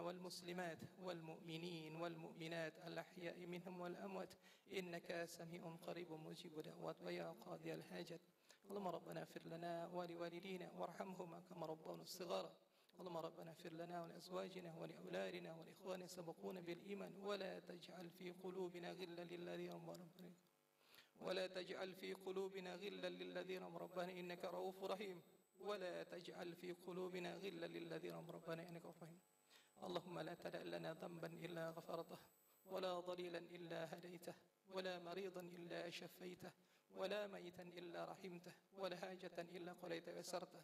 المسلمين والمسلمات والمؤمنين والمؤمنات الأحياء منهم والأموات إنك سميع قريب مجيب دعوات ويا قاضي الحاجات اللهم ربنا اغفر لنا ولوالدينا وارحمهما كما ربونا صغارا اللهم ربنا اغفر لنا ولأزواجنا ولأولادنا والإخوان سبقونا بالإيمان ولا تجعل في قلوبنا غلا للذين ربنا. ولا تجعل في قلوبنا غلا للذين ربنا إنك رؤوف رحيم. ولا تجعل في قلوبنا غلا للذين ربنا إنك رؤوف رحيم. اللهم لا تدع لنا ذنبا إلا غفرته ولا ضليلا إلا هديته ولا مريضا إلا شفيته ولا ميتا إلا رحمته ولا حاجة إلا قضيت ويسرته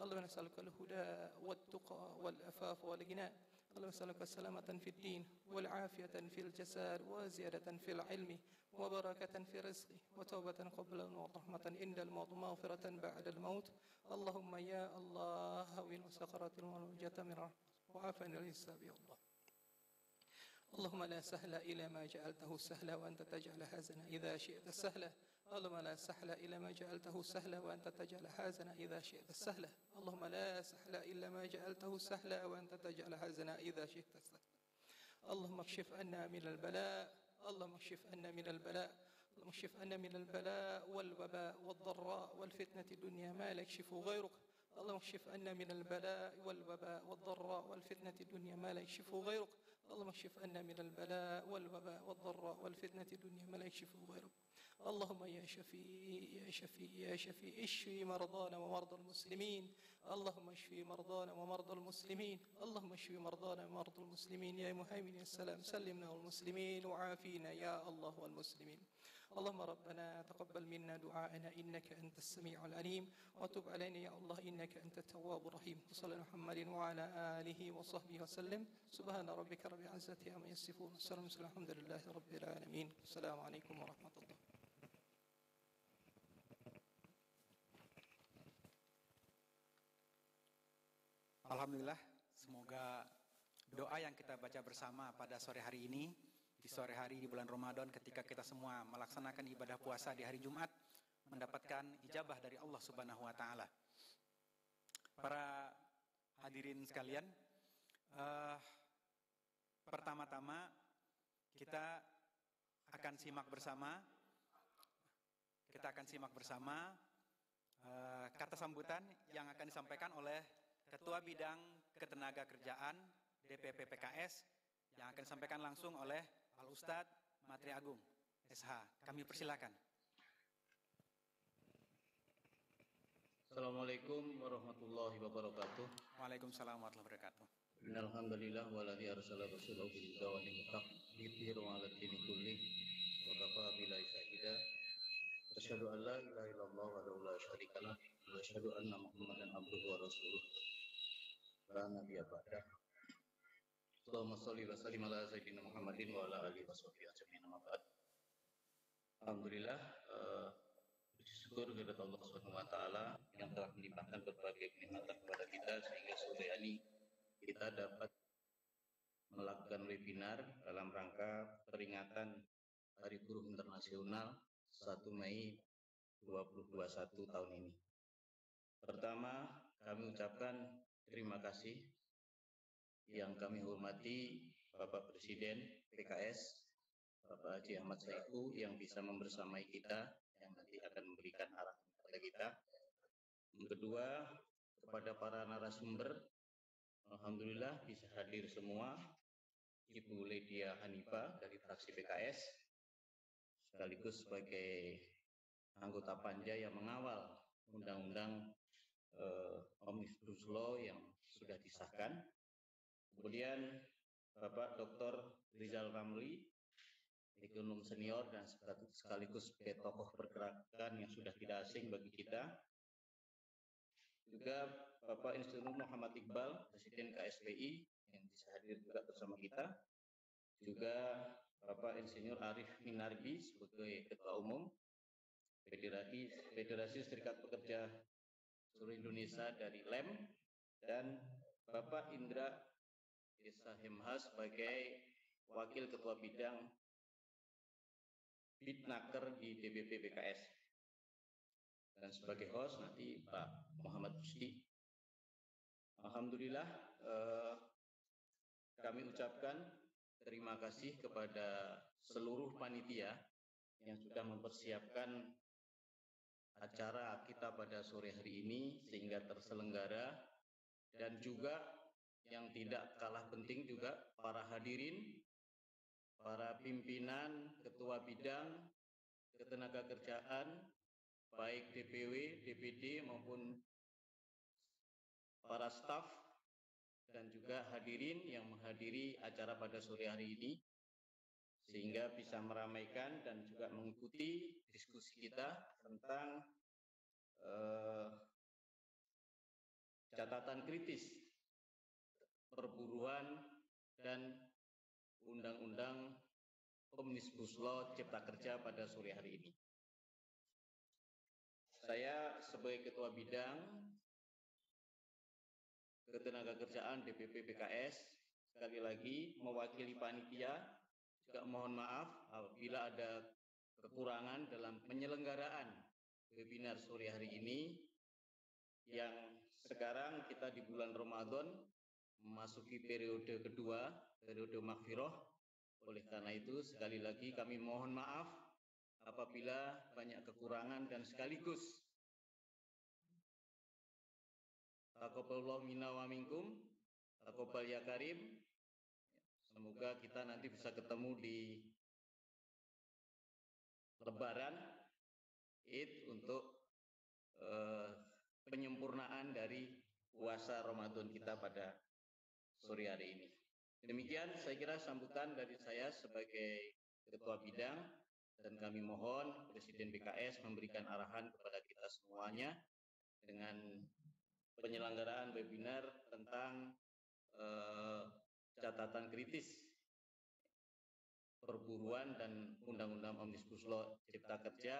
اللهم نسألك الهدى والتقى والأفاف والغنى. اللهم نسألك السلامة في الدين والعافية في الجسد وزيادة في العلم وبركة في الرزق وتوبة قبل الموت رحمة عند الموت مغفرة بعد الموت. اللهم يا الله هون سقرات الموت من رحمة. وعافنا الحساب يا الله. اللهم لا سهل إلى ما جعلته سهلا وأنت تجعل حزنا إذا شئت سهلا. اللهم لا سهل إلى ما جعلته سهلا وأنت تجعل حزنا إذا شئت سهلا. اللهم لا سهل إلا ما جعلته سهلا وأنت تجعل حزنا إذا شئت سهلا. اللهم اكشف عنا من البلاء. اللهم اكشف عنا من البلاء. اللهم اكشف عنا من البلاء والوباء والضراء والفتنة الدنيا. ما لا يكشف غيرك. اللهم اكشف عنا من البلاء والوباء والضراء والفتنة الدنيا ما لا يكشف غيرك. اللهم اكشف عنا من البلاء والوباء والضراء والفتنة الدنيا ما لا يكشف غيرك. اللهم يا شفيع يا شفيع يا شفيع اشفي مرضانا ومرضى المسلمين. اللهم اشفي مرضانا ومرضى المسلمين. اللهم اشفي مرضانا ومرضى المسلمين. يا مهيمن يا سلام سلمنا والمسلمين. وعافينا يا الله والمسلمين. اللهم ربنا تقبل منا دعاءنا انك انت السميع العليم وتب علينا يا الله انك انت التواب الرحيم وصلى على محمد وعلى اله وصحبه وسلم سبحان ربك رب العزه عما يصفون والسلام على الحمد لله رب العالمين السلام عليكم ورحمه الله Alhamdulillah, semoga doa yang kita baca bersama pada sore hari ini, di sore hari di bulan Ramadan ketika kita semua melaksanakan ibadah puasa di hari Jumat, mendapatkan ijabah dari Allah Subhanahu wa taala. Para hadirin sekalian, uh, pertama-tama kita akan simak bersama kita akan simak bersama uh, kata sambutan yang akan disampaikan oleh Ketua Bidang Ketenaga Kerjaan DPP PKS yang akan disampaikan langsung oleh Al Ustadz Matri Agung SH. Kami persilakan. Assalamualaikum warahmatullahi wabarakatuh. Waalaikumsalam warahmatullahi wabarakatuh. Innalhamdulillah waladhi arsala rasulahu bil huda wa dinil haq yudhiru ala dini kulli wa kafa billahi syahida. Asyhadu an la ilaha illallah wa la syarika lah wa asyhadu anna Muhammadan abduhu wa rasuluh. La nabiyya ba'da. Allahumma shalli wa sallim ala sayyidina Muhammadin wa ala alihi wa sahbihi ajma'in amma ba'd. Alhamdulillah uh, bersyukur kepada Allah Subhanahu wa taala yang telah melimpahkan berbagai kenikmatan kepada kita sehingga sore ini kita dapat melakukan webinar dalam rangka peringatan Hari Buruh Internasional 1 Mei 2021 tahun ini. Pertama, kami ucapkan terima kasih yang kami hormati Bapak Presiden PKS, Bapak Haji Ahmad Saiku yang bisa membersamai kita yang nanti akan memberikan arahan kepada kita. Yang kedua, kepada para narasumber Alhamdulillah bisa hadir semua. Ibu Ledia Hanifa dari fraksi PKS, sekaligus sebagai anggota panja yang mengawal undang-undang eh, Omnibus Law yang sudah disahkan. Kemudian Bapak Dr. Rizal Ramli, ekonom senior dan sekaligus sebagai tokoh pergerakan yang sudah tidak asing bagi kita juga Bapak Insinyur Muhammad Iqbal, Presiden KSPI yang bisa hadir juga bersama kita. Juga Bapak Insinyur Arif Minarbi sebagai Ketua Umum Federasi, Federasi Serikat Pekerja seluruh Indonesia dari LEM dan Bapak Indra Desa Hemha sebagai Wakil Ketua Bidang Bitnaker di DBP PKS dan sebagai host nanti Pak Muhammad Rusdi. Alhamdulillah eh, kami ucapkan terima kasih kepada seluruh panitia yang sudah mempersiapkan acara kita pada sore hari ini sehingga terselenggara dan juga yang tidak kalah penting juga para hadirin, para pimpinan, ketua bidang, ketenaga kerjaan, baik DPW, DPD maupun para staf dan juga hadirin yang menghadiri acara pada sore hari ini sehingga bisa meramaikan dan juga mengikuti diskusi kita tentang eh, catatan kritis perburuan dan undang-undang Omnibus Law Cipta Kerja pada sore hari ini. Saya sebagai Ketua Bidang Ketenaga Kerjaan DPP PKS sekali lagi mewakili panitia juga mohon maaf apabila ada kekurangan dalam penyelenggaraan webinar sore hari ini yang sekarang kita di bulan Ramadan memasuki periode kedua, periode makfiroh. Oleh karena itu sekali lagi kami mohon maaf apabila banyak kekurangan dan sekaligus Taqabbalallahu minna wa minkum. Taqabbal ya karim. Semoga kita nanti bisa ketemu di Lebaran Id untuk uh, penyempurnaan dari puasa Ramadan kita pada sore hari ini. Demikian saya kira sambutan dari saya sebagai Ketua Bidang dan kami mohon Presiden BKS memberikan arahan kepada kita semuanya dengan penyelenggaraan webinar tentang uh, catatan kritis perburuan dan Undang-Undang Omnibus Law Cipta Kerja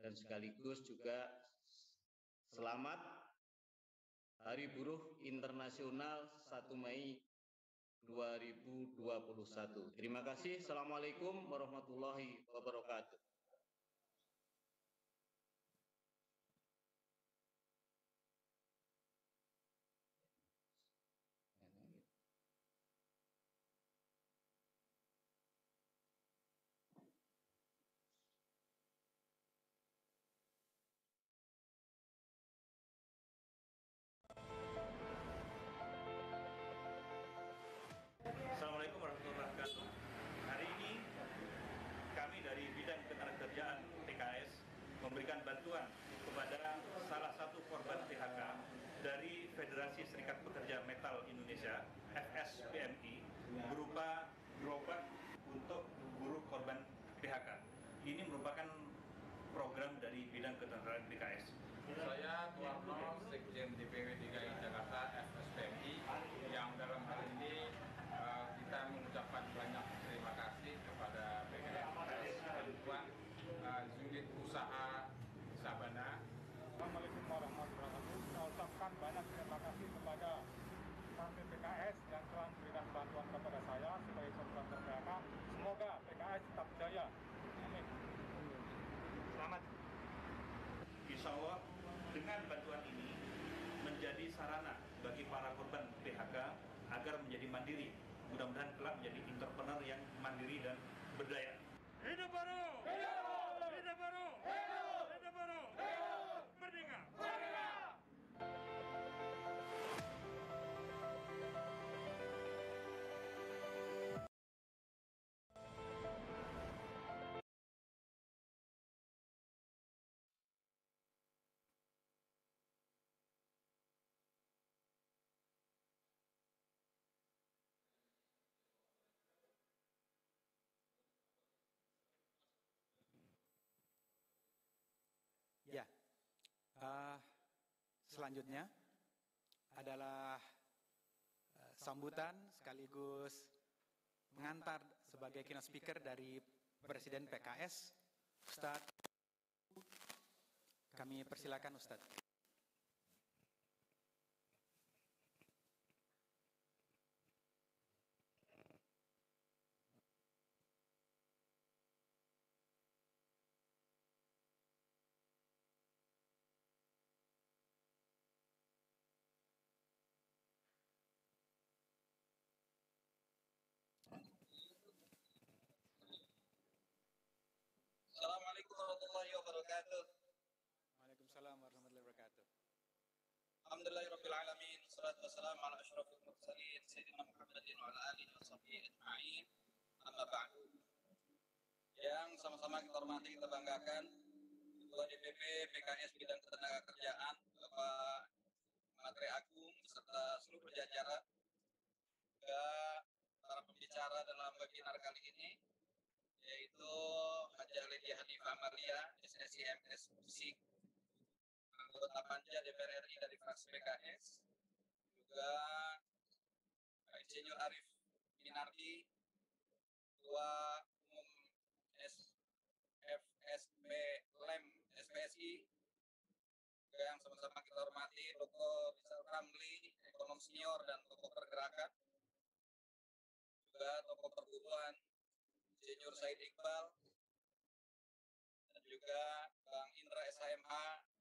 dan sekaligus juga selamat Hari Buruh Internasional 1 Mei 2021. Terima kasih. Assalamualaikum warahmatullahi wabarakatuh. Mudah-mudahan kelak menjadi entrepreneur yang mandiri dan berdaya. Hidup baru! Selanjutnya adalah eh, sambutan sekaligus mengantar sebagai keynote speaker dari Presiden PKS, Ustadz. Kami persilakan Ustadz. Warahmatullahi wabarakatuh. Waalaikumsalam warahmatullahi wabarakatuh. Alhamdulillahirabbil alamin. Wassalatu wassalamu ala asyrafil mursalin sayyidina Muhammadin wa ala alihi washabbihi ajma'in. Amma ba'du. Yang sama-sama kita hormati, kita banggakan Ketua DPP PKS Bidang Ketenagakerjaan Bapak Matre Agung beserta seluruh jajaran juga para pembicara dalam webinar kali ini yaitu Haja Lydia Hanifah Amalia, SSIMS Musik, anggota panja DPR RI dari fraksi PKS, juga Insinyur Arif Minardi, Ketua Umum SFSB LEM SPSI, juga yang sama-sama kita hormati Dr. Rizal Ramli, ekonom senior dan tokoh pergerakan, juga tokoh perguruan Insinyur Said Iqbal, dan juga Bang Indra SHMH,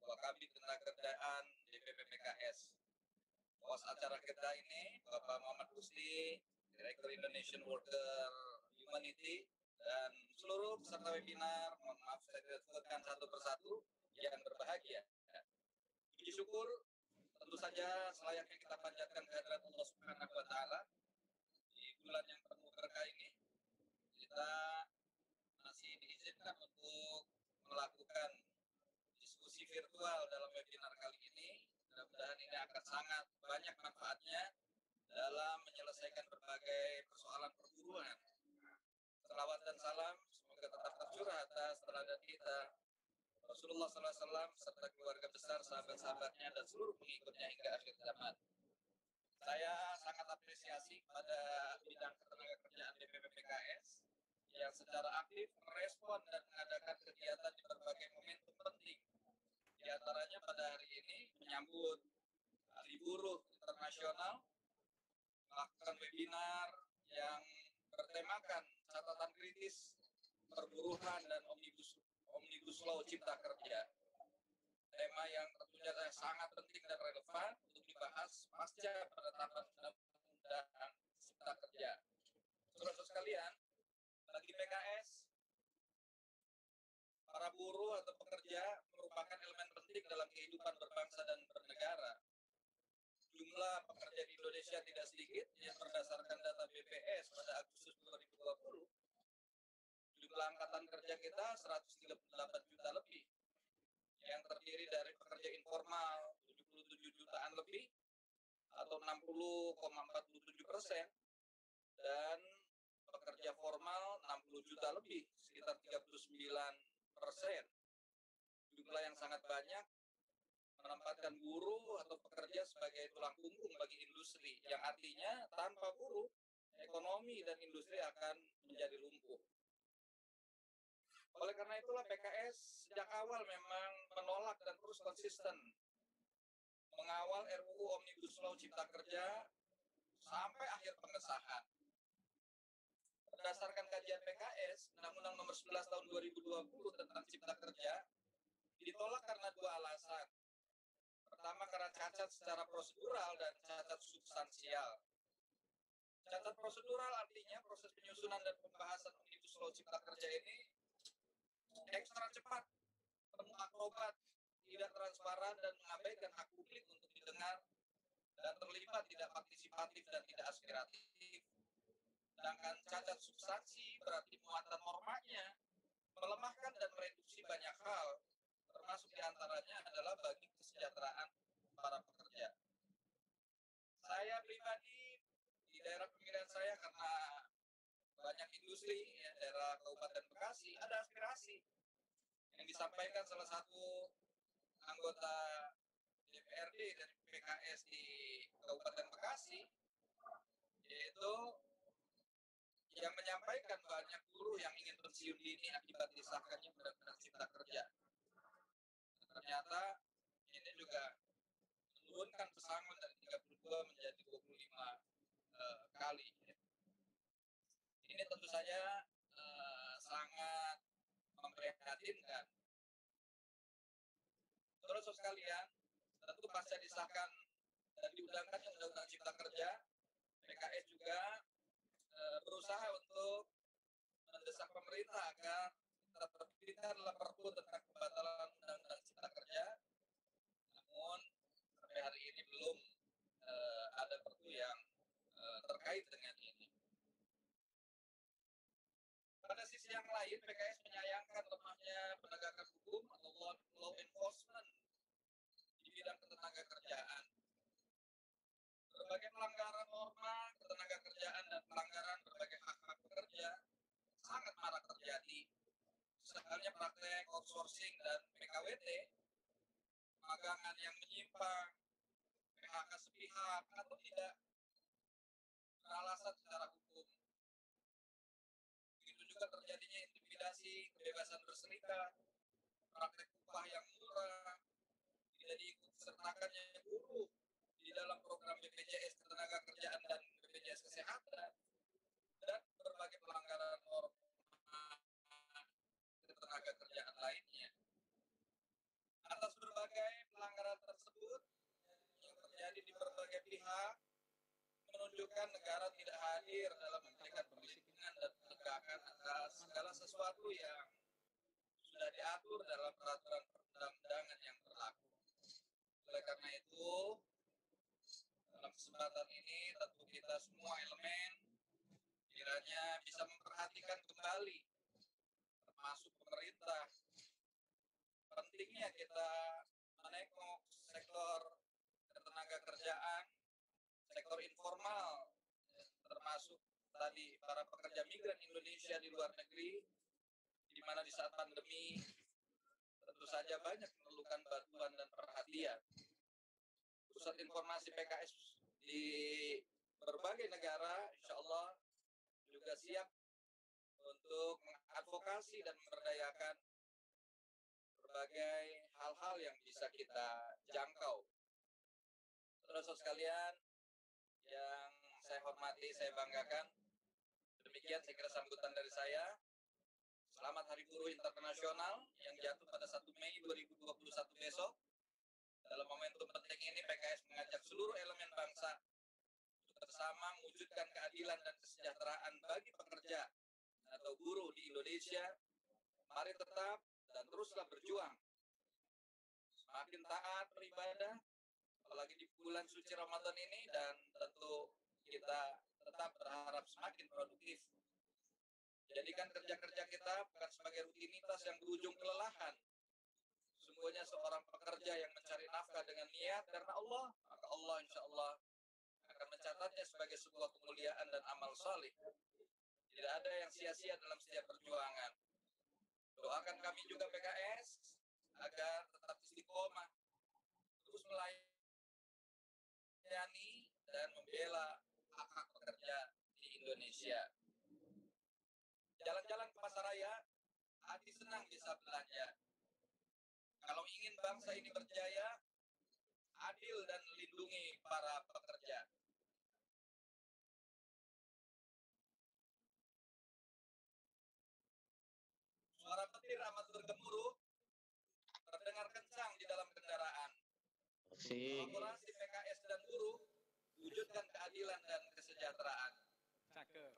Wakabit Ketenagakerjaan DPP PKS. Bos acara kita ini Bapak Muhammad Rusdi, Direktur Indonesian Worker Humanity, dan seluruh peserta webinar, mohon maaf saya tidak sebutkan satu persatu, yang berbahagia. Puji syukur tentu saja selayaknya kita panjatkan kehadirat Allah Subhanahu wa taala di bulan yang penuh berkah ini. Kita masih diizinkan untuk melakukan diskusi virtual dalam webinar kali ini. Mudah-mudahan ini akan sangat banyak manfaatnya dalam menyelesaikan berbagai persoalan perguruan. Salawat dan salam semoga tetap tercurah atas teladan kita Rasulullah SAW serta keluarga besar, sahabat-sahabatnya dan seluruh pengikutnya hingga akhir zaman. Saya sangat apresiasi pada bidang ketenagakerjaan DPP PKS yang secara aktif merespon dan mengadakan kegiatan di berbagai momentum penting. Di antaranya pada hari ini menyambut Hari Buruh Internasional, melakukan webinar yang bertemakan catatan kritis perburuhan dan omnibus omnibus law cipta kerja. Tema yang tentunya sangat penting dan relevan untuk dibahas pasca penetapan undang-undang cipta kerja. Saudara sekalian, bagi PKS, para buruh atau pekerja merupakan elemen penting dalam kehidupan berbangsa dan bernegara. Jumlah pekerja di Indonesia tidak sedikit yang berdasarkan data BPS pada Agustus 2020 jumlah angkatan kerja kita 138 juta lebih. Yang terdiri dari pekerja informal 77 jutaan lebih atau 60,47 persen dan pekerja formal 60 juta lebih sekitar 39 persen jumlah yang sangat banyak menempatkan buruh atau pekerja sebagai tulang punggung bagi industri yang artinya tanpa buruh ekonomi dan industri akan menjadi lumpuh oleh karena itulah PKS sejak awal memang menolak dan terus konsisten mengawal RUU Omnibus Law Cipta Kerja sampai akhir pengesahan. Berdasarkan kajian PKS, Undang-Undang Nomor 11 Tahun 2020 tentang Cipta Kerja ditolak karena dua alasan. Pertama karena cacat secara prosedural dan cacat substansial. Cacat prosedural artinya proses penyusunan dan pembahasan Omnibus Law Cipta Kerja ini ekstra cepat, penuh akrobat, tidak transparan dan mengabaikan hak publik untuk didengar dan terlibat tidak partisipatif dan tidak aspiratif. Sedangkan cacat substansi berarti muatan normanya melemahkan dan mereduksi banyak hal, termasuk di antaranya adalah bagi kesejahteraan para pekerja. Saya pribadi di daerah pemilihan saya karena banyak industri ya, daerah Kabupaten Bekasi ada aspirasi yang disampaikan salah satu anggota DPRD dari PKS di Kabupaten Bekasi yaitu yang menyampaikan banyak buruh yang ingin pensiun dini akibat disahkannya undang-undang cipta kerja. Ternyata ini juga menurunkan pesangon dari 32 menjadi 25 uh, kali. Ini tentu saja uh, sangat memprihatinkan. Terus sekalian, tentu pasca disahkan dan diundangkannya Undang-Undang Cipta Kerja, PKS juga berusaha untuk mendesak pemerintah agar terbit kita adalah perpu tentang pembatalan undang-undang cipta kerja. Namun sampai hari ini belum eh, ada perpu yang eh, terkait dengan ini. Pada sisi yang lain, PKS menyayangkan lemahnya penegakan hukum atau law, law enforcement di bidang ketenaga kerjaan. Berbagai pelanggaran norma ketenaga kerjaan dan pelanggaran sangat marak terjadi. Sehalnya praktek outsourcing dan PKWT, magangan yang menyimpang, PHK sepihak atau tidak beralasan secara hukum. Begitu juga terjadinya intimidasi, kebebasan berserikat, praktek upah yang murah, tidak diikut sertakannya buruh di dalam program BPJS Ketenaga Kerjaan dan BPJS Kesehatan, dan berbagai pelanggaran norma ketenaga kerjaan lainnya. Atas berbagai pelanggaran tersebut yang terjadi di berbagai pihak, menunjukkan negara tidak hadir dalam memberikan perlindungan dan penegakan atas segala sesuatu yang sudah diatur dalam peraturan perundang-undangan yang berlaku. Oleh karena itu, dalam kesempatan ini tentu kita semua elemen kiranya bisa memperhatikan kembali termasuk pemerintah pentingnya kita menengok sektor ketenaga kerjaan sektor informal termasuk tadi para pekerja migran Indonesia di luar negeri di mana di saat pandemi tentu saja banyak memerlukan bantuan dan perhatian pusat informasi PKS di berbagai negara, insya Allah juga siap untuk mengadvokasi dan memberdayakan berbagai hal-hal yang bisa kita jangkau. Saudara-saudara sekalian yang saya hormati, saya banggakan. Demikian saya kira sambutan dari saya. Selamat Hari Buruh Internasional yang jatuh pada 1 Mei 2021 besok. Dalam momentum penting ini PKS mengajak seluruh elemen bangsa untuk bersama mewujudkan keadilan dan kesejahteraan bagi pekerja atau buruh di Indonesia. Mari tetap dan teruslah berjuang. Semakin taat beribadah, apalagi di bulan suci Ramadan ini dan tentu kita tetap berharap semakin produktif. Jadikan kerja-kerja kita bukan sebagai rutinitas yang berujung kelelahan, sesungguhnya seorang pekerja yang mencari nafkah dengan niat karena Allah, maka Allah insya Allah akan mencatatnya sebagai sebuah kemuliaan dan amal salih. Tidak ada yang sia-sia dalam setiap perjuangan. Doakan kami juga PKS agar tetap istiqomah, terus melayani dan membela hak-hak pekerja di Indonesia. Jalan-jalan ke pasar raya, hati senang bisa belanja kalau ingin bangsa ini berjaya, adil dan lindungi para pekerja. Suara petir amat bergemuruh, terdengar kencang di dalam kendaraan. Asik. Kolaborasi PKS dan buruh, wujudkan keadilan dan kesejahteraan. Cakep.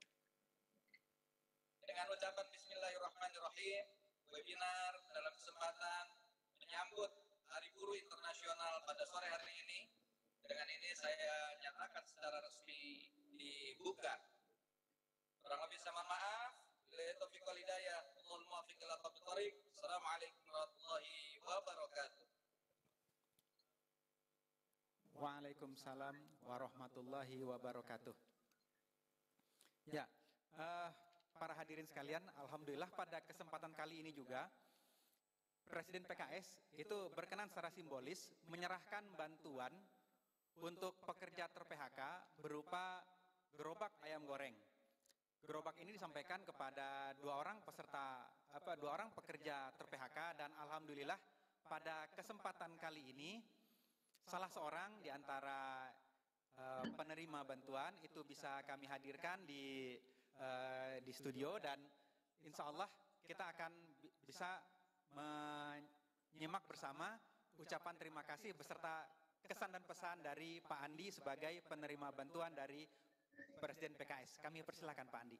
Dengan ucapan Bismillahirrahmanirrahim, webinar dalam kesempatan menyambut Hari Buruh Internasional pada sore hari ini. Dengan ini saya nyatakan secara resmi dibuka. Kurang lebih sama maaf. Bila taufiq wal hidayah, Allahul muwaffiq ila. Assalamualaikum warahmatullahi wabarakatuh. Waalaikumsalam warahmatullahi wabarakatuh. Ya, eh, para hadirin sekalian, alhamdulillah pada kesempatan kali ini juga Presiden PKS itu berkenan secara simbolis menyerahkan bantuan untuk pekerja ter-PHK berupa gerobak ayam goreng. Gerobak ini disampaikan kepada dua orang peserta apa dua orang pekerja ter-PHK dan alhamdulillah pada kesempatan kali ini salah seorang di antara uh, penerima bantuan itu bisa kami hadirkan di uh, di studio dan insya Allah kita akan bisa menyimak bersama ucapan terima kasih beserta kesan dan pesan dari Pak Andi sebagai penerima bantuan dari Presiden PKS. Kami persilakan Pak Andi.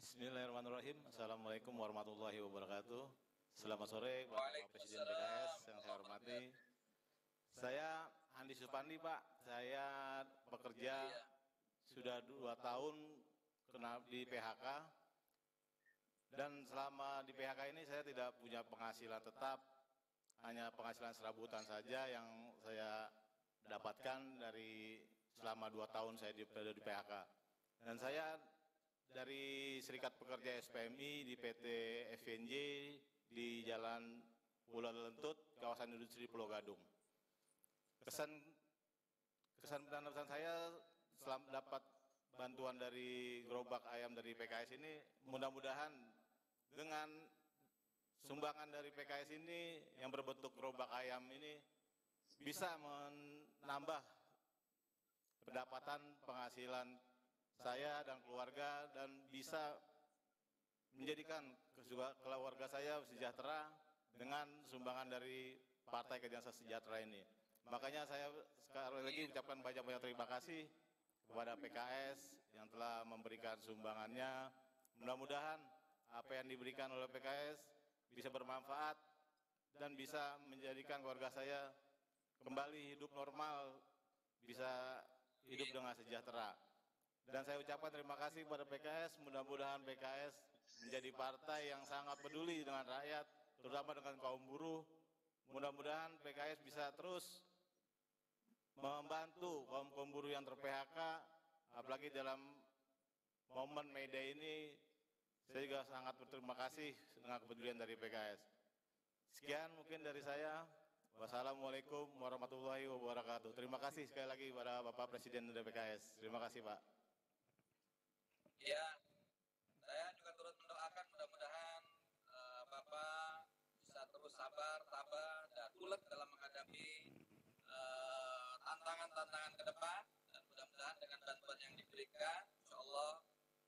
Bismillahirrahmanirrahim. Assalamualaikum warahmatullahi wabarakatuh. Selamat sore Bapak Presiden PKS yang saya hormati. Saya Andi Supandi Pak. Saya bekerja sudah dua tahun kena di PHK dan selama di PHK ini saya tidak punya penghasilan tetap, hanya penghasilan serabutan saja yang saya dapatkan dari selama dua tahun saya di, di PHK. Dan saya dari Serikat Pekerja SPMI di PT FNJ di Jalan Pulau Lentut, kawasan industri Pulau Gadung. Kesan kesan dan pesan saya selam, dapat bantuan dari gerobak ayam dari PKS ini mudah-mudahan dengan sumbangan dari PKS ini yang berbentuk gerobak ayam ini bisa menambah pendapatan penghasilan saya dan keluarga dan bisa menjadikan keluarga saya sejahtera dengan sumbangan dari Partai Keadilan Sejahtera ini. Makanya saya sekali lagi ucapkan banyak-banyak terima kasih kepada PKS yang telah memberikan sumbangannya. Mudah-mudahan apa yang diberikan oleh PKS bisa bermanfaat dan bisa menjadikan keluarga saya kembali hidup normal, bisa hidup dengan sejahtera. Dan saya ucapkan terima kasih kepada PKS, mudah-mudahan PKS menjadi partai yang sangat peduli dengan rakyat, terutama dengan kaum buruh. Mudah-mudahan PKS bisa terus membantu kaum-kaum buruh yang ter-PHK, apalagi dalam momen May ini saya juga sangat berterima kasih dengan kepedulian dari PKS. Sekian mungkin dari saya. Wassalamualaikum warahmatullahi wabarakatuh. Terima kasih sekali lagi kepada Bapak Presiden dari PKS. Terima kasih Pak. Ya, saya juga turut mendoakan mudah-mudahan uh, Bapak bisa terus sabar, ulet dalam menghadapi tantangan-tantangan uh, ke depan dan mudah-mudahan dengan bantuan yang diberikan, insya Allah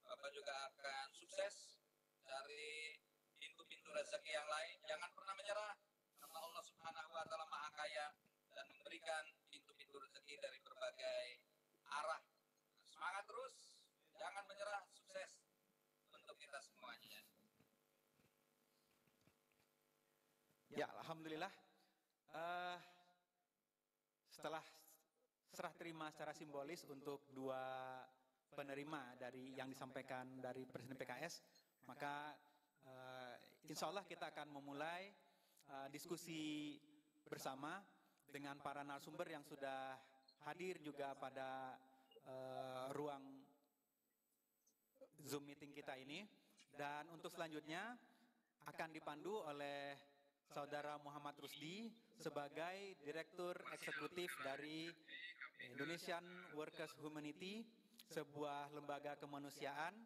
Bapak juga akan sukses cari pintu-pintu rezeki yang lain. Jangan pernah menyerah karena Allah Subhanahu wa taala Maha Kaya dan memberikan pintu-pintu rezeki dari berbagai arah. Semangat terus, jangan menyerah, sukses untuk kita semuanya. Ya, alhamdulillah. Uh, setelah serah terima secara simbolis untuk dua penerima dari yang disampaikan dari Presiden PKS, maka uh, insya Allah kita akan memulai uh, diskusi bersama dengan para narasumber yang sudah hadir juga pada uh, ruang Zoom meeting kita ini. Dan untuk selanjutnya akan dipandu oleh Saudara Muhammad Rusdi sebagai Direktur Eksekutif dari Indonesian Workers Humanity, sebuah lembaga kemanusiaan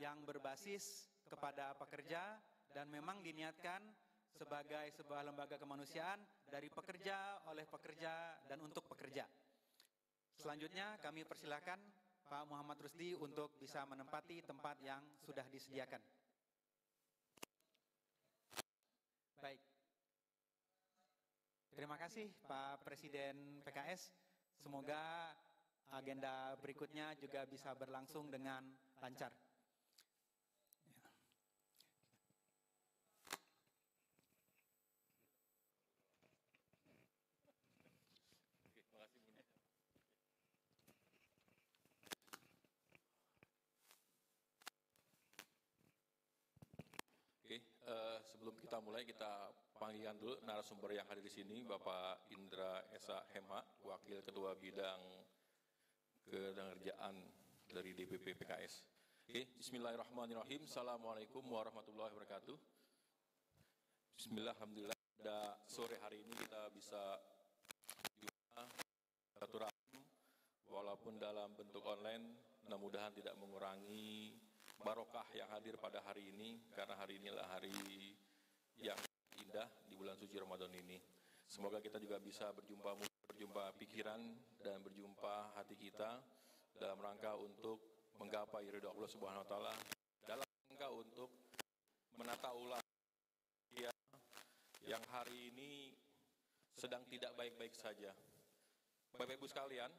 yang berbasis kepada pekerja dan memang diniatkan sebagai sebuah lembaga kemanusiaan dari pekerja, oleh pekerja, dan untuk pekerja. Selanjutnya kami persilahkan Pak Muhammad Rusdi untuk bisa menempati tempat yang sudah disediakan. Baik. Terima kasih Pak Presiden PKS. Semoga agenda berikutnya juga bisa berlangsung dengan lancar. Oke, uh, sebelum kita mulai kita panggilkan dulu narasumber yang hadir di sini, Bapak Indra Esa Hema, Wakil Ketua Bidang Ketenagakerjaan dari DPP PKS. Oke, Bismillahirrahmanirrahim. Assalamualaikum warahmatullahi wabarakatuh. Bismillah, Alhamdulillah. Pada sore hari ini kita bisa silaturahim walaupun dalam bentuk online, mudah-mudahan tidak mengurangi barokah yang hadir pada hari ini karena hari inilah hari yang indah di bulan suci Ramadan ini. Semoga kita juga bisa berjumpa berjumpa pikiran dan berjumpa hati kita dalam rangka untuk menggapai ridho Allah Subhanahu wa taala dalam rangka untuk menata ulang ya, yang hari ini sedang tidak baik-baik saja. Bapak Ibu sekalian,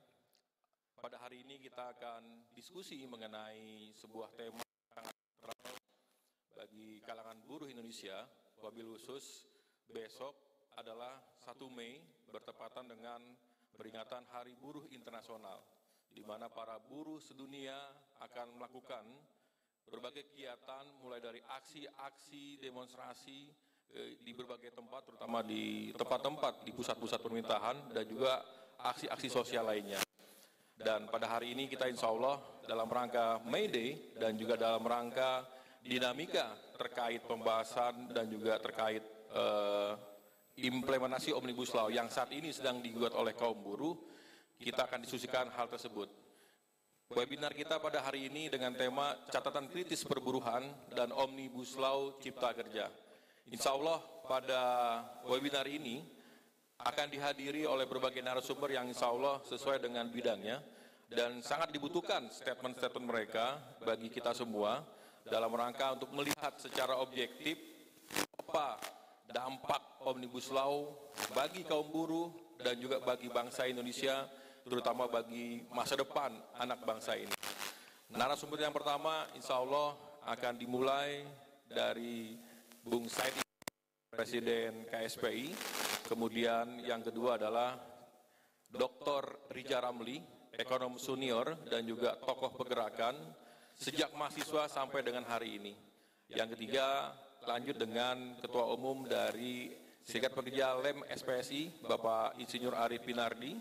pada hari ini kita akan diskusi mengenai sebuah tema bagi kalangan buruh Indonesia, wabil khusus besok adalah 1 Mei bertepatan dengan peringatan Hari Buruh Internasional, di mana para buruh sedunia akan melakukan berbagai kegiatan mulai dari aksi-aksi demonstrasi eh, di berbagai tempat, terutama di tempat-tempat di pusat-pusat pemerintahan dan juga aksi-aksi sosial lainnya. Dan pada hari ini kita insya Allah dalam rangka May Day dan juga dalam rangka dinamika terkait pembahasan dan juga terkait uh, implementasi Omnibus Law yang saat ini sedang digugat oleh kaum buruh, kita akan diskusikan hal tersebut. Webinar kita pada hari ini dengan tema catatan kritis perburuhan dan Omnibus Law Cipta Kerja. Insya Allah pada webinar ini akan dihadiri oleh berbagai narasumber yang insya Allah sesuai dengan bidangnya dan sangat dibutuhkan statement-statement mereka bagi kita semua dalam rangka untuk melihat secara objektif apa dampak Omnibus Law bagi kaum buruh dan juga bagi bangsa Indonesia terutama bagi masa depan anak bangsa ini. Narasumber yang pertama insya Allah akan dimulai dari Bung Said Presiden KSPI, kemudian yang kedua adalah Dr. Rija Ramli, ekonom senior dan juga tokoh pergerakan sejak mahasiswa sampai dengan hari ini. Yang ketiga, lanjut dengan Ketua Umum dari Serikat Pekerja Lem SPSI, Bapak Insinyur Arif Pinardi,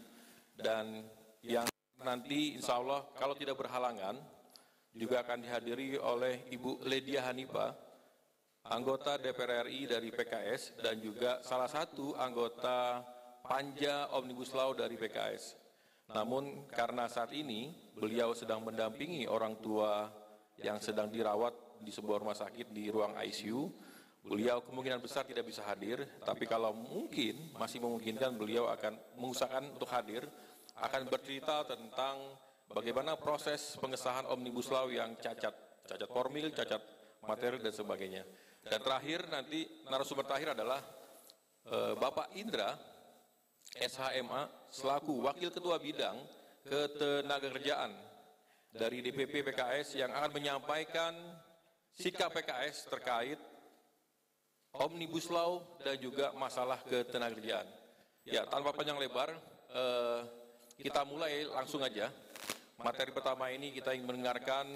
dan yang nanti insya Allah kalau tidak berhalangan juga akan dihadiri oleh Ibu Ledia Hanipa, anggota DPR RI dari PKS dan juga salah satu anggota Panja Omnibus Law dari PKS. Namun karena saat ini beliau sedang mendampingi orang tua yang sedang dirawat di sebuah rumah sakit di ruang ICU, beliau kemungkinan besar tidak bisa hadir, tapi kalau mungkin masih memungkinkan beliau akan mengusahakan untuk hadir akan bercerita tentang bagaimana proses pengesahan Omnibus Law yang cacat, cacat formil, cacat materi dan sebagainya. Dan terakhir nanti narasumber terakhir adalah uh, Bapak Indra SHMA selaku Wakil Ketua Bidang Ketenagakerjaan dari DPP PKS yang akan menyampaikan sikap PKS terkait Omnibus Law dan juga masalah ketenagakerjaan. Ya, tanpa panjang lebar, uh, kita mulai langsung aja. Materi pertama ini kita ingin mendengarkan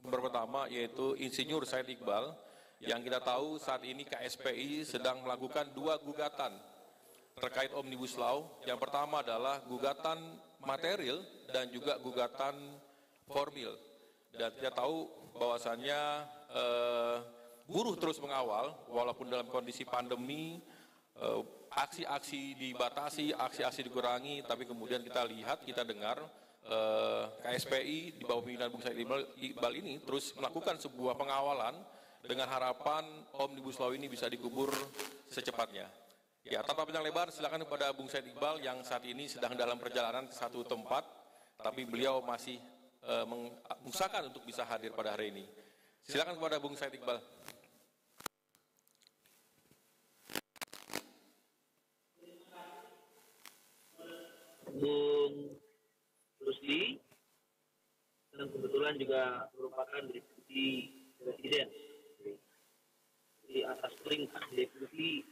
pertama yaitu Insinyur Said Iqbal yang kita tahu saat ini KSPI sedang melakukan dua gugatan terkait Omnibus Law. Yang pertama adalah gugatan material dan juga gugatan formil. Dan kita tahu bahwasannya eh, buruh terus mengawal walaupun dalam kondisi pandemi eh, aksi-aksi dibatasi, aksi-aksi dikurangi, tapi kemudian kita lihat, kita dengar eh, KSPI di bawah pimpinan Bung Said Iqbal ini terus melakukan sebuah pengawalan dengan harapan Omnibus Law ini bisa dikubur secepatnya. Ya, tanpa panjang lebar, silakan kepada Bung Said Iqbal yang saat ini sedang dalam perjalanan ke satu tempat, tapi beliau masih uh, mengusahakan untuk bisa hadir pada hari ini. Silakan kepada Bung Said Iqbal. Bung Rusdi dan kebetulan juga merupakan deputi presiden di atas perintah deputi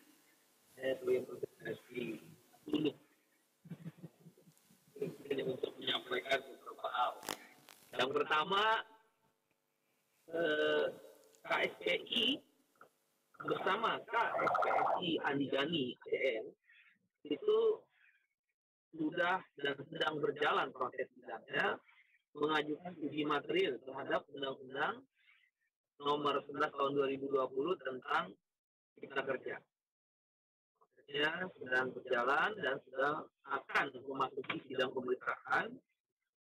saya sebagai presiden dulu untuk menyampaikan beberapa hal. Yang pertama eh, KSPI bersama KSPSI Andi Gani itu sudah dan sedang berjalan proses sidangnya mengajukan uji material terhadap undang-undang nomor 11 tahun 2020 tentang cipta kerja. Prosesnya sedang berjalan dan sudah akan memasuki sidang pemeriksaan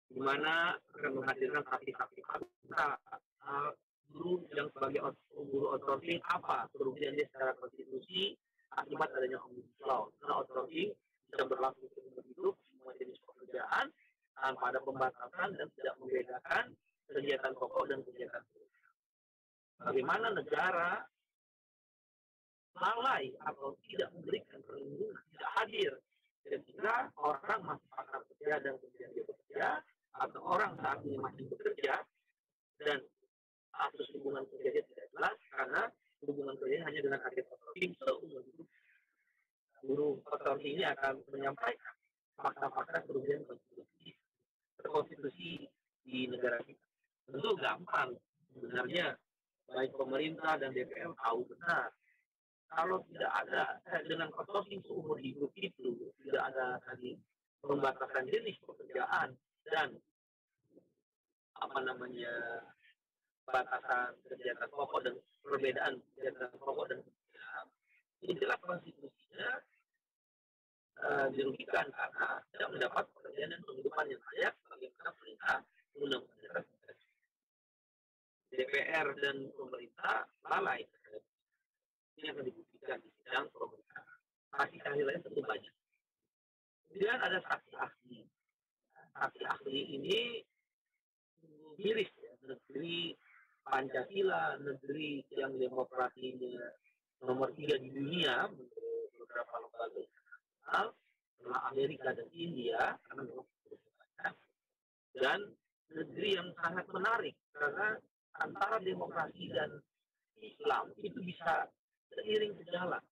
di mana akan menghadirkan saksi-saksi fakta. Uh, guru yang sebagai guru outsourcing apa? Kerugiannya secara konstitusi akibat adanya omnibus law. Karena outsourcing bisa berlangsung seumur hidup semua jenis pekerjaan tanpa ada pembatasan dan tidak membedakan kegiatan pokok dan kegiatan. Bagaimana negara lalai atau tidak memberikan perlindungan, tidak hadir ketika orang masih pakar bekerja dan kemudian dia bekerja, atau orang saat ini masih bekerja dan status hubungan kerja tidak jelas karena hubungan kerja hanya dengan akhir outsourcing seumur hidup. Guru outsourcing ini akan menyampaikan fakta-fakta kerugian konstitusi konstitusi di negara kita. Tentu gampang sebenarnya baik pemerintah dan DPR tahu benar kalau tidak ada eh, dengan outsourcing seumur hidup itu tidak ada tadi pembatasan jenis pekerjaan dan apa namanya batasan kegiatan pokok dan perbedaan kegiatan pokok dan kegiatan ini jelas konstitusinya uh, dirugikan karena tidak mendapat pekerjaan dan penghidupan yang layak bagaimana perintah undang-undang. DPR dan pemerintah lalai ini akan dibuktikan di sidang pemerintah saksi ahli lain tentu banyak. Kemudian ada saksi ahli. Saksi ahli ini miris ya, negeri Pancasila, negeri yang demokrasinya nomor tiga di dunia menurut beberapa lembaga internasional, setelah Amerika dan India, karena dan negeri yang sangat menarik karena antara demokrasi dan Islam itu bisa seiring sejalan.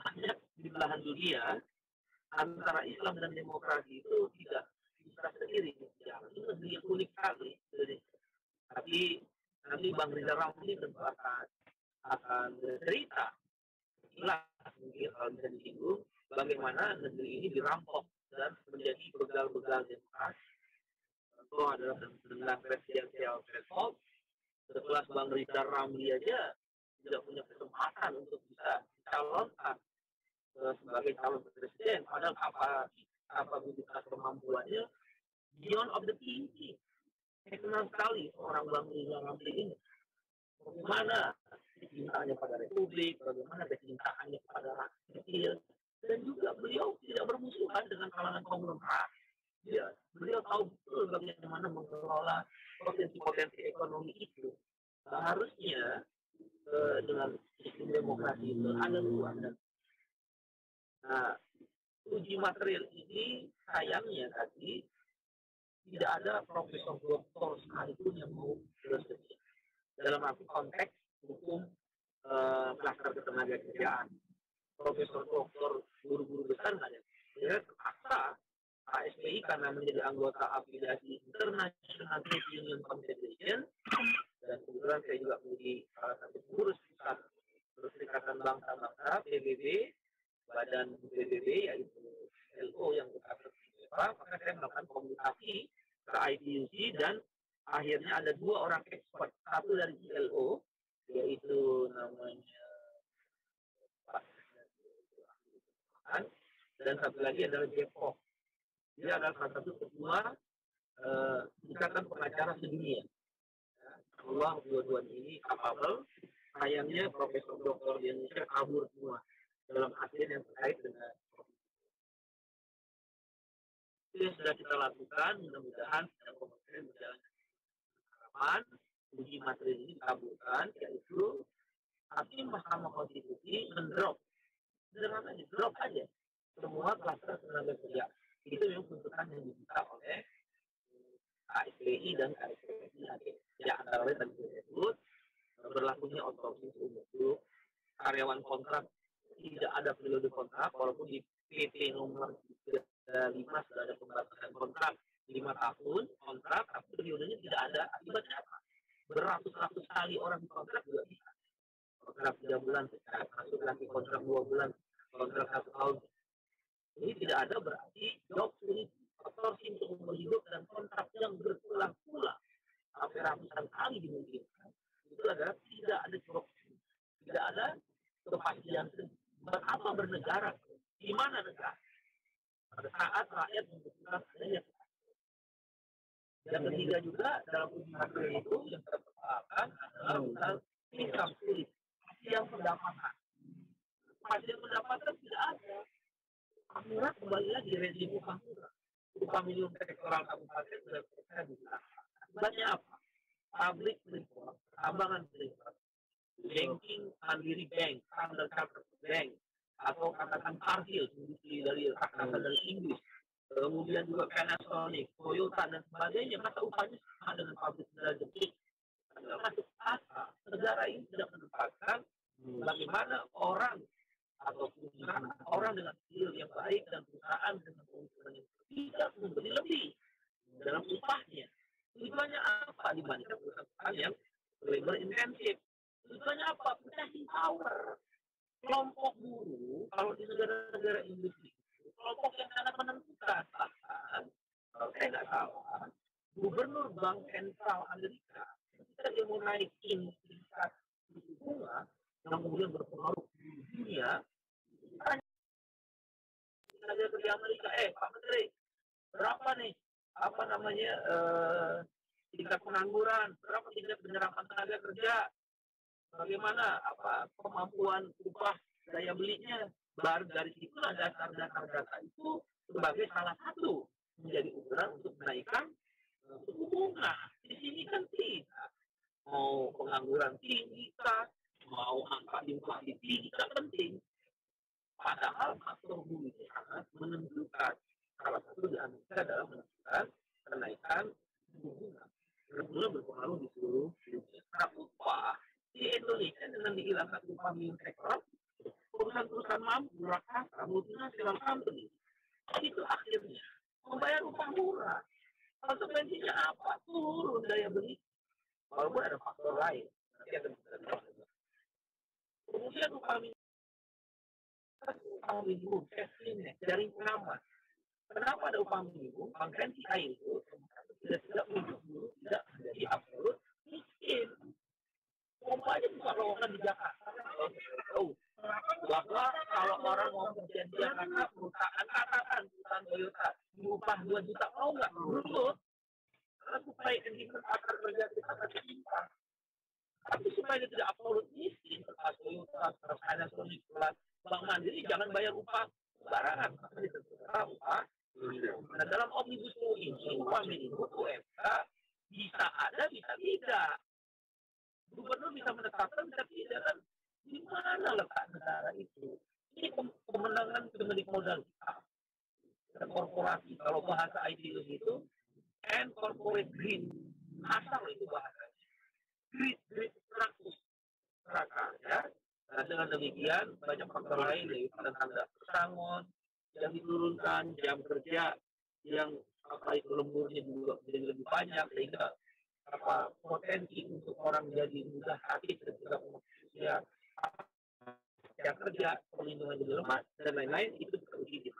Banyak di belahan dunia antara Islam dan demokrasi itu tidak bisa seiring sejalan. Itu negeri yang unik sekali. Tapi nanti Bang Rizal Ramli tentu akan akan bercerita jelas mungkin kalau bisa disinggung bagaimana negeri ini dirampok dan menjadi begal-begal demokrasi. Tentu adalah dengan presidensial threshold setelah Bang Rizal Ramli aja tidak punya kesempatan untuk bisa dicalonkan uh, sebagai calon presiden padahal apa kapabilitas kemampuannya beyond of the thinking saya kenal sekali orang Bang Rizal Ramli ini. Bagaimana kecintaannya pada Republik, bagaimana kecintaannya pada rakyat dan juga beliau tidak bermusuhan dengan kalangan konglomerat. Ya, beliau tahu betul bagaimana mengelola potensi-potensi ekonomi itu. Seharusnya eh, dengan sistem demokrasi itu ada dua. Nah, uji material ini sayangnya tadi tidak ada profesor doktor sekalipun yang mau bersedia dalam arti konteks hukum uh, klaster ketenaga kerjaan. Profesor doktor guru-guru besar nggak ada. Ya, terpaksa ASPI karena menjadi anggota afiliasi International Trade Union Confederation. Dan kebetulan saya juga menjadi salah satu pengurus pusat Perserikatan Bangsa-Bangsa PBB badan PBB yaitu LO yang kita maka saya melakukan komunikasi ke IPUC dan akhirnya ada dua orang ekspert. Satu dari ILO yaitu namanya dan satu lagi adalah Jepok dia adalah salah satu ketua uh, ikatan pengacara sedunia. Allah dua-duanya ini kapabel sayangnya profesor doktor di Indonesia kabur semua dalam hasil yang terkait dengan itu yang sudah kita lakukan mudah-mudahan sidang kompetensi berjalan harapan uji materi ini dikabulkan yaitu hakim Mahkamah Konstitusi mendrop sederhana drop aja semua klaster tenaga kerja itu yang tuntutan yang diminta oleh KSPI dan KSPI ya antara lain tadi disebut berlakunya otopsi seumur hidup karyawan kontrak tidak ada periode kontrak walaupun di PP nomor lima sudah ada pembatasan kontrak lima tahun kontrak tapi periodenya tidak ada. Akibatnya apa? Beratus-ratus kali orang kontrak juga bisa. Kontrak tiga bulan masuk lagi kontrak dua bulan kontrak satu tahun ini tidak ada berarti job outsourcing untuk hidup dan kontrak yang berpulang-pulang sampai ratusan kali dimungkinkan. Itu adalah tidak ada job tidak ada kepastian berapa bernegara di mana negara. Pada saat rakyat membutuhkan adanya. Yang ketiga juga dalam uji materi itu yang kita persoalkan adalah tentang income yang pendapatan yang pendapatan tidak ada Amura kembali lagi murah upah minimum sektoral kabupaten sudah selesai bisa akibatnya apa? Public report tambangan report. Banking mandiri bank standard chartered bank atau katakan Cargill dari katakan dari Inggris. Kemudian juga Panasonic, Toyota dan sebagainya. Masa upahnya sama dengan pabrik derajat nggak masuk akal. Negara ini tidak menempatkan bagaimana orang atau perusahaan orang dengan skill yang baik dan perusahaan dengan keuntungan yang tidak memberi lebih dalam upahnya. Tujuannya apa dibandingkan perusahaan yang labor intensif? Tujuannya apa? Pricing power. Kelompok buruh, kalau di negara-negara industri, kelompok yang sangat menentukan. Bahkan, kalau saya nggak salah, gubernur bank sentral Amerika, ketika dia mau naikin tingkat suku bunga, yang kemudian berpengaruh di dunia, tenaga kerja Amerika, eh Pak Menteri, berapa nih apa namanya eh, tingkat pengangguran, berapa tingkat penyerapan tenaga kerja, bagaimana apa kemampuan upah daya belinya, baru dari situlah dasar-dasar data itu sebagai salah satu menjadi ukuran untuk menaikkan suku bunga. Di sini kan tidak mau pengangguran tinggi kah, mau angka inflasi tinggi kan penting. Padahal faktor sangat menentukan salah satu di Amerika adalah menentukan kenaikan bunga. Benar berpengaruh di seluruh dunia. Nah, upah di Indonesia dengan dihilangkan upah minimum sektor, perusahaan-perusahaan mampu raksasa, multinasional company, itu akhirnya membayar upah murah. Konsekuensinya apa? Turun daya beli. Walaupun ada faktor lain. Nanti akan kita Kemudian upah upah minimum, safety net, jaring pengaman. Kenapa ada upah minimum? Konvensi air itu tidak tidak menunjuk tidak menjadi absolut miskin. Umpamanya buka lowongan di Jakarta, tahu bahwa kalau orang mau kerja di Jakarta, perusahaan katakan perusahaan Toyota diupah 2 juta mau nggak? Lulus. Karena supaya indikator kerja kita tertimpang. Tapi supaya dia tidak absolut miskin, terkait Toyota, terkait Bank Mandiri, jangan bayar upah sembarangan. Ditentukan upah Nah, dalam omnibus law ini, upah minimum UMK bisa ada, bisa tidak. Gubernur bisa menetapkan, bisa tidak. Kan di mana letak negara itu? Ini kemenangan pemilik modal kita. Korporasi, kalau bahasa ideologi itu, and corporate green. Asal itu bahasanya. Green, 100. Neraka, ya. Nah, dengan demikian, banyak faktor lain, yaitu tanda pesangon, yang diturunkan jam kerja yang apa itu lemburnya juga jadi lebih banyak sehingga apa potensi untuk orang jadi mudah sakit ketika ya yang kerja perlindungan jadi lemah dan lain-lain itu teruji di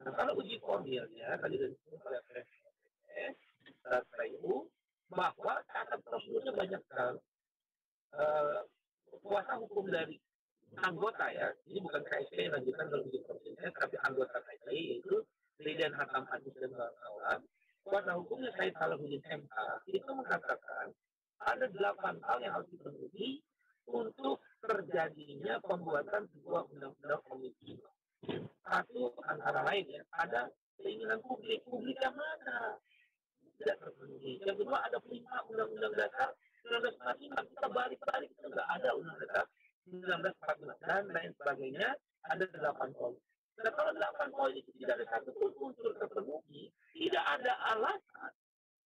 Nah kalau uji formilnya tadi disebut oleh PSS bahwa catat prosedurnya banyak sekali uh, kuasa hukum dari anggota ya, ini bukan KSP yang lanjutkan dalam uji prosesnya, tapi anggota KSP yaitu Brigjen Hakam Aziz dan kawan Kuasa hukumnya Said Salahuddin MK itu mengatakan ada delapan hal yang harus dipenuhi untuk terjadinya pembuatan sebuah undang-undang omnibus Satu antara lain ya, ada keinginan publik. Publik yang mana? Tidak terpenuhi. Yang kedua ada perintah undang-undang dasar 1945. Kita balik-balik, kita nggak ada undang-undang dasar 1914 dan lain sebagainya ada delapan poin. Nah kalau delapan poin itu tidak ada satu pun unsur terpenuhi, tidak ada alasan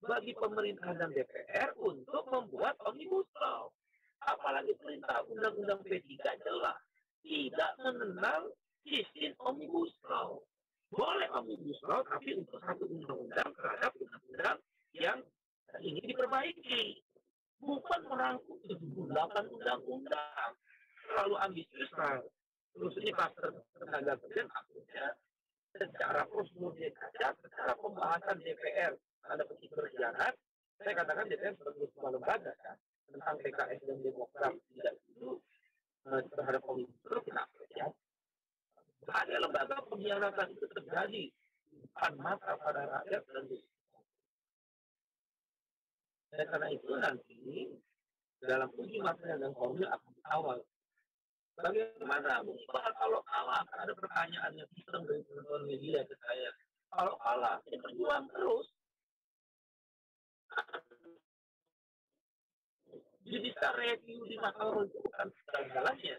bagi pemerintah dan DPR untuk membuat omnibus law. Apalagi perintah undang-undang P3 jelas tidak mengenal sistem omnibus law. Boleh omnibus law, tapi untuk satu undang-undang terhadap undang-undang yang ingin diperbaiki. Bukan merangkum 78 undang-undang terlalu ambisius. Terus ini kluster tenaga kerja maksudnya secara prosedur kaca, secara pembahasan DPR ada petik berkhianat, saya katakan DPR sebagai sebuah lembaga kan, tentang PKS dan Demokrat tidak itu eh, terhadap komisi itu kita apresiasi. Ada lembaga pengkhianatan itu terjadi depan mata pada rakyat dan dan karena itu nanti dalam uji material dan formil akan awal Bagaimana musibah kalau kalah? Ada pertanyaan yang iseng dari teman media ke saya. Kalau kalah, ini berjuang terus. Judicial review di Mahkamah itu bukan segala-galanya.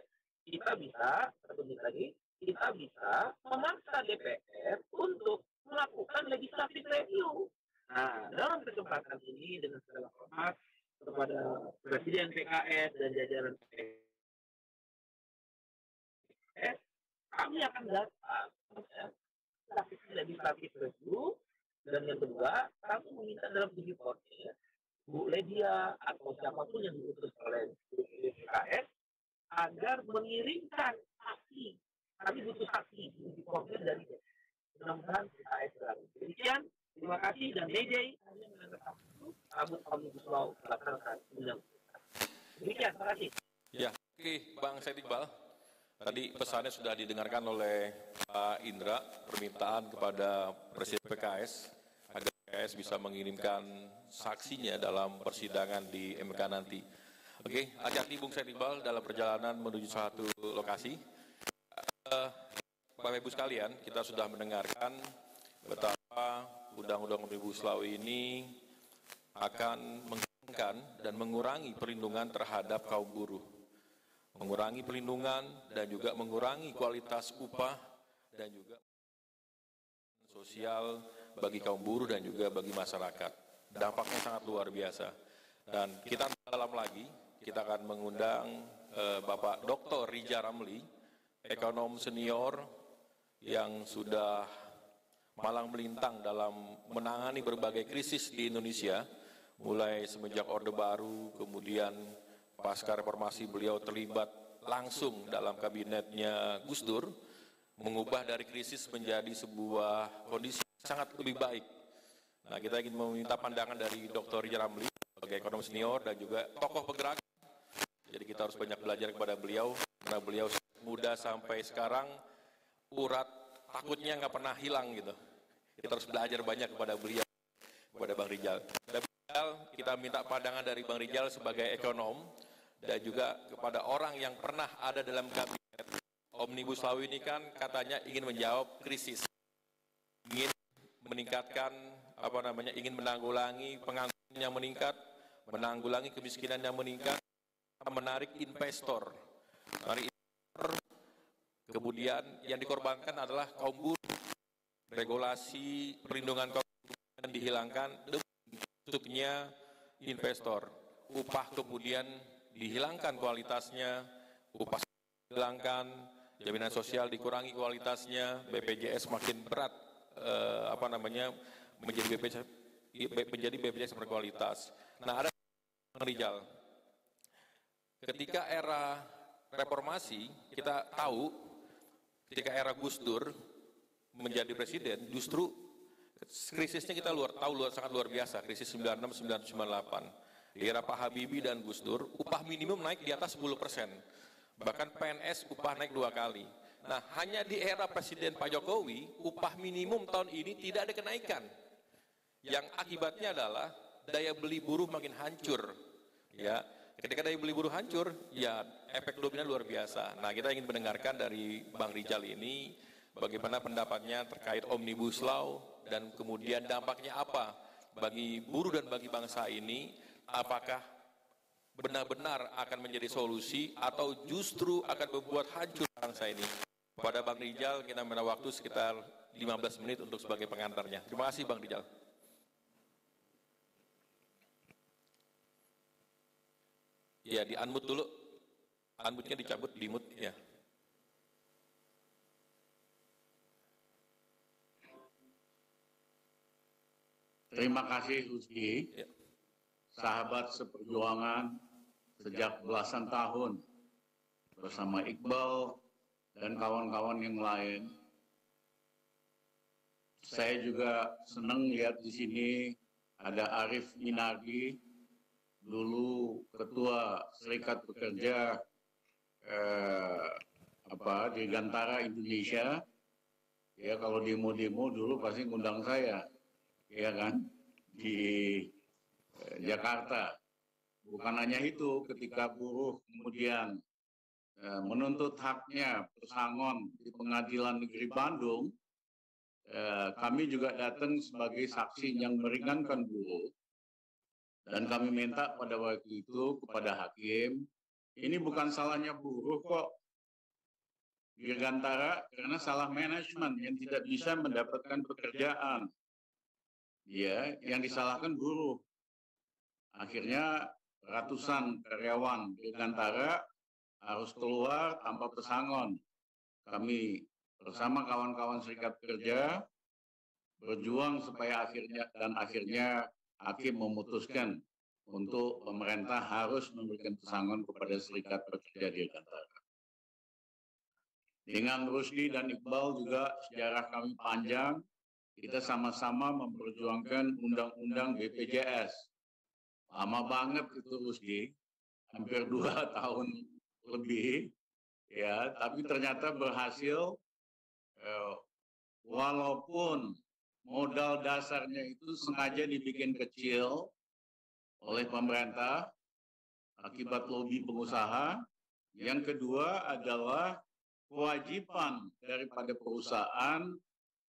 Kita bisa, satu lagi, kita bisa memaksa DPR untuk melakukan legislative review. Nah, dalam kesempatan ini dengan segala hormat, kepada Presiden PKS dan jajaran PKS, kami akan datang ya, legislatif review dan yang kedua kami meminta dalam reportnya Bu Ledia atau siapa pun yang diutus oleh PKS agar mengirimkan saksi kami butuh saksi di reportnya dari mudah-mudahan berani demikian terima kasih dan menandakan rambut omnibus law melaksanakan undang demikian terima kasih Ya, oke Bang Said Iqbal. Tadi pesannya sudah didengarkan oleh Pak Indra, permintaan kepada Presiden PKS agar PKS bisa mengirimkan saksinya dalam persidangan di MK nanti. Oke, hati-hati Bung Said Iqbal dalam perjalanan menuju satu lokasi. Bapak Ibu sekalian, kita sudah mendengarkan betapa Undang-Undang Omnibus Law ini akan menghilangkan dan mengurangi perlindungan terhadap kaum buruh mengurangi perlindungan dan juga mengurangi kualitas upah dan juga sosial bagi kaum buruh dan juga bagi masyarakat. Dampaknya sangat luar biasa. Dan kita dalam lagi, kita akan mengundang eh, Bapak Dr. Rija Ramli, ekonom senior yang sudah malang melintang dalam menangani berbagai krisis di Indonesia, mulai semenjak Orde Baru, kemudian pasca reformasi beliau terlibat langsung dalam kabinetnya Gus Dur, mengubah dari krisis menjadi sebuah kondisi sangat lebih baik. Nah, kita ingin meminta pandangan dari Dr. Rija Ramli sebagai ekonom senior dan juga tokoh penggerak. Jadi kita harus banyak belajar kepada beliau, karena beliau muda sampai sekarang urat takutnya nggak pernah hilang gitu. Kita harus belajar banyak kepada beliau, kepada Bang Rijal. Dan Rijal, kita minta pandangan dari Bang Rijal sebagai ekonom dan juga kepada orang yang pernah ada dalam kabinet. Omnibus Law ini kan katanya ingin menjawab krisis, ingin meningkatkan apa namanya, ingin menanggulangi pengangguran yang meningkat, menanggulangi kemiskinan yang meningkat, menarik investor, menarik investor. Kemudian yang dikorbankan adalah kaum buruh, regulasi perlindungan kaum buruh dihilangkan masuknya investor, upah kemudian dihilangkan kualitasnya, upah dihilangkan, jaminan sosial dikurangi kualitasnya, BPJS makin berat eh, apa namanya menjadi BPJS menjadi BPJS berkualitas. Nah ada Rijal, ketika era reformasi kita tahu ketika era Gus Dur menjadi presiden justru krisisnya kita luar tahu luar sangat luar biasa krisis 96 98 di era Pak Habibie dan Gus Dur upah minimum naik di atas 10 persen. Bahkan PNS upah naik dua kali. Nah hanya di era Presiden Pak Jokowi upah minimum tahun ini tidak ada kenaikan. Yang akibatnya adalah daya beli buruh makin hancur ya ketika daya beli buruh hancur ya efek dominan luar biasa. Nah kita ingin mendengarkan dari Bang Rijal ini bagaimana pendapatnya terkait Omnibus Law dan kemudian dampaknya apa bagi buruh dan bagi bangsa ini. Apakah benar-benar akan menjadi solusi atau justru akan membuat hancur bangsa ini? Pada Bang Rijal kita minta waktu sekitar 15 menit untuk sebagai pengantarnya. Terima kasih Bang Rijal Ya, di unmute dulu. Unmute-nya dicabut, di mute ya. Terima kasih Husni, Ya. sahabat seperjuangan sejak belasan tahun bersama Iqbal dan kawan-kawan yang lain. Saya juga senang lihat di sini ada Arif Minardi, dulu ketua Serikat Pekerja eh, apa di Gantara Indonesia. Ya kalau demo-demo dulu pasti ngundang saya, ya kan di eh, Jakarta. Bukan hanya itu, ketika buruh kemudian eh, menuntut haknya pesangon di Pengadilan Negeri Bandung, eh, kami juga datang sebagai saksi yang meringankan buruh dan kami minta pada waktu itu kepada hakim, ini bukan salahnya buruh kok. Dirgantara karena salah manajemen yang tidak bisa mendapatkan pekerjaan. Ya, yang disalahkan buruh. Akhirnya ratusan karyawan Dirgantara harus keluar tanpa pesangon. Kami bersama kawan-kawan serikat pekerja berjuang supaya akhirnya dan akhirnya hakim memutuskan untuk pemerintah harus memberikan pesangon kepada serikat pekerja Dirgantara. Dengan Rusdi dan Iqbal juga sejarah kami panjang, kita sama-sama memperjuangkan undang-undang BPJS. Lama banget itu Rusdi, hampir dua tahun lebih, ya. Tapi ternyata berhasil, eh, walaupun modal dasarnya itu sengaja dibikin kecil oleh pemerintah akibat lobby pengusaha. Yang kedua adalah kewajiban daripada perusahaan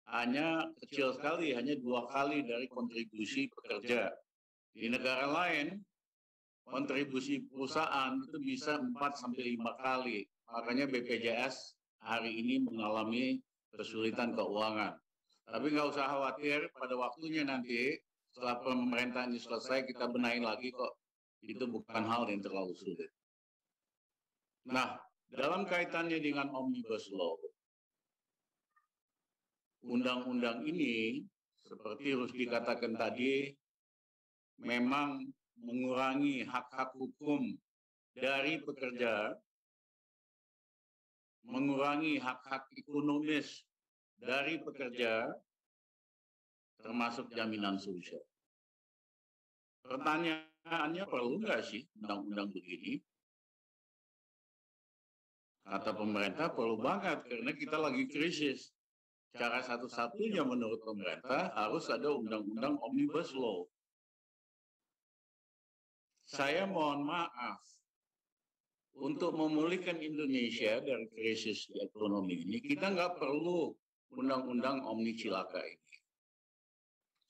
hanya kecil sekali, hanya dua kali dari kontribusi pekerja. Di negara lain, kontribusi perusahaan itu bisa 4 sampai 5 kali. Makanya BPJS hari ini mengalami kesulitan keuangan. Tapi nggak usah khawatir, pada waktunya nanti setelah pemerintahan ini selesai kita benahin lagi kok. Itu bukan hal yang terlalu sulit. Nah, dalam kaitannya dengan Omnibus Law, undang-undang ini seperti harus dikatakan tadi memang mengurangi hak-hak hukum dari pekerja, mengurangi hak-hak ekonomis dari pekerja, termasuk jaminan sosial. Pertanyaannya perlu nggak sih undang-undang begini? Kata pemerintah perlu banget karena kita lagi krisis. Cara satu-satunya menurut pemerintah harus ada undang-undang omnibus law. Saya mohon maaf untuk memulihkan Indonesia dari krisis ekonomi ini, kita nggak perlu undang-undang omni cilaka ini.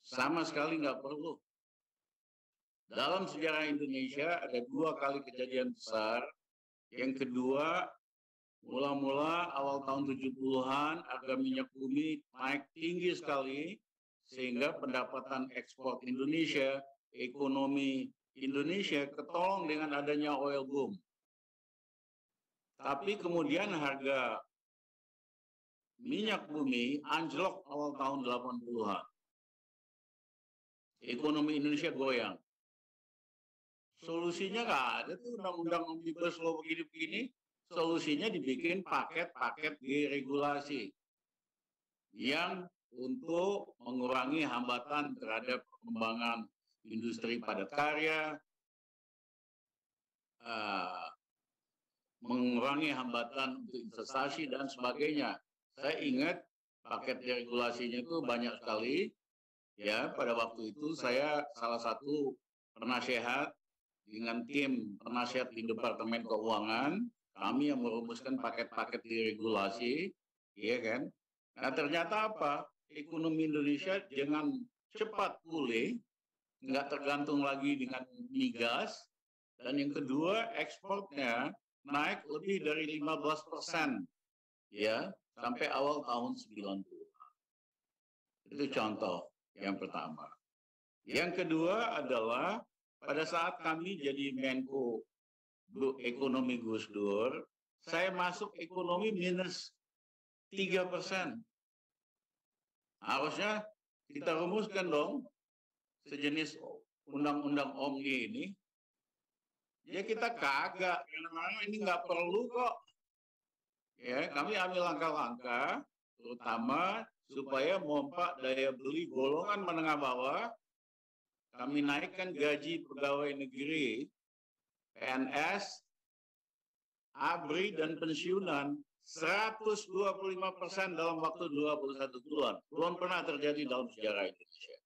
Sama sekali nggak perlu. Dalam sejarah Indonesia ada dua kali kejadian besar. Yang kedua, mula-mula awal tahun 70-an harga minyak bumi naik tinggi sekali sehingga pendapatan ekspor Indonesia, ekonomi Indonesia ketolong dengan adanya oil boom. Tapi kemudian harga minyak bumi anjlok awal tahun 80-an. Ekonomi Indonesia goyang. Solusinya nggak ada tuh undang-undang omnibus law begini-begini. Solusinya dibikin paket-paket deregulasi yang untuk mengurangi hambatan terhadap pengembangan industri padat karya, uh, mengurangi hambatan untuk investasi dan sebagainya. Saya ingat paket deregulasinya itu banyak sekali. Ya, pada waktu itu saya salah satu penasehat dengan tim penasihat di Departemen Keuangan, kami yang merumuskan paket-paket deregulasi, ya kan? Nah ternyata apa? Ekonomi Indonesia jangan cepat pulih, nggak tergantung lagi dengan migas, dan yang kedua ekspornya naik lebih dari 15 persen, ya sampai awal tahun 90. Itu contoh yang pertama. Yang kedua adalah pada saat kami jadi Menko Ekonomi Gus Dur, saya masuk ekonomi minus 3 persen. Harusnya kita rumuskan dong sejenis undang-undang OMNI ini. Ya kita kagak, karena ini nggak perlu kok. Ya, kami ambil langkah-langkah, terutama supaya mompak daya beli golongan menengah bawah kami naikkan gaji pegawai negeri, PNS, ABRI, dan pensiunan 125 persen dalam waktu 21 bulan. Belum pernah terjadi dalam sejarah Indonesia.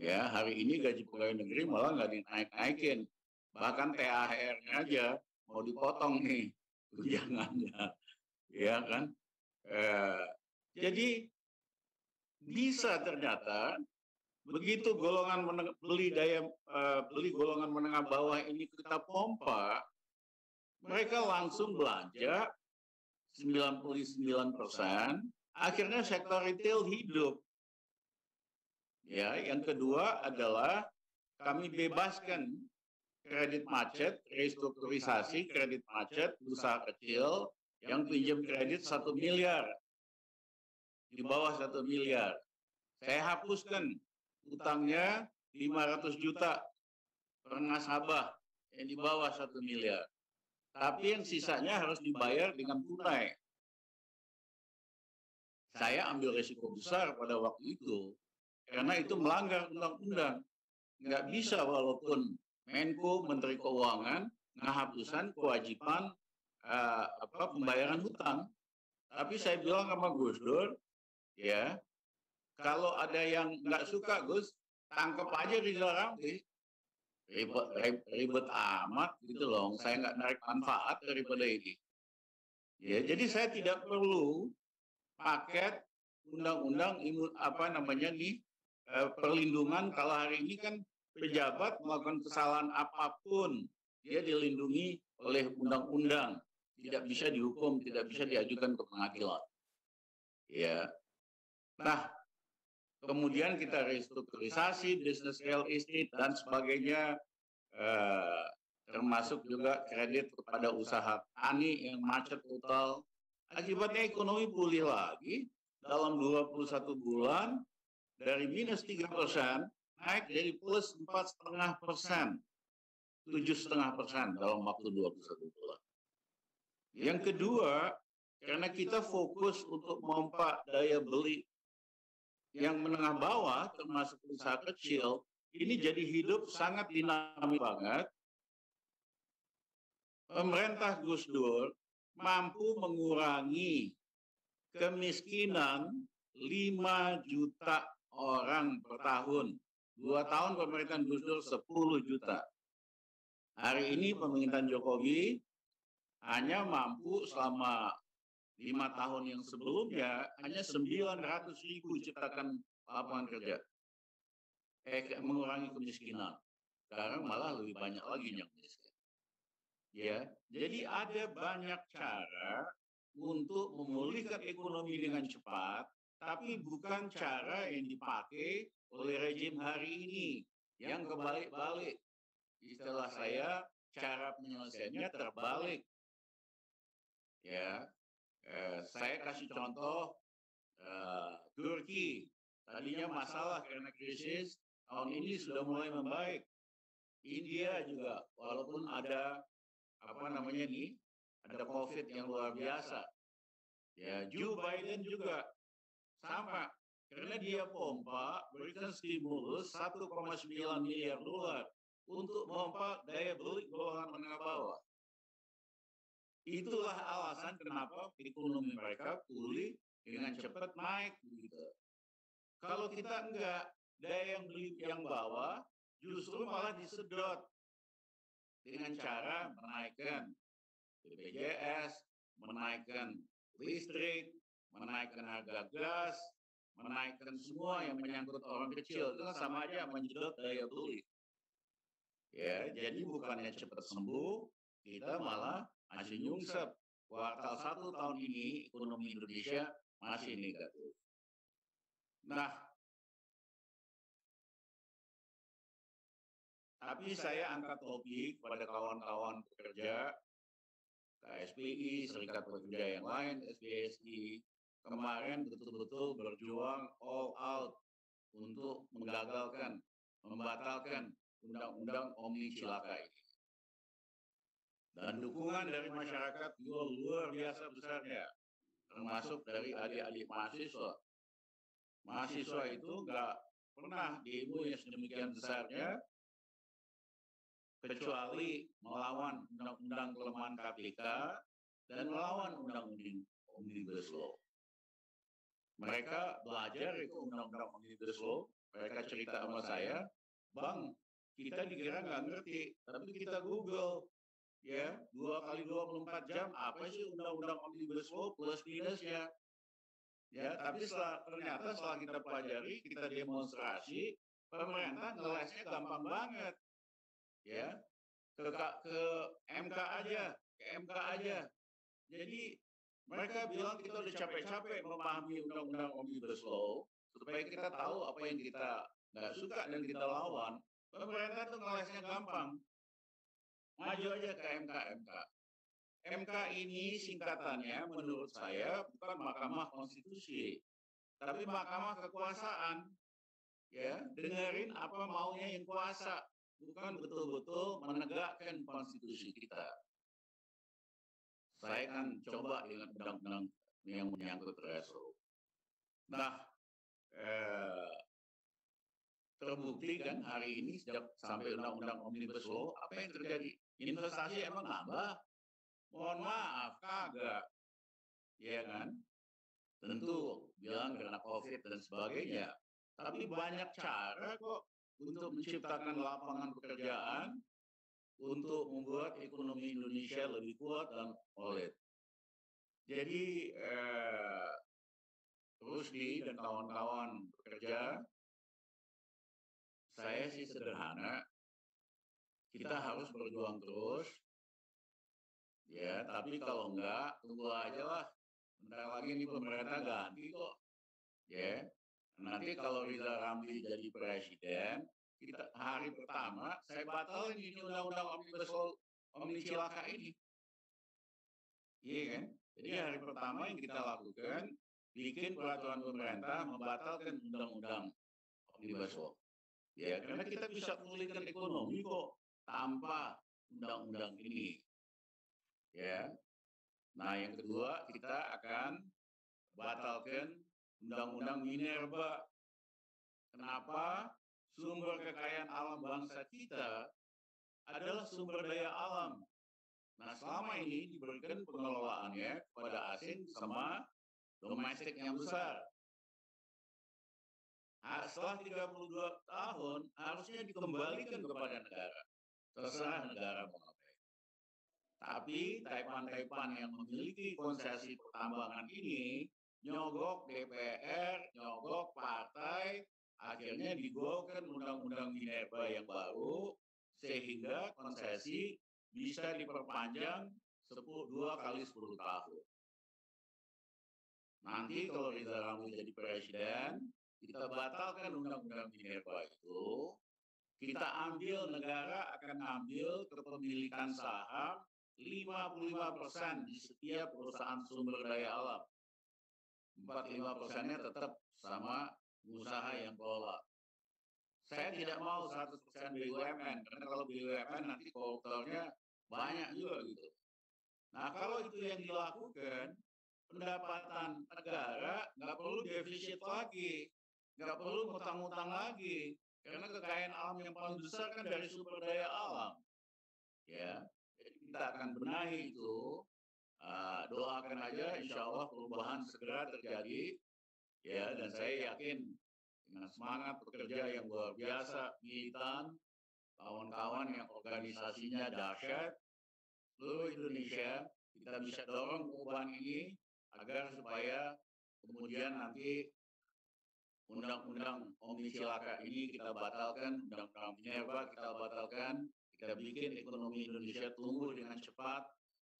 Ya, hari ini gaji pegawai negeri malah nggak dinaik-naikin. Bahkan THR-nya aja mau dipotong nih tunjangannya. Ya kan? Eh, jadi bisa ternyata begitu golongan menengah, beli daya uh, beli golongan menengah bawah ini kita pompa, mereka langsung belanja 99 persen, akhirnya sektor retail hidup. Ya, yang kedua adalah kami bebaskan kredit macet, restrukturisasi kredit macet, usaha kecil yang pinjam kredit satu miliar, di bawah satu miliar. Saya hapuskan utangnya 500 juta per nasabah yang di bawah satu miliar. Tapi yang sisanya harus dibayar dengan tunai. Saya ambil resiko besar pada waktu itu karena itu melanggar undang-undang. Nggak bisa walaupun Menko Menteri Keuangan menghapusan kewajiban uh, apa pembayaran hutang. Tapi saya bilang sama Gus Dur, ya kalau ada yang nggak suka Gus, tangkap aja Rizal Ramli. Ribet, ribet, amat gitu loh. Saya nggak narik manfaat daripada ini. Ya, jadi saya tidak perlu paket undang-undang apa namanya nih eh, perlindungan kalau hari ini kan pejabat melakukan kesalahan apa pun dia dilindungi oleh undang-undang tidak bisa dihukum tidak bisa diajukan ke pengadilan. Ya. Nah kemudian kita restrukturisasi bisnis real estate dan sebagainya eh, termasuk juga kredit kepada usaha tani yang macet total. Akibatnya ekonomi pulih lagi. Dalam 21 bulan dari minus 3 persen naik dari plus 4,5 persen, 7,5 persen dalam waktu 21 bulan. Yang kedua, karena kita fokus untuk memompa daya beli yang menengah bawah, termasuk usaha kecil, ini jadi hidup sangat dinamis banget. Pemerintah Gus Dur mampu mengurangi kemiskinan 5 juta orang per tahun. Dua tahun pemerintahan Gus Dur 10 juta. Hari ini pemerintahan Jokowi hanya mampu selama lima tahun yang sebelumnya hanya 900 ribu ciptakan lapangan kerja. Eh, mengurangi kemiskinan. Sekarang malah lebih banyak lagi yang miskin. Ya, jadi ada banyak cara untuk memulihkan ekonomi dengan cepat, tapi bukan cara yang dipakai oleh rejim hari ini yang kebalik-balik. Istilah saya, cara penyelesaiannya terbalik. Ya, eh, saya kasih contoh eh, Turki. Tadinya masalah karena krisis, tahun ini sudah mulai membaik. India juga, walaupun ada apa namanya nih ada COVID yang luar biasa. Ya, Joe Biden juga sama karena dia pompa berikan stimulus 1,9 miliar dolar untuk pompa daya beli golongan menengah bawah. Itulah alasan kenapa ekonomi mereka pulih dengan cepat naik gitu. Kalau kita enggak daya yang beli yang bawah justru malah disedot dengan cara menaikkan BPJS, menaikkan listrik, menaikkan harga gas, menaikkan semua yang menyangkut orang kecil itu kan sama aja menjedot daya beli. Ya, jadi bukannya cepat sembuh, kita malah masih nyungsep. Kuartal satu tahun ini ekonomi Indonesia masih negatif. Nah, Tapi saya angkat topik pada kawan-kawan pekerja, KSPI, Serikat Pekerja yang lain, SBSI, kemarin betul-betul berjuang all out untuk menggagalkan, membatalkan undang-undang Omni Cilaka ini. Dan dukungan dari masyarakat juga luar biasa besarnya, termasuk dari adik-adik mahasiswa. Mahasiswa itu nggak pernah yang sedemikian besarnya kecuali melawan undang-undang kelemahan KPK dan melawan undang-undang Omnibus Law. Mereka belajar itu undang-undang Omnibus Law, mereka cerita sama saya, Bang, kita dikira nggak ngerti, tapi kita Google, ya, dua kali 24 jam, apa sih undang-undang Omnibus Law plus minusnya? Ya, tapi setelah, ternyata setelah kita pelajari, kita demonstrasi, pemerintah ngelesnya gampang banget. Ya ke ke MK aja ke MK aja. Jadi mereka bilang kita udah capek-capek memahami undang-undang omnibus law supaya kita tahu apa yang kita nggak suka dan kita lawan pemerintah tuh ngelesnya gampang maju aja ke MK MK. MK ini singkatannya menurut saya bukan Mahkamah Konstitusi, tapi Mahkamah Kekuasaan. Ya, dengerin apa maunya yang kuasa, bukan betul-betul menegakkan konstitusi kita. Saya kan coba dengan undang-undang yang menyangkut reso. Nah, eh, terbukti kan hari ini sejak sampai undang-undang omnibus law apa yang terjadi? Investasi emang nambah? Mohon maaf, kagak. Ya kan? Tentu bilang karena COVID dan sebagainya. Tapi banyak cara kok untuk menciptakan lapangan pekerjaan, untuk membuat ekonomi Indonesia lebih kuat dan solid. Jadi eh, Rusdi dan kawan-kawan bekerja, saya sih sederhana, kita harus berjuang terus, ya. Tapi kalau enggak, tunggu aja lah. Bentar lagi ini pemerintah ganti kok, ya. Nanti kalau Riza Ramli jadi presiden, kita hari pertama saya batalin ini undang-undang omnibus law omnibus cilaka ini. Iya kan? Jadi hari pertama yang kita lakukan bikin peraturan pemerintah membatalkan undang-undang omnibus law. Ya, karena kita bisa pulihkan ekonomi kok tanpa undang-undang ini. Ya. Nah, yang kedua kita akan batalkan undang-undang Minerba. Kenapa? Sumber kekayaan alam bangsa kita adalah sumber daya alam. Nah, selama ini diberikan pengelolaannya kepada asing sama domestik yang besar. Nah, setelah 32 tahun harusnya dikembalikan kepada negara. Terserah negara mau. Tapi Taipan-Taipan yang memiliki konsesi pertambangan ini nyogok DPR, nyogok partai, akhirnya digolkan undang-undang Minerba yang baru sehingga konsesi bisa diperpanjang 10, dua kali 10 tahun. Nanti kalau Riza Ramli jadi presiden, kita batalkan undang-undang Minerba itu, kita ambil negara akan ambil kepemilikan saham 55% di setiap perusahaan sumber daya alam. 45 persennya tetap sama usaha yang kelola. Saya tidak mau 100% BUMN, karena kalau BUMN nanti koruptornya banyak juga gitu. Nah kalau itu yang dilakukan, pendapatan negara nggak perlu defisit lagi, nggak perlu ngutang-ngutang lagi, karena kekayaan alam yang paling besar kan dari sumber daya alam. Ya, jadi kita akan benahi itu. Uh, doakan aja, insya Allah perubahan segera terjadi. Ya, dan saya yakin dengan semangat bekerja yang luar biasa, militan, kawan-kawan yang organisasinya dahsyat, seluruh Indonesia, kita bisa dorong perubahan ini agar supaya kemudian nanti undang-undang Omnibus Cilaka ini kita batalkan, undang-undang Minerba kita batalkan, kita bikin ekonomi Indonesia tumbuh dengan cepat,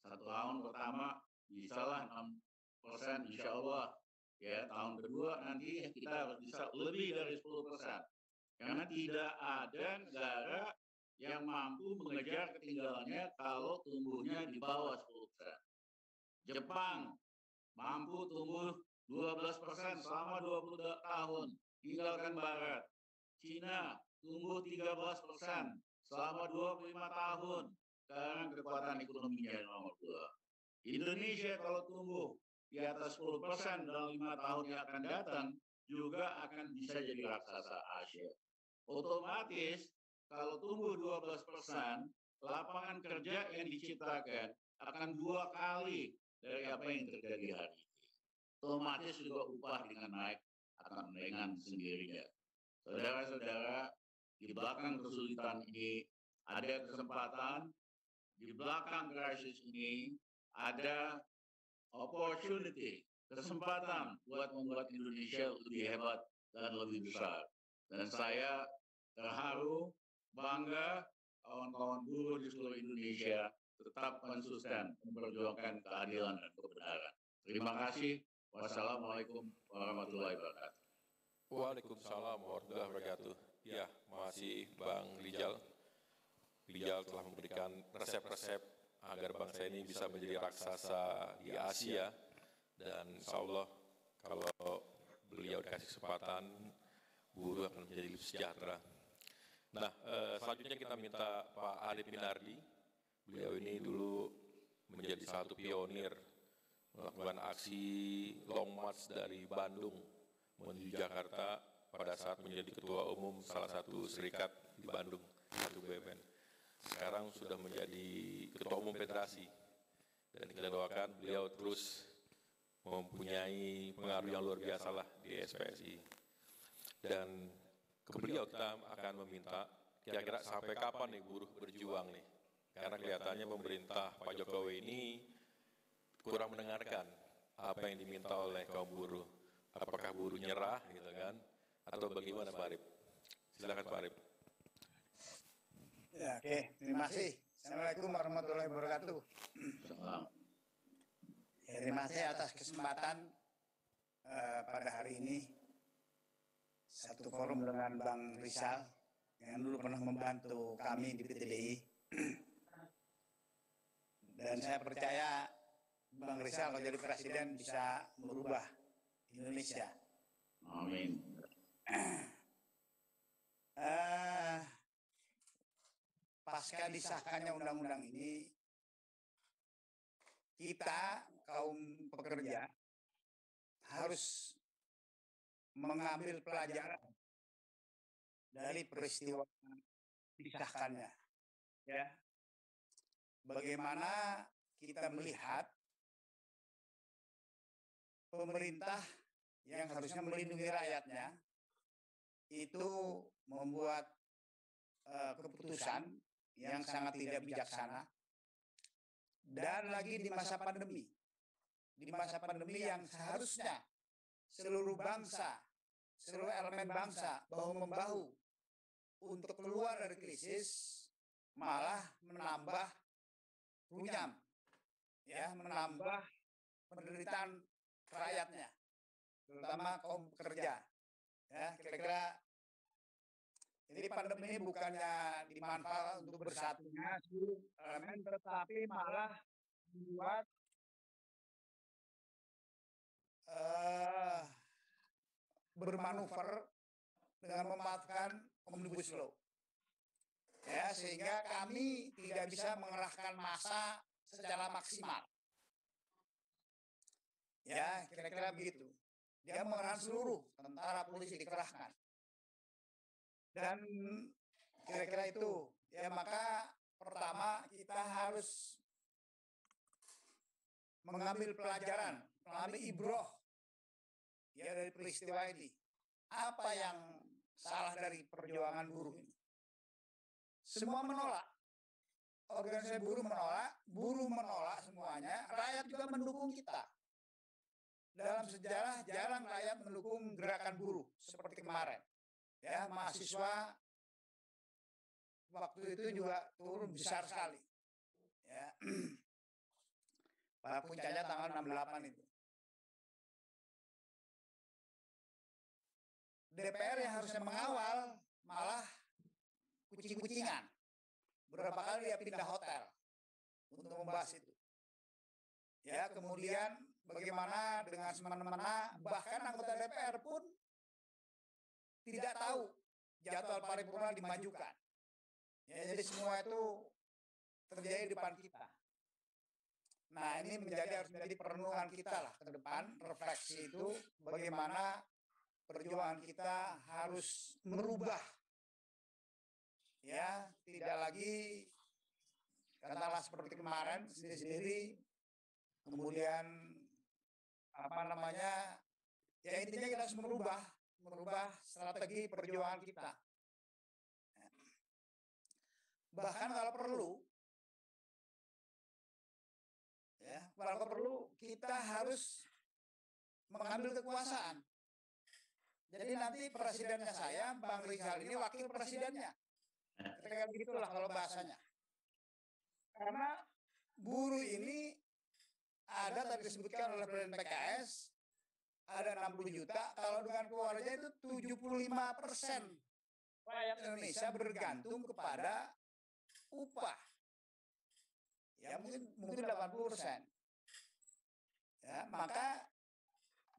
satu tahun pertama bisalah 6 persen insya Allah. Ya tahun kedua nanti kita bisa lebih dari 10 persen. Karena tidak ada negara yang mampu mengejar ketinggalannya kalau tumbuhnya di bawah 10 persen. Jepang mampu tumbuh 12 persen selama 20 tahun, tinggalkan Barat. Cina tumbuh 13 persen selama 25 tahun, sekarang kekuatan ekonominya nomor dua. Indonesia kalau tumbuh di atas 10 persen dalam lima tahun yang akan datang, juga akan bisa jadi raksasa Asia. Otomatis kalau tumbuh 12 persen, lapangan kerja yang diciptakan akan dua kali dari apa yang terjadi hari ini. Otomatis juga upah dengan naik akan dengan sendirinya. Saudara-saudara, di belakang kesulitan ini ada kesempatan di belakang krisis ini ada opportunity, kesempatan buat membuat Indonesia lebih hebat dan lebih besar. Dan saya terharu, bangga kawan-kawan buruh di seluruh Indonesia tetap konsisten memperjuangkan keadilan dan kebenaran. Terima kasih. Wassalamualaikum warahmatullahi wabarakatuh. Waalaikumsalam warahmatullahi wabarakatuh. Ya, masih Bang Rijal. beliau telah memberikan resep-resep agar bangsa ini bisa menjadi raksasa di Asia dan insya Allah kalau beliau dikasih kesempatan buruh akan menjadi lebih sejahtera. Nah, eh, selanjutnya kita minta Pak Arif Minardi. Beliau ini dulu menjadi satu pionir melakukan aksi long march dari Bandung menuju Jakarta pada saat menjadi ketua umum salah satu serikat di Bandung, satu BUMN. Sekarang sudah menjadi ketua umum federasi dan kita doakan beliau terus mempunyai pengaruh yang luar biasa lah di SPSI. Dan ke beliau kita akan meminta kira-kira sampai kapan nih buruh berjuang nih. Karena kelihatannya pemerintah Pak Jokowi ini kurang mendengarkan apa yang diminta oleh kaum buruh. Apakah buruh nyerah gitu kan? Atau bagaimana Pak Arif? Silakan Pak Arif. Ya, oke. Terima kasih. Assalamualaikum warahmatullahi wabarakatuh. Ya, terima kasih atas kesempatan uh, pada hari ini satu forum dengan Bang Rizal yang dulu pernah membantu kami di PTDI. Dan saya percaya Bang Rizal kalau jadi presiden bisa merubah Indonesia. Amin. Uh, pasca disahkannya undang-undang ini, kita kaum pekerja harus mengambil pelajaran dari peristiwa disahkannya. Ya. Bagaimana kita melihat pemerintah yang harusnya melindungi rakyatnya itu membuat uh, keputusan yang sangat tidak bijaksana. Dan lagi di masa pandemi. Di masa pandemi yang seharusnya seluruh bangsa seluruh elemen bangsa bahu membahu untuk keluar dari krisis malah menambah runyam ya menambah penderitaan rakyatnya terutama kaum pekerja ya kira-kira jadi pandemi ini bukannya dimanfaatkan untuk bersatunya seluruh elemen tetapi malah membuat uh, bermanuver dengan memanfaatkan omnibus law. Ya, sehingga kami tidak bisa mengerahkan massa secara maksimal. Ya, kira-kira begitu. Dia mengerahkan seluruh tentara polisi dikerahkan. Dan kira-kira itu. Ya, maka pertama kita harus mengambil pelajaran, mengambil ibroh ya dari peristiwa ini. Apa yang salah dari perjuangan buruh ini? Semua menolak. Organisasi buruh menolak, buruh menolak semuanya, rakyat juga mendukung kita. Dalam sejarah jarang rakyat mendukung gerakan buruh seperti kemarin. Ya, mahasiswa waktu itu juga turun besar sekali. Ya. Pada puncaknya tanggal 68 itu. DPR yang harusnya mengawal malah kucing-kucingan. Berapa kali dia pindah hotel untuk membahas itu. Ya, kemudian bagaimana dengan semena-mena bahkan anggota DPR pun tidak tahu jadwal paripurna dimajukan. Ya, jadi semua itu terjadi di depan kita. Nah, ini menjadi harus menjadi perenungan kita lah ke depan, refleksi itu bagaimana perjuangan kita harus merubah ya tidak lagi katakanlah seperti kemarin sendiri-sendiri kemudian apa namanya ya intinya kita harus merubah merubah strategi perjuangan kita bahkan kalau perlu ya kalau perlu kita harus mengambil kekuasaan jadi nanti presidennya saya, Bang Rizal ini wakil presidennya. Kira-kira begitulah kalau bahasanya. Karena buruh ini ada tadi disebutkan oleh Presiden PKS, ada 60 juta, kalau dengan keluarga itu 75 persen rakyat Indonesia bergantung kepada upah. Ya mungkin mungkin 80 persen. Ya, maka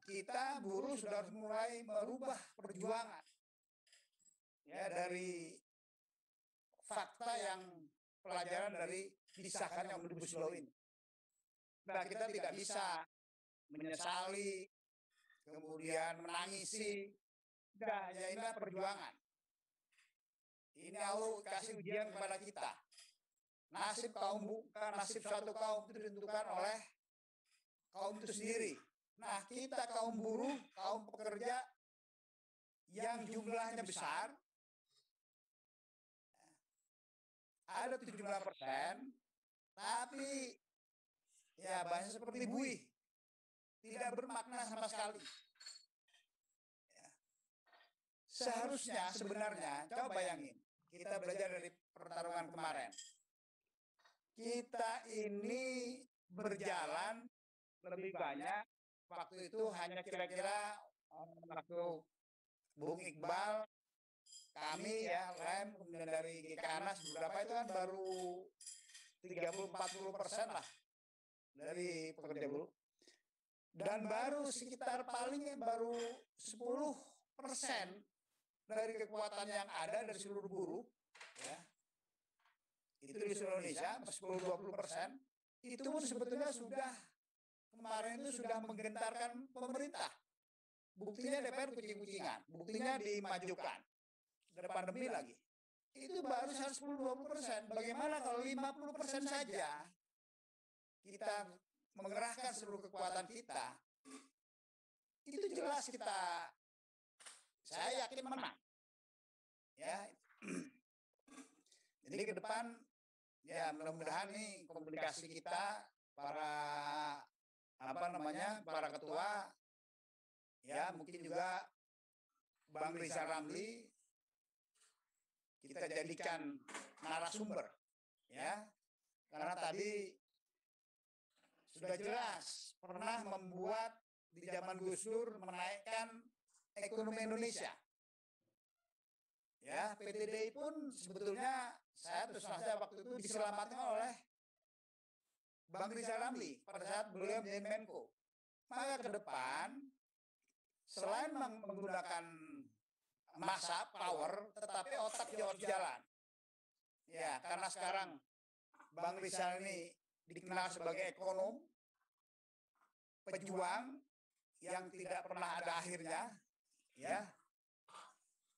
kita buruh sudah harus mulai merubah perjuangan. Ya dari fakta yang pelajaran dari disahkannya Omnibus Law ini. Nah, kita tidak bisa menyesali, kemudian menangisi. Nah, ya inilah perjuangan. Ini Allah kasih ujian kepada kita. Nasib kaum bukan nasib suatu kaum itu ditentukan oleh kaum itu sendiri. Nah, kita kaum buruh, kaum pekerja yang jumlahnya besar, ada 17 persen, tapi ya banyak seperti buih, tidak bermakna sama sekali. Ya. Seharusnya sebenarnya, coba bayangin, kita belajar dari pertarungan kemarin. Kita ini berjalan lebih banyak waktu itu hanya kira-kira waktu Bung Iqbal kami ya lem kemudian dari GKANAS beberapa itu kan baru 30-40 persen lah dari pekerja buruh dan baru sekitar paling baru 10 persen dari kekuatan yang ada dari seluruh buruh ya itu di seluruh Indonesia 10-20 persen itu pun sebetulnya sudah kemarin itu sudah menggentarkan pemerintah. Buktinya DPR kucing-kucingan, buktinya dimajukan. Ada pandemi lagi. Itu baru 110-20 persen. Bagaimana kalau 50 persen saja kita mengerahkan seluruh kekuatan kita, itu jelas kita, saya yakin menang. Ya, jadi ke depan ya mudah-mudahan nih komunikasi kita para apa namanya para ketua ya mungkin juga Bang Rizal Ramli kita jadikan narasumber ya. Karena tadi sudah jelas pernah membuat di zaman Gus Dur menaikkan ekonomi Indonesia ya PTDI pun sebetulnya saya terus saja waktu itu diselamatkan oleh Bang Rizal Ramli pada saat beliau menjadi Menko. Maka ke depan selain menggunakan masa power, tetapi otak harus jalan. Ya, karena sekarang Bang Rizal ini dikenal sebagai ekonom, pejuang yang tidak pernah ada akhirnya, ya.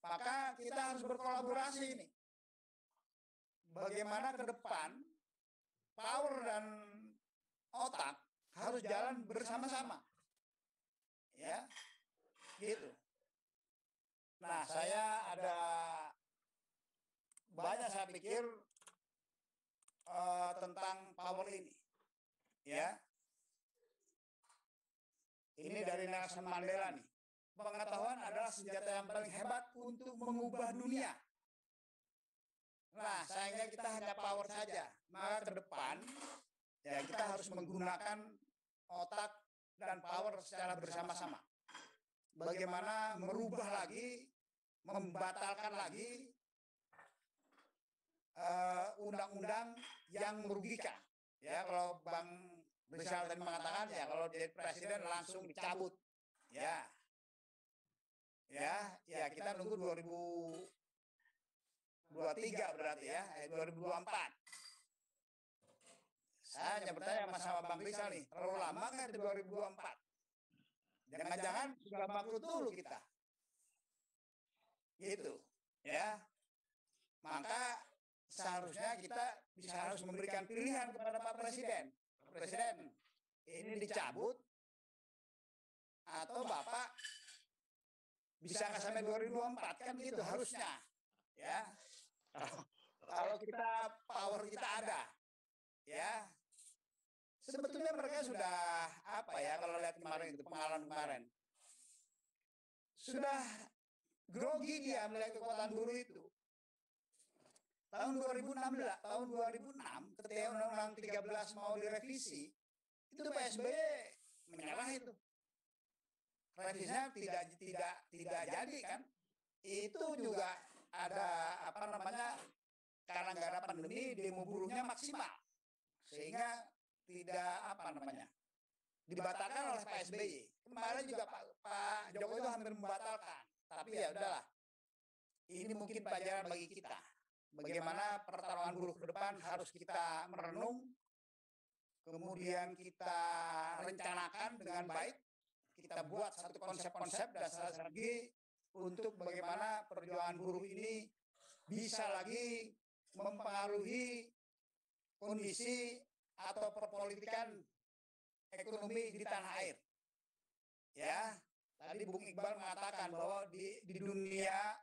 Maka kita harus berkolaborasi ini. Bagaimana ke depan power dan otak harus jalan bersama-sama. Ya. Gitu. Nah, saya ada banyak saya pikir uh, tentang power ini. Ya. Ini dari Nelson Mandela nih. Pengetahuan adalah senjata yang paling hebat untuk mengubah dunia. Nah, sayangnya kita hanya power saja. Maka ke depan ya kita harus menggunakan otak dan power secara bersama-sama. Bagaimana merubah lagi, membatalkan lagi undang-undang uh, yang merugikan. Ya kalau Bang Rizal tadi mengatakan ya kalau jadi presiden langsung dicabut. Ya. Ya, ya kita nunggu 2023 berarti ya, eh, 2024. Saya hanya bertanya sama, sama Bang Rizal nih, terlalu lama kan di 2024? Jangan-jangan sudah bangkrut dulu kita. Gitu, ya. Maka seharusnya kita bisa harus memberikan pilihan kepada Pak Presiden. Presiden, ini dicabut atau Bapak bisa nggak sampai 2024 kan gitu harusnya, ya. Kalau kita power kita ada, ya? Sebetulnya mereka sudah apa ya kalau lihat kemarin itu pengalaman kemarin. Sudah grogi dia melihat kekuatan buruh itu tahun 2016 tahun 2006 ketika undang-undang 13 mau direvisi itu Pak SBY menyerah itu. Revisinya tidak tidak tidak jadi kan? Itu juga ada apa namanya karena nggak ada pandemi demo buruhnya maksimal. Sehingga tidak apa namanya dibatalkan oleh Pak SBY kemarin juga Pak, Pak Jokowi itu hampir membatalkan. Tapi ya udahlah ini mungkin pelajaran bagi kita bagaimana pertarungan buruh ke depan harus kita merenung kemudian kita rencanakan dengan baik kita buat satu konsep-konsep dan strategi untuk bagaimana perjuangan buruh ini bisa lagi mempengaruhi kondisi atau perpolitikan ekonomi di tanah air. Ya, tadi Bung Iqbal mengatakan bahwa di, di dunia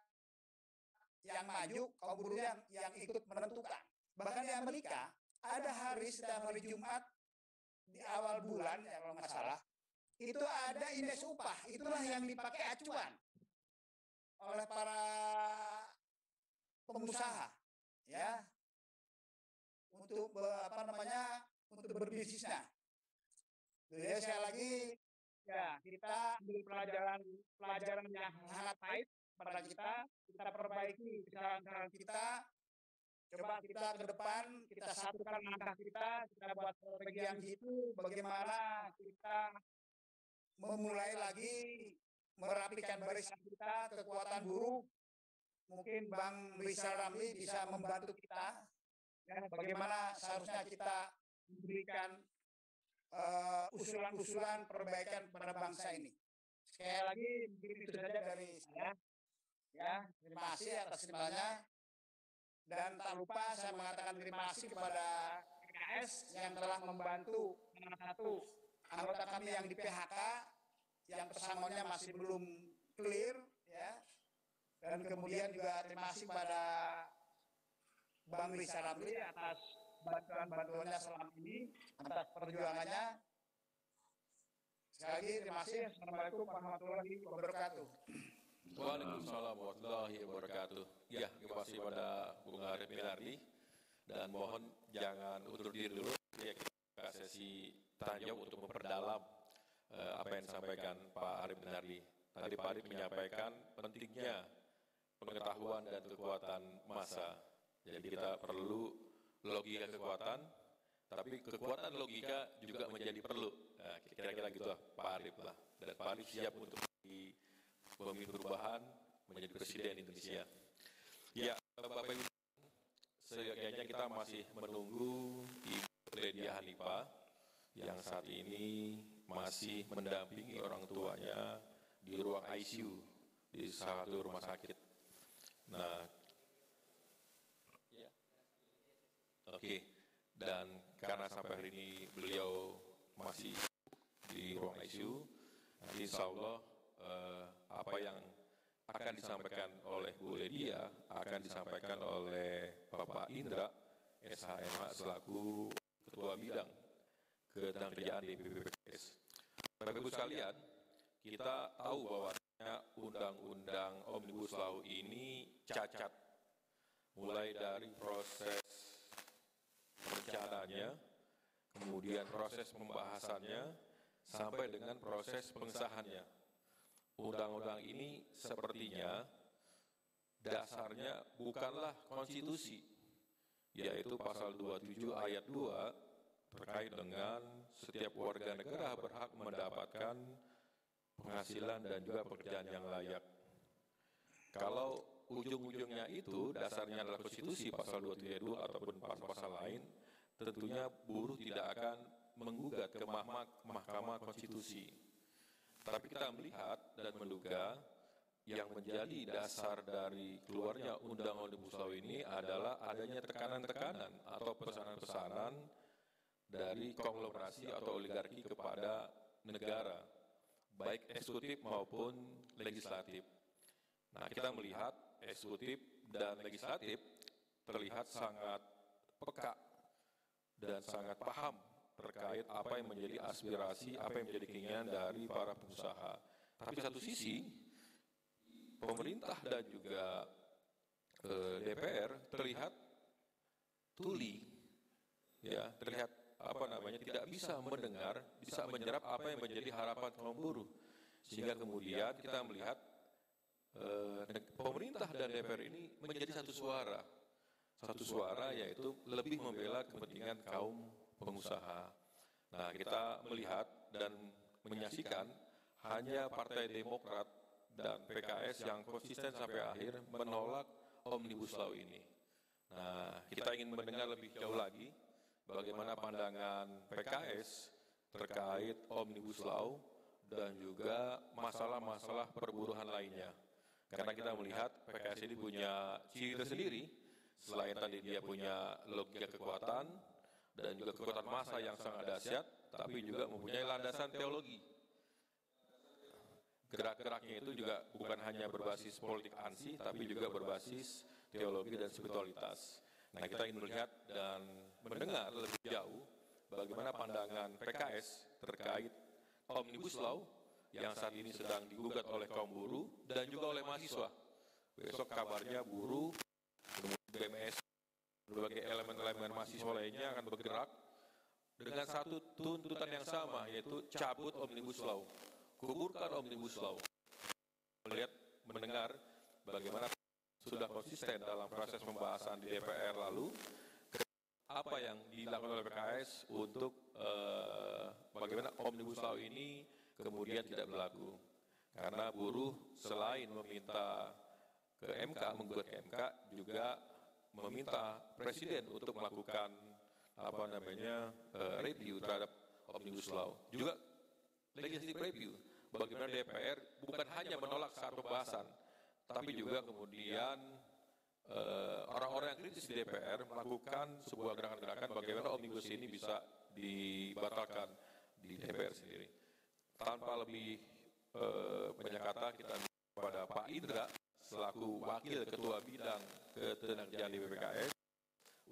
yang maju kaum buruh yang, yang ikut menentukan. Bahkan di Amerika ada hari setiap hari Jumat di awal bulan ya kalau nggak salah itu ada indeks upah. Itulah yang dipakai acuan oleh para pengusaha ya untuk apa namanya untuk berbisnisnya. Jadi sekali lagi ya kita ambil pelajaran pelajaran yang sangat baik pada kita kita perbaiki kesalahan-kesalahan kita. Coba kita ke depan kita satukan langkah kita kita buat strategi yang gitu bagaimana kita memulai lagi merapikan barisan kita kekuatan buruh mungkin Bang Rizal Ramli bisa membantu kita ya, bagaimana seharusnya kita memberikan usulan-usulan uh, perbaikan pada bangsa ini. Sekali lagi mungkin itu saja dari saya ya terima kasih atas kesimpulannya dan tak lupa saya mengatakan terima kasih kepada PKS yang telah membantu satu. Anggota kami yang di PHK yang pesangonnya masih belum clear ya. Dan kemudian juga terima kasih kepada Bang Risa Ramli atas bantuan-bantuannya selama ini atas perjuangannya. Sekali lagi terima kasih. Assalamualaikum warahmatullahi wabarakatuh Waalaikumsalam warahmatullahi wabarakatuh. Ya, terima kasih pada Bung Arif Minardi dan mohon jangan undur diri dulu. Ya, kita sesi tanya untuk memperdalam uh, apa yang disampaikan Pak Arif Minardi. Tadi Pak Arif menyampaikan pentingnya pengetahuan dan kekuatan massa. Jadi kita perlu logika kekuatan, tapi kekuatan logika juga menjadi perlu. Nah, kira-kira gitu lah Pak Arif lah. Dan Pak Arif siap untuk pemimpin perubahan menjadi presiden Indonesia. Ya, Bapak Ibu, sejatinya kita masih menunggu Ibu Ledia Hanifah yang saat ini masih mendampingi orang tuanya di ruang ICU di salah satu rumah sakit. Nah, ya. oke, okay. dan karena sampai hari ini beliau masih di ruang ICU, nanti insya Allah uh, apa yang akan disampaikan oleh Bu Ledia akan disampaikan oleh Bapak Indra SHMH selaku Ketua Bidang Ketenagakerjaan DPPPS. Bapak Ibu sekalian, kita tahu bahwa Undang-Undang Omnibus Law ini cacat, mulai dari proses rencananya, kemudian proses pembahasannya, sampai dengan proses pengesahannya undang-undang ini sepertinya dasarnya bukanlah konstitusi, yaitu pasal 27 ayat 2 terkait dengan setiap warga negara berhak mendapatkan penghasilan dan juga pekerjaan yang layak. Kalau ujung-ujungnya itu dasarnya adalah konstitusi pasal 27 ayat 2 ataupun pasal-pasal lain, tentunya buruh tidak akan menggugat ke Mahkamah Konstitusi tapi kita melihat dan menduga yang menjadi dasar dari keluarnya undang omnibus law ini adalah adanya tekanan-tekanan atau pesanan-pesanan dari konglomerasi atau oligarki kepada negara, baik eksekutif maupun legislatif. Nah, kita melihat eksekutif dan legislatif terlihat sangat peka dan sangat paham terkait apa yang menjadi aspirasi, apa yang menjadi keinginan dari para pengusaha. Tapi satu sisi, pemerintah dan juga eh, DPR terlihat tuli, ya terlihat apa namanya tidak bisa mendengar, bisa menyerap apa yang menjadi harapan kaum buruh, sehingga kemudian kita melihat eh, pemerintah dan DPR ini menjadi satu suara, satu suara yaitu lebih membela kepentingan kaum pengusaha. Nah, kita melihat dan menyaksikan hanya Partai Demokrat dan PKS yang konsisten sampai akhir menolak Omnibus Law ini. Nah, kita ingin mendengar lebih jauh lagi bagaimana pandangan PKS terkait Omnibus Law dan juga masalah-masalah perburuhan lainnya. Karena kita melihat PKS ini punya ciri tersendiri, selain tadi dia punya logika kekuatan dan juga kekuatan massa yang sangat dahsyat, tapi juga mempunyai landasan teologi. Gerak-geraknya itu juga bukan hanya berbasis politik ansi, tapi juga berbasis teologi dan spiritualitas. Nah, kita ingin melihat dan mendengar lebih jauh bagaimana pandangan PKS terkait Omnibus Law yang saat ini sedang digugat oleh kaum buruh dan juga oleh mahasiswa. Besok kabarnya buruh, kemudian BMS, berbagai elemen-elemen mahasiswa lainnya akan bergerak dengan satu tuntutan yang sama, yaitu cabut Omnibus Law. Kuburkan Omnibus Law. Melihat, mendengar bagaimana sudah konsisten dalam proses pembahasan di DPR lalu, apa yang dilakukan oleh PKS untuk uh, bagaimana Omnibus Law ini kemudian tidak berlaku. Karena buruh selain meminta ke MK, menggugat ke MK, juga meminta Presiden untuk melakukan apa namanya uh, review terhadap Omnibus Law. Juga legislative review bagaimana DPR bukan hanya menolak saat pembahasan, tapi juga kemudian orang-orang uh, yang kritis di DPR melakukan sebuah gerakan-gerakan bagaimana omnibus ini bisa dibatalkan di DPR sendiri. Tanpa lebih uh, banyak kata kita kepada Pak Indra selaku wakil ketua bidang ketenagakerjaan di BPKS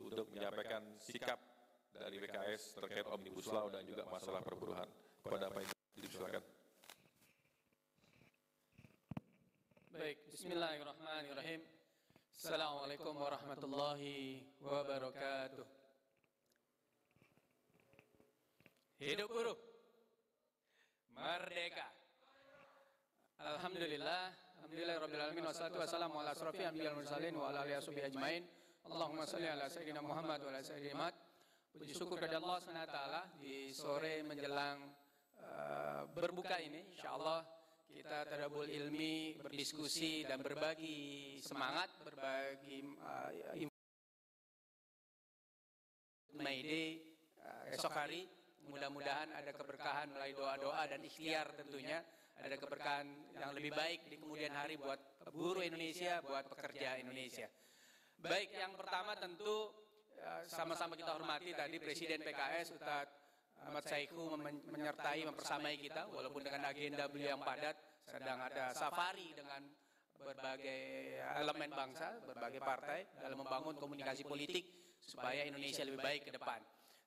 untuk menyampaikan sikap dari BKS terkait omnibus law dan juga masalah perburuhan. Kepada Pak Indra, silakan. Baik, bismillahirrahmanirrahim. Assalamualaikum warahmatullahi wabarakatuh. Hidup buruh. Merdeka. Alhamdulillah, alhamdulillah rabbil alamin wassalatu wassalamu ala anbiya'il mursalin wa ala alihi ajmain. Allahumma shalli ala sayyidina Muhammad wa ala sayyidina. Puji syukur kepada Allah SWT di sore menjelang uh, berbuka ini insyaallah kita tadabul ilmi, berdiskusi dan berbagi semangat, berbagi uh, Mayday uh, esok hari. Mudah-mudahan ada keberkahan melalui doa-doa dan ikhtiar tentunya. Ada keberkahan yang lebih baik di kemudian hari buat buruh Indonesia, buat pekerja Indonesia. Baik, yang pertama tentu sama-sama kita hormati tadi Presiden PKS Ustadz Ahmad Saiku menyertai, mempersamai kita, walaupun dengan agenda beliau yang padat, sedang ada safari dengan berbagai elemen bangsa, berbagai partai dalam membangun komunikasi politik supaya Indonesia lebih baik ke depan.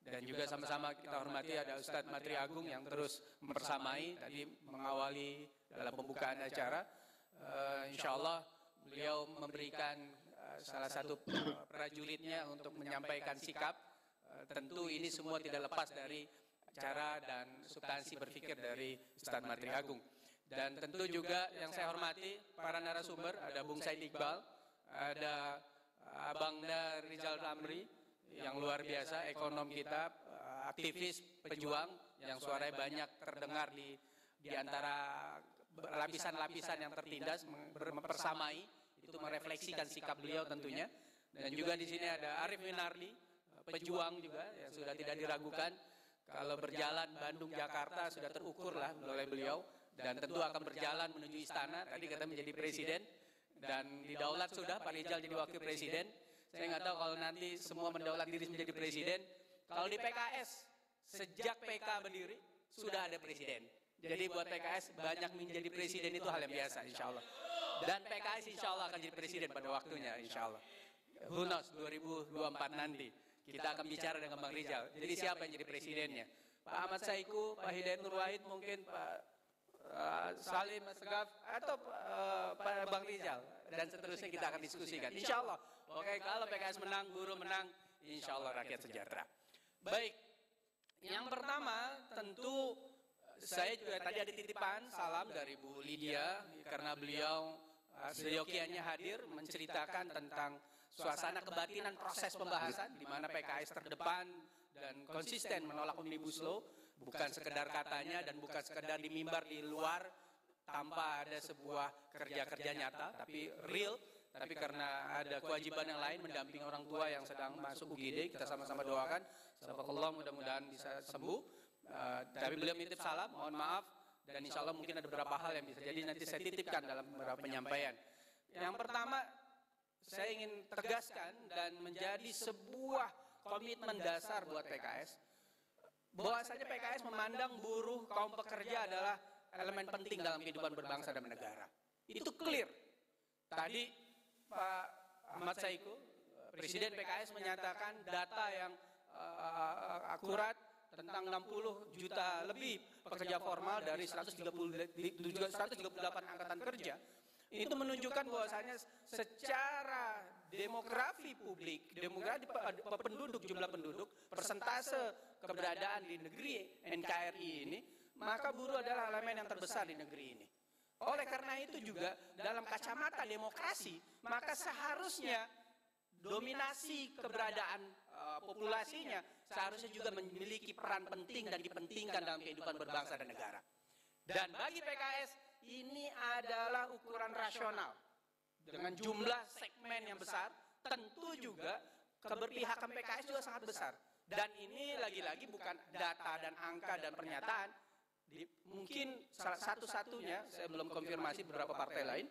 Dan juga sama-sama kita hormati ada Ustadz Matri Agung yang terus mempersamai, tadi mengawali dalam pembukaan acara. Uh, insya Allah beliau memberikan uh, salah satu prajuritnya untuk menyampaikan sikap. Uh, tentu ini semua tidak lepas dari cara dan substansi berpikir dari Ustadz Matri Agung. Dan tentu juga yang saya hormati para narasumber, ada Bung Said Iqbal, ada Abang Rizal Ramri yang luar biasa, ekonom kita, aktivis, pejuang yang suaranya banyak terdengar di di antara lapisan-lapisan yang tertindas mempersamai itu merefleksikan sikap beliau tentunya dan juga di sini ada Arif Minardi pejuang juga yang sudah tidak diragukan kalau berjalan Bandung Jakarta sudah terukur lah oleh beliau dan tentu akan berjalan menuju istana. Tadi kata menjadi presiden dan didaulat sudah Pak Rizal jadi wakil presiden. Saya nggak tahu kalau nanti semua mendaulat diri menjadi presiden. Kalau di PKS sejak PK berdiri sudah ada presiden. Jadi buat PKS banyak menjadi presiden itu hal yang biasa insya Allah. Dan PKS insya Allah akan jadi presiden pada waktunya insya Allah. Who knows 2024 nanti. Kita akan bicara dengan Bang Rizal. Jadi siapa yang jadi presidennya? Pak Ahmad Saiku, Pak Hidayat Nur Wahid, mungkin Pak uh, Salim Segaf, atau uh, Pak Bang Rizal. Dan seterusnya kita akan diskusikan. Insya Allah. Oke, kalau PKS menang, buruh menang, insya Allah rakyat sejahtera. Baik, yang pertama tentu saya juga tadi ada titipan salam dari Bu Lydia karena beliau seyokiannya hadir menceritakan tentang suasana kebatinan proses pembahasan di mana PKS terdepan dan konsisten menolak Omnibus Law, bukan sekedar katanya dan bukan sekedar di mimbar di luar tanpa ada sebuah kerja-kerja nyata, tapi real, tapi karena ada kewajiban yang lain mendampingi orang tua yang sedang masuk UGD, kita sama-sama doakan, Allah mudah-mudahan bisa sembuh. Uh, tapi beliau nitip salam, mohon maaf, dan insya Allah mungkin ada beberapa hal yang bisa jadi nanti saya titipkan dalam beberapa penyampaian. Yang pertama, saya ingin tegaskan dan menjadi sebuah komitmen dasar buat PKS bahwasanya PKS memandang buruh kaum pekerja adalah elemen penting dalam kehidupan berbangsa dan bernegara. Itu clear. Tadi Pak Ahmad Saiku, Presiden PKS menyatakan data yang uh, akurat tentang 60 juta lebih pekerja formal dari 130 138 angkatan kerja itu menunjukkan bahwasanya secara demografi publik, demografi penduduk, jumlah penduduk, persentase keberadaan di negeri NKRI ini, maka buruh adalah elemen yang terbesar di negeri ini. Oleh karena itu juga dalam kacamata demokrasi, maka seharusnya dominasi keberadaan uh, populasinya seharusnya juga memiliki peran penting dan dipentingkan dalam kehidupan berbangsa dan negara. Dan bagi PKS ini adalah ukuran rasional. Dengan jumlah segmen yang besar, tentu juga keberpihakan PKS juga sangat besar. Dan ini lagi-lagi bukan data dan angka dan pernyataan. Mungkin satu-satunya, saya belum konfirmasi beberapa partai lain,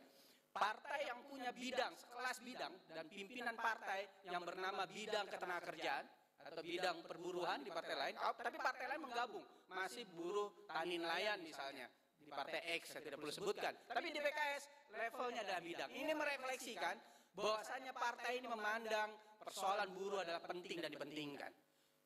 partai yang punya bidang, sekelas bidang, dan pimpinan partai yang bernama bidang ketenagakerjaan, atau bidang perburuhan di partai lain, tapi partai lain menggabung, masih buruh tani nelayan misalnya, di partai X saya tidak perlu sebutkan. Tapi di PKS levelnya adalah bidang. Ini merefleksikan bahwasanya partai ini memandang persoalan buruh adalah penting dan dipentingkan.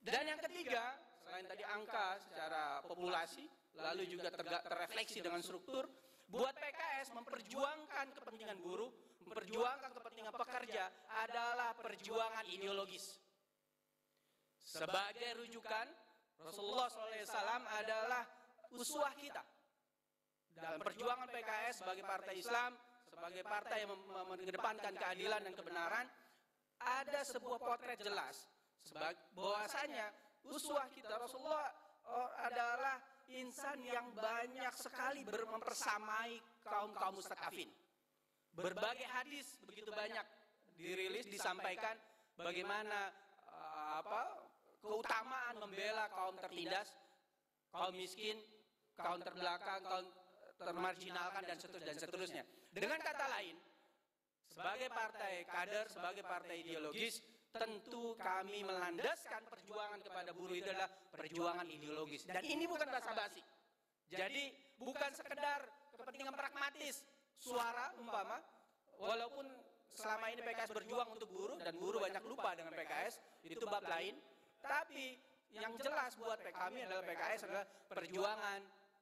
Dan yang ketiga, selain tadi angka secara populasi, lalu juga terrefleksi dengan struktur, buat PKS memperjuangkan kepentingan buruh, memperjuangkan kepentingan pekerja adalah perjuangan ideologis. Sebagai rujukan, Rasulullah SAW adalah uswah kita dalam perjuangan PKS sebagai partai Islam, sebagai partai yang mengedepankan keadilan dan kebenaran, ada sebuah potret jelas bahwasanya uswah kita Rasulullah oh, adalah insan yang banyak sekali mempersamai kaum-kaum mustaqafin. Berbagai hadis begitu banyak dirilis disampaikan bagaimana uh, apa keutamaan membela kaum tertindas, kaum miskin, kaum terbelakang, kaum termarginalkan dan seterusnya, dan seterusnya. Dengan kata lain, sebagai partai kader, sebagai partai ideologis, tentu kami melandaskan perjuangan kepada buruh itu adalah perjuangan ideologis. Dan ini bukan basa-basi. Jadi bukan sekedar kepentingan pragmatis suara umpama, walaupun selama ini PKS berjuang untuk buruh dan buruh banyak lupa dengan PKS, itu bab lain. Tapi yang jelas buat kami adalah PKS adalah perjuangan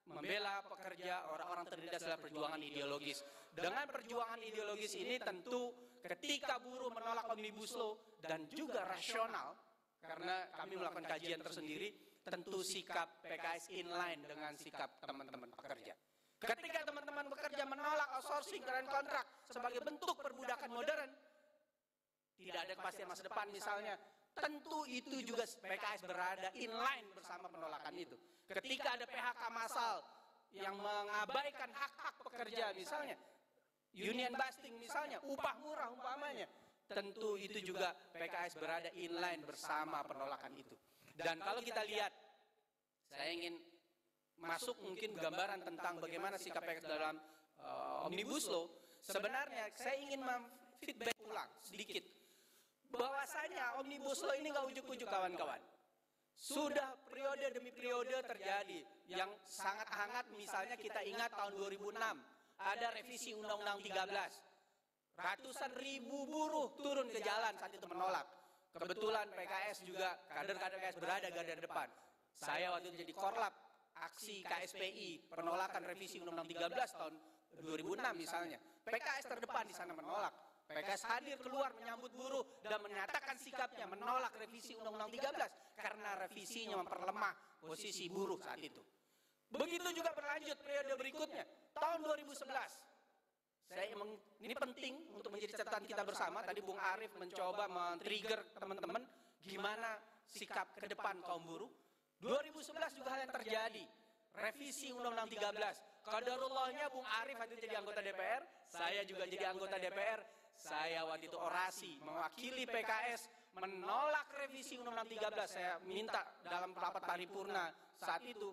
membela pekerja, orang-orang tertindas dalam perjuangan ideologis. Dengan perjuangan ideologis ini tentu ketika buruh menolak Omnibus Law dan juga rasional, karena kami melakukan kajian tersendiri, tentu sikap PKS inline dengan sikap teman-teman pekerja. Ketika teman-teman bekerja menolak outsourcing dan kontrak sebagai bentuk perbudakan modern, tidak ada kepastian masa depan misalnya, tentu itu juga PKS berada inline bersama penolakan itu. Ketika ada PHK massal yang mengabaikan hak-hak pekerja misalnya, union busting misalnya, upah murah umpamanya, tentu itu juga PKS berada inline bersama penolakan itu. Dan kalau kita lihat, saya ingin masuk mungkin gambaran tentang bagaimana sikap PKS dalam uh, Omnibus Law, sebenarnya saya ingin feedback ulang sedikit bahwasanya Omnibus Law ini nggak ujuk-ujuk kawan-kawan. Sudah periode demi periode terjadi yang sangat hangat misalnya kita ingat tahun 2006 ada revisi Undang-Undang 13. Ratusan ribu buruh turun ke jalan saat itu menolak. Kebetulan PKS juga kader-kader PKS berada garda depan. Saya waktu itu jadi korlap aksi KSPI penolakan revisi Undang-Undang 13 tahun 2006 misalnya. PKS terdepan di sana menolak. PKS hadir keluar menyambut buruh dan menyatakan sikapnya menolak revisi Undang-Undang 13 karena revisinya memperlemah posisi buruh saat itu. Begitu juga berlanjut periode berikutnya, tahun 2011. saya emang ini penting untuk menjadi catatan kita bersama. Tadi Bung Arief mencoba men-trigger teman-teman gimana sikap ke depan kaum buruh. 2011 juga hal yang terjadi. Revisi Undang-Undang 13. Kaderullahnya Bung Arief waktu jadi anggota DPR, saya juga jadi anggota DPR. Saya waktu itu orasi mewakili PKS menolak revisi Undang-Undang 13. Saya minta dalam rapat paripurna saat itu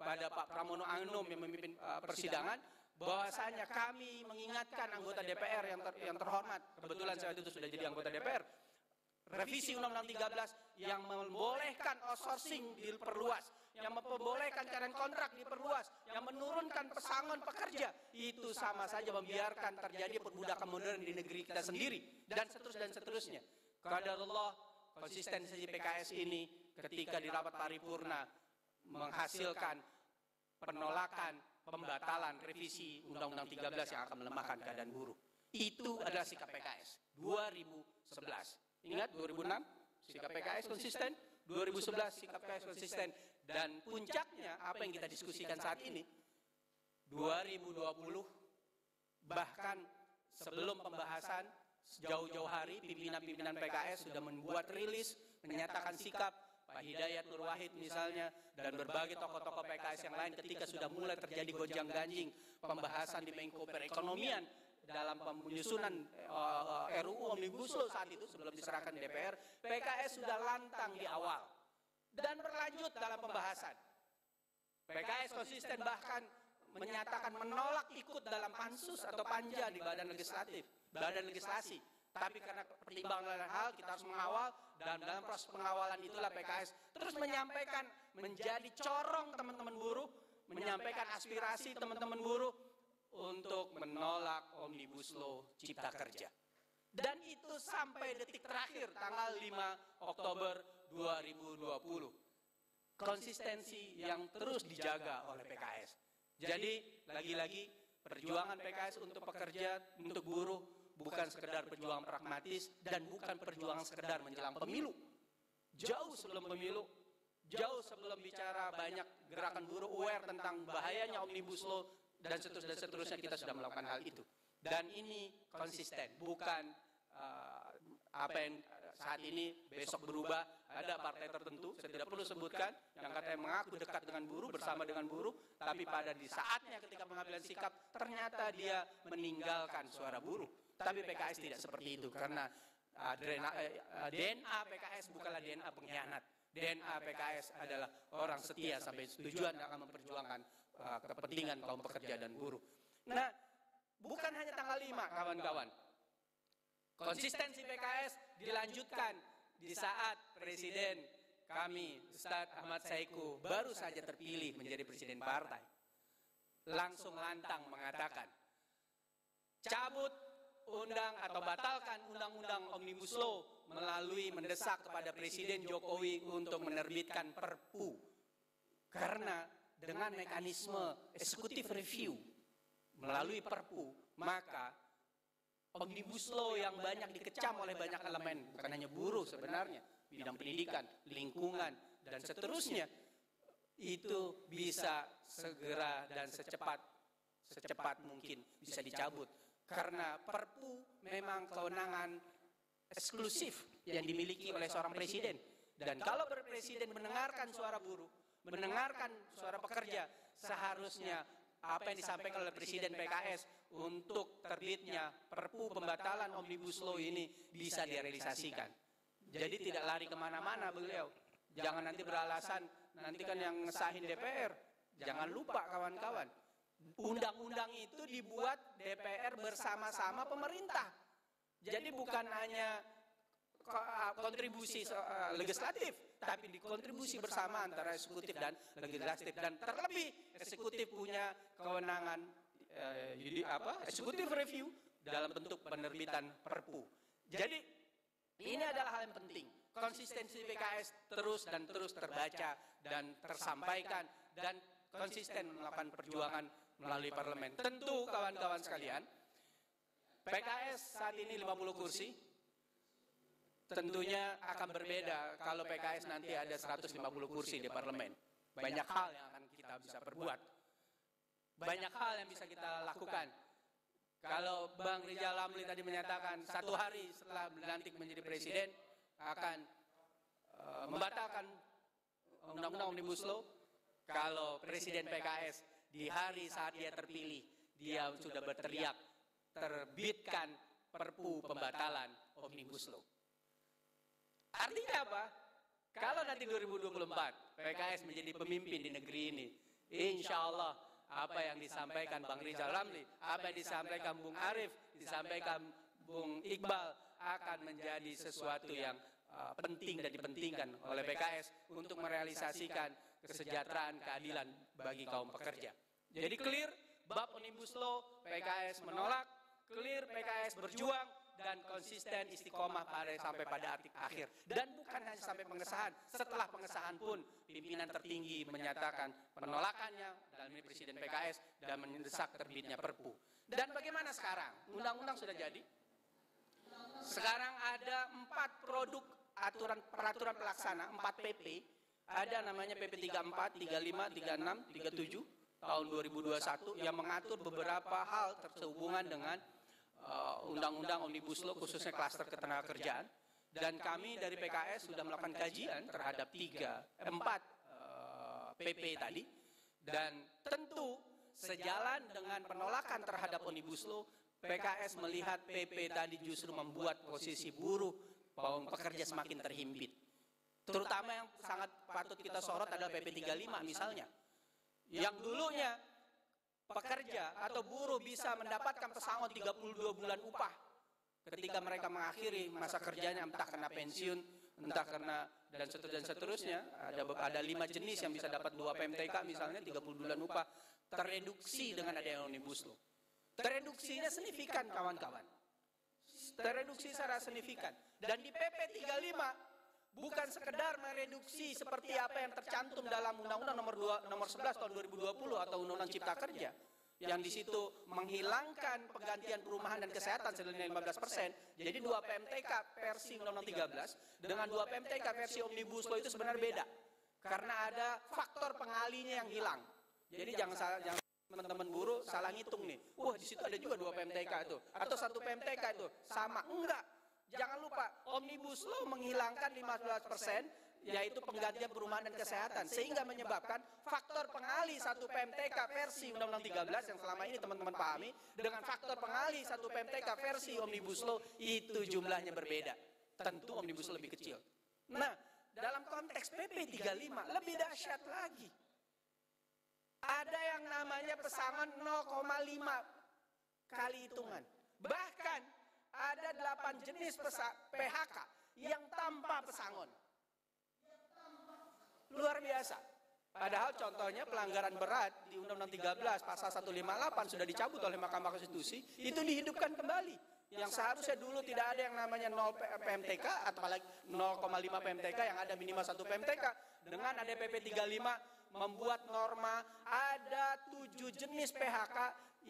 pada Pak Pramono Anum yang memimpin uh, persidangan bahwasanya kami mengingatkan anggota DPR yang ter, yang terhormat. Kebetulan saya itu sudah jadi anggota DPR revisi Undang-Undang 13 yang membolehkan outsourcing diperluas yang memperbolehkan karyawan kontrak diperluas yang menurunkan pesangon pekerja itu sama saja membiarkan terjadi perbudakan modern di negeri kita sendiri dan seterusnya dan seterusnya kadarullah konsistensi PKS ini ketika di rapat paripurna menghasilkan penolakan pembatalan revisi Undang-Undang 13 yang akan melemahkan keadaan buruh. Itu adalah sikap PKS 2011. Ingat 2006 sikap PKS konsisten, 2011 sikap PKS konsisten dan puncaknya apa yang kita diskusikan saat ini 2020 bahkan sebelum pembahasan jauh-jauh hari pimpinan-pimpinan PKS sudah membuat rilis menyatakan sikap Pak Hidayat Nur Wahid misalnya dan berbagai tokoh-tokoh PKS yang lain ketika sudah mulai terjadi gonjang ganjing pembahasan di Menko Perekonomian dalam penyusunan uh, eh, RUU Omnibus Law saat itu sebelum diserahkan DPR PKS sudah lantang di awal dan berlanjut dalam pembahasan. PKS konsisten bahkan menyatakan menolak ikut dalam pansus atau panja di badan legislatif badan legislasi tapi karena pertimbangan hal kita harus mengawal dan dalam proses pengawalan itulah PKS terus menyampaikan menjadi corong teman-teman buruh, menyampaikan aspirasi teman-teman buruh untuk menolak Omnibus Law Cipta Kerja. Dan itu sampai detik terakhir tanggal 5 Oktober 2020. Konsistensi yang terus dijaga oleh PKS. Jadi lagi-lagi perjuangan PKS untuk pekerja, untuk buruh bukan sekedar perjuangan pragmatis dan bukan perjuangan sekedar menjelang pemilu. Jauh sebelum pemilu, jauh sebelum bicara banyak gerakan buruh aware tentang bahayanya omnibus law dan seterusnya, dan seterusnya kita sudah melakukan hal itu. Dan ini konsisten, bukan uh, apa yang saat ini besok berubah ada partai tertentu saya tidak perlu sebutkan yang katanya mengaku dekat dengan buruh bersama dengan buruh tapi pada di saatnya ketika pengambilan sikap ternyata dia meninggalkan suara buruh tapi PKS tidak seperti itu karena uh, DNA, uh, DNA PKS bukanlah DNA pengkhianat. DNA PKS adalah orang setia sampai tujuan akan memperjuangkan uh, kepentingan kaum pekerja dan buruh. Nah, bukan hanya tanggal 5 kawan-kawan. Konsistensi PKS dilanjutkan di saat Presiden kami Ustadz Ahmad Saiku baru saja terpilih menjadi presiden partai. Langsung lantang mengatakan, cabut undang atau batalkan undang-undang Omnibus Law melalui mendesak kepada Presiden Jokowi untuk menerbitkan Perpu. Karena dengan mekanisme eksekutif review melalui Perpu, maka Omnibus Law yang banyak dikecam oleh banyak elemen, bukan hanya buruh sebenarnya, bidang pendidikan, lingkungan, dan seterusnya, itu bisa segera dan secepat secepat mungkin bisa dicabut karena Perpu memang kewenangan eksklusif yang dimiliki oleh seorang presiden. Dan kalau presiden mendengarkan suara buruh, mendengarkan suara pekerja, seharusnya apa yang disampaikan oleh Presiden PKS untuk terbitnya Perpu pembatalan Omnibus Law ini bisa direalisasikan. Jadi tidak lari ke mana-mana beliau. Jangan nanti beralasan, nanti kan yang ngesahin DPR. Jangan lupa kawan-kawan, Undang-undang itu dibuat DPR bersama-sama pemerintah. Jadi bukan hanya kontribusi legislatif, tapi dikontribusi bersama antara eksekutif dan legislatif dan terlebih eksekutif punya kewenangan eh, apa eksekutif review dalam bentuk penerbitan Perpu. Jadi ini adalah hal yang penting. Konsistensi PKS terus dan terus terbaca dan tersampaikan dan konsisten melakukan perjuangan melalui parlemen. Tentu kawan-kawan sekalian, PKS saat ini 50 kursi, tentunya akan berbeda kalau PKS nanti ada 150 kursi di parlemen. Banyak hal yang akan kita bisa perbuat. Banyak hal yang bisa kita lakukan. Kalau Bang Rizal Ramli tadi menyatakan satu hari setelah dilantik menjadi presiden akan uh, membatalkan undang-undang Omnibus Law, kalau Presiden PKS di hari saat dia terpilih, dia sudah berteriak terbitkan perpu pembatalan Omnibus Law. Artinya apa? Kalau nanti 2024 PKS menjadi pemimpin di negeri ini, insya Allah apa yang disampaikan Bang Rizal Ramli, apa yang disampaikan Bung Arif, disampaikan Bung Iqbal akan menjadi sesuatu yang uh, penting dan dipentingkan oleh PKS untuk merealisasikan kesejahteraan keadilan bagi kaum pekerja. Jadi clear, bab Omnibus Law PKS menolak, clear PKS berjuang, dan konsisten istiqomah pada sampai pada arti akhir. Dan bukan hanya sampai pengesahan, setelah pengesahan pun pimpinan tertinggi menyatakan penolakannya dalam ini Presiden PKS dan mendesak terbitnya Perpu. Dan bagaimana sekarang? Undang-undang sudah jadi. Sekarang ada empat produk aturan peraturan pelaksana, empat PP. Ada namanya PP 34, 35, 36, 37 tahun 2021 yang mengatur beberapa hal sehubungan dengan Uh, undang-undang uh, Omnibus Law khususnya klaster ketenagakerjaan. Dan kami dari PKS sudah melakukan kajian terhadap tiga empat PP tadi. Dan tentu sejalan dengan penolakan terhadap Omnibus Law PKS melihat PP tadi justru membuat posisi buruh pekerja semakin terhimpit. Terutama yang sangat patut kita sorot adalah PP 35 misalnya yang dulunya pekerja atau buruh bisa mendapatkan pesangon 32 bulan upah. Ketika mereka mengakhiri masa kerjanya entah karena pensiun entah karena dan seterusnya, dan seterusnya ada ada lima jenis yang bisa dapat dua PMTK misalnya 30 bulan upah. Tereduksi dengan adanya omnibus law. Tereduksinya signifikan kawan-kawan. Tereduksi secara signifikan. Dan di PP 35 bukan sekedar mereduksi seperti apa yang tercantum dalam Undang-Undang nomor 2 nomor 11 tahun 2020 atau Undang-Undang Cipta Kerja yang di situ menghilangkan penggantian perumahan dan kesehatan senilai 15 persen. Jadi dua PMTK versi Undang-Undang 13 dengan dua PMTK versi Omnibus Law itu sebenarnya beda. Karena ada faktor pengalinya yang hilang. Jadi jangan salah, jangan teman-teman buruh salah ngitung nih. Wah di situ ada juga dua PMTK itu atau satu PMTK itu sama. Enggak. Jangan lupa Omnibus Law menghilangkan 15 persen yaitu penggantian perumahan dan kesehatan sehingga menyebabkan faktor pengali satu PMTK versi Undang-Undang 13 yang selama ini teman-teman pahami dengan faktor pengali satu PMTK versi Omnibus Law itu jumlahnya berbeda. Tentu Omnibus Law lebih kecil. Nah, dalam konteks PP 35 lebih dahsyat lagi. Ada yang namanya pesangon 0,5 kali hitungan. Bahkan ada 8 jenis PHK yang tanpa pesangon. Luar biasa. Padahal contohnya pelanggaran berat di Undang-Undang 13 pasal 158 sudah dicabut oleh Mahkamah Konstitusi, itu dihidupkan kembali. Yang seharusnya dulu tidak ada yang namanya 0 PMTK atau apalagi 0,5 PMTK yang ada minimal 1 PMTK. Dengan ada PP 35 membuat norma ada 7 jenis PHK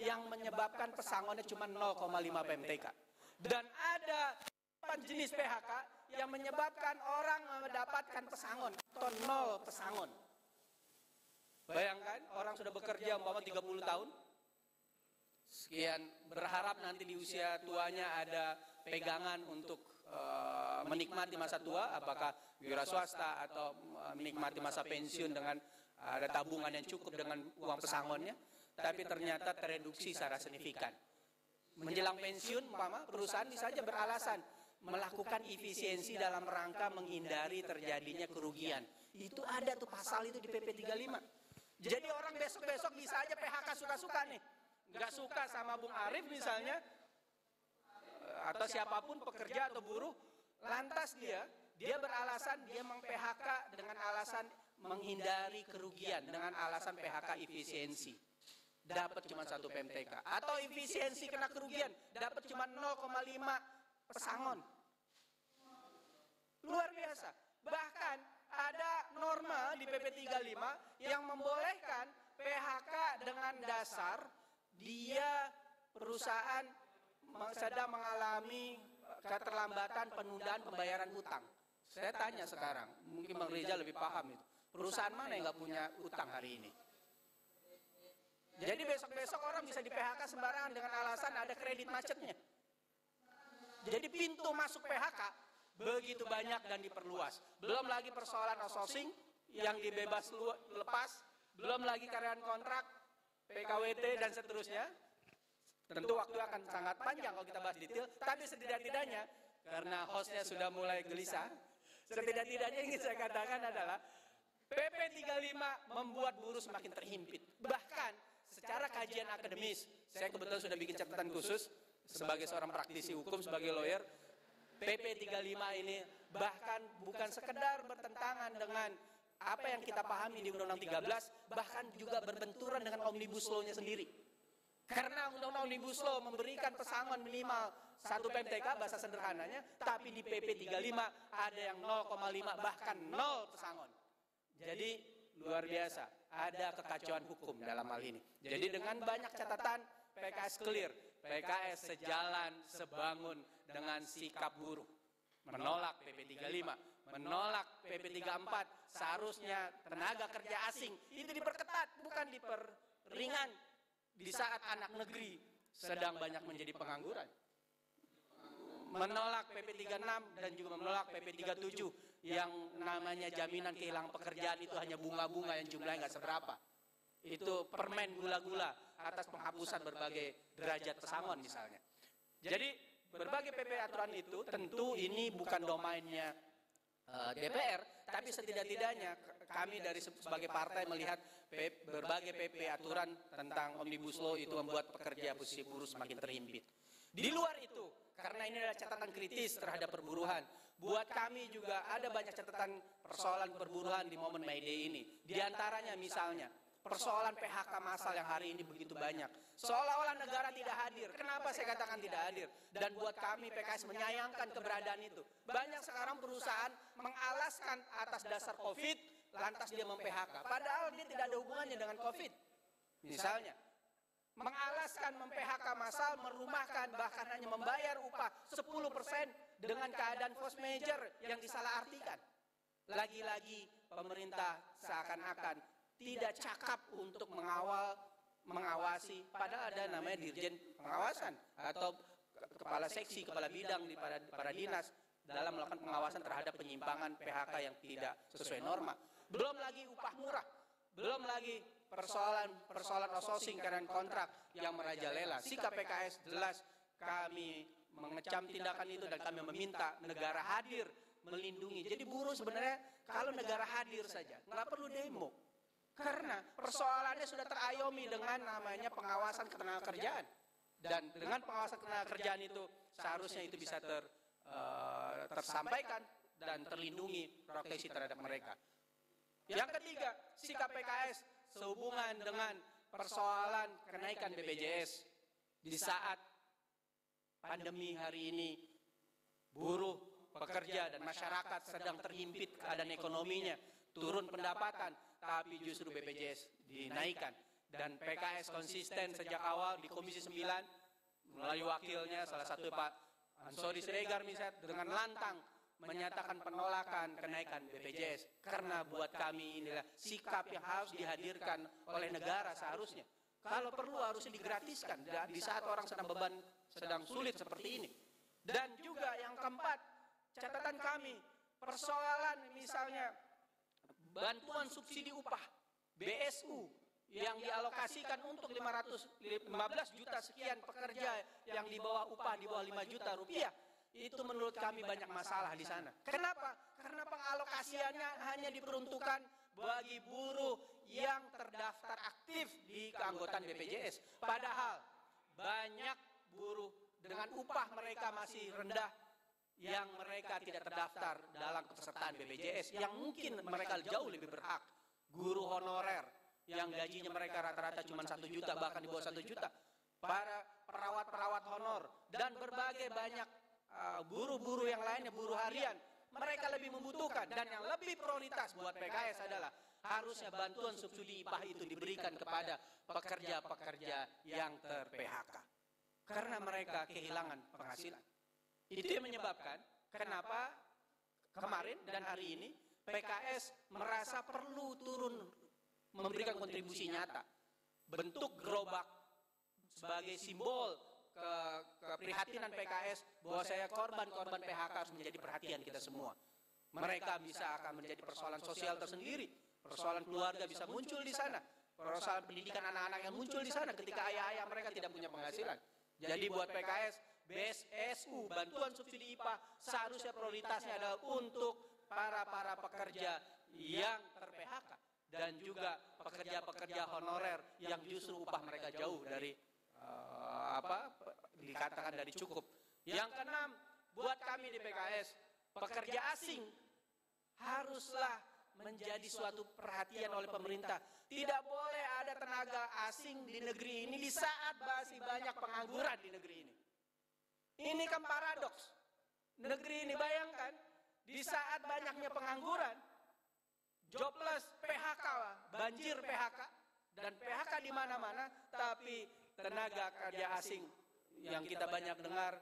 yang menyebabkan pesangonnya cuma 0,5 PMTK. Dan ada 8 jenis PHK yang menyebabkan orang mendapatkan pesangon atau nol pesangon. Bayangkan orang sudah bekerja umpama 30 tahun, sekian berharap nanti di usia tuanya ada pegangan untuk uh, menikmati masa tua, apakah wira swasta atau uh, menikmati masa pensiun dengan ada tabungan yang cukup dengan uang pesangonnya, tapi ternyata tereduksi secara signifikan. Menjelang pensiun, umpama perusahaan bisa saja beralasan melakukan efisiensi dalam rangka menghindari terjadinya kerugian. Itu ada tuh pasal itu di PP 35. Jadi orang besok-besok bisa aja PHK suka-suka nih. Nggak suka sama Bung Arif misalnya, atau siapa pun pekerja atau buruh, lantas dia, dia beralasan dia meng PHK dengan alasan menghindari kerugian, dengan alasan PHK efisiensi dapat cuma satu PMTK atau efisiensi kena kerugian dapat cuma 0,5 pesangon. Luar biasa. Bahkan ada norma di PP 35 yang membolehkan PHK dengan dasar dia perusahaan sedang mengalami keterlambatan penundaan pembayaran hutang. Saya tanya sekarang, mungkin Bang Reza lebih paham itu. Perusahaan mana yang nggak punya utang hari ini? Jadi besok-besok orang bisa di PHK sembarangan dengan alasan ada kredit macetnya. Jadi pintu masuk PHK begitu banyak dan diperluas. Belum lagi persoalan outsourcing yang dibebas lepas, belum lagi karyawan kontrak, PKWT dan seterusnya. Tentu waktu akan sangat panjang kalau kita bahas detail, tapi setidak-tidaknya karena hostnya sudah mulai gelisah, setidak-tidaknya ingin saya katakan adalah PP 35 membuat buruh semakin terhimpit. Bahkan secara kajian akademis, saya kebetulan sudah bikin catatan khusus sebagai seorang praktisi hukum, sebagai lawyer, PP 35 ini bahkan bukan sekedar bertentangan dengan apa yang kita pahami di Undang-Undang 13, bahkan juga berbenturan dengan Omnibus Law-nya sendiri. Karena Undang-Undang Omnibus Law memberikan pesangon minimal satu PMTK bahasa sederhananya, tapi di PP 35 ada yang 0,5 bahkan 0 pesangon. Jadi luar biasa, ada kekacauan hukum dalam hal ini. Jadi dengan banyak catatan PKS clear, PKS sejalan, sebangun dengan sikap buruh. Menolak PP 35, menolak PP 34, seharusnya tenaga kerja asing itu diperketat, bukan diperingan di saat anak negeri sedang banyak menjadi pengangguran menolak PP 36 dan juga menolak PP 37 yang namanya jaminan kehilangan pekerjaan itu hanya bunga-bunga yang jumlahnya nggak seberapa. Itu permen gula-gula atas penghapusan berbagai derajat pesangon misalnya. Jadi berbagai PP aturan itu tentu ini bukan domainnya uh, DPR, tapi setidak-tidaknya kami dari sebagai partai melihat berbagai PP aturan tentang Omnibus Law itu membuat pekerja posisi buruh semakin terhimpit. Di luar itu, karena ini adalah catatan kritis terhadap perburuhan. Buat kami juga ada banyak catatan persoalan perburuhan di momen May Day ini. Di antaranya misalnya, persoalan PHK massal yang hari ini begitu banyak. Seolah-olah negara tidak hadir. Kenapa saya katakan tidak hadir? Dan buat kami PKS menyayangkan keberadaan itu. Banyak sekarang perusahaan mengalaskan atas dasar COVID, lantas dia mem-PHK. Padahal dia tidak ada hubungannya dengan COVID. Misalnya, mengalaskan mem-PHK massal, merumahkan, bahkan hanya membayar upah 10% dengan keadaan force major yang disalahartikan. Lagi-lagi pemerintah seakan-akan tidak cakap untuk mengawal, mengawasi, padahal ada namanya dirjen pengawasan atau kepala seksi, kepala bidang di para, para dinas dalam melakukan pengawasan terhadap penyimpangan PHK yang tidak sesuai norma. Belum lagi upah murah, belum lagi persoalan persoalan outsourcing karena kontrak yang merajalela. Sikap PKS jelas kami mengecam tindakan itu dan kami meminta negara hadir melindungi. Jadi buruh sebenarnya kalau negara hadir saja nggak perlu demo. Karena persoalannya sudah terayomi dengan namanya pengawasan ketenaga kerjaan. Dan dengan pengawasan ketenaga kerjaan itu seharusnya itu bisa ter, uh, tersampaikan dan terlindungi proteksi terhadap mereka. Yang ketiga, sikap PKS sehubungan dengan persoalan kenaikan BPJS di saat pandemi hari ini buruh, pekerja dan masyarakat sedang terhimpit keadaan ekonominya, turun pendapatan, tapi justru BPJS dinaikkan. Dan PKS konsisten sejak awal di Komisi 9 melalui wakilnya salah satu Pak Ansori Siregar misalnya dengan lantang menyatakan penolakan kenaikan BPJS karena buat kami inilah sikap yang harus dihadirkan oleh negara seharusnya. Kalau perlu harusnya digratiskan di saat orang sedang beban sedang sulit seperti ini. Dan juga yang keempat, catatan kami persoalan misalnya bantuan subsidi upah BSU yang dialokasikan untuk 515 juta sekian pekerja yang di bawah upah di bawah 5 juta rupiah itu menurut kami banyak masalah di sana. Kenapa? Karena pengalokasiannya hanya diperuntukkan bagi buruh yang terdaftar aktif di keanggotaan BPJS. Padahal banyak buruh dengan upah mereka masih rendah yang mereka tidak terdaftar dalam kepesertaan BPJS yang mungkin mereka jauh lebih berhak. Guru honorer yang gajinya mereka rata-rata cuma satu juta bahkan di bawah satu juta. Para perawat-perawat honor dan berbagai banyak Ah, buruh-buruh yang lainnya, buruh harian, mereka lebih membutuhkan dan yang lebih prioritas buat PKS adalah harusnya bantuan subsidi IPAH itu diberikan kepada pekerja-pekerja yang ter-PHK. Karena mereka kehilangan penghasilan. Itu yang menyebabkan kenapa kemarin dan hari ini PKS merasa perlu turun memberikan kontribusi nyata. bentuk gerobak sebagai simbol ke keprihatinan PKS bahwa saya korban-korban PHK harus menjadi perhatian kita semua. Mereka bisa akan menjadi persoalan sosial tersendiri, persoalan keluarga bisa muncul di sana, persoalan pendidikan anak-anak yang muncul di sana ketika ayah-ayah mereka tidak punya penghasilan. Jadi buat PKS, BSSU, bantuan subsidi IPA seharusnya prioritasnya adalah untuk para-para pekerja yang ter-PHK dan juga pekerja-pekerja honorer yang justru upah mereka jauh dari uh, apa dikatakan dari cukup. Yang keenam, buat kami di PKS, pekerja asing haruslah menjadi suatu perhatian oleh pemerintah. Tidak boleh ada tenaga asing di negeri ini di saat masih banyak pengangguran di negeri ini. Ini kan paradoks. Negeri ini bayangkan, di saat banyaknya pengangguran, jobless, PHK, banjir PHK, dan PHK di mana-mana, tapi tenaga kerja asing yang kita banyak dengar,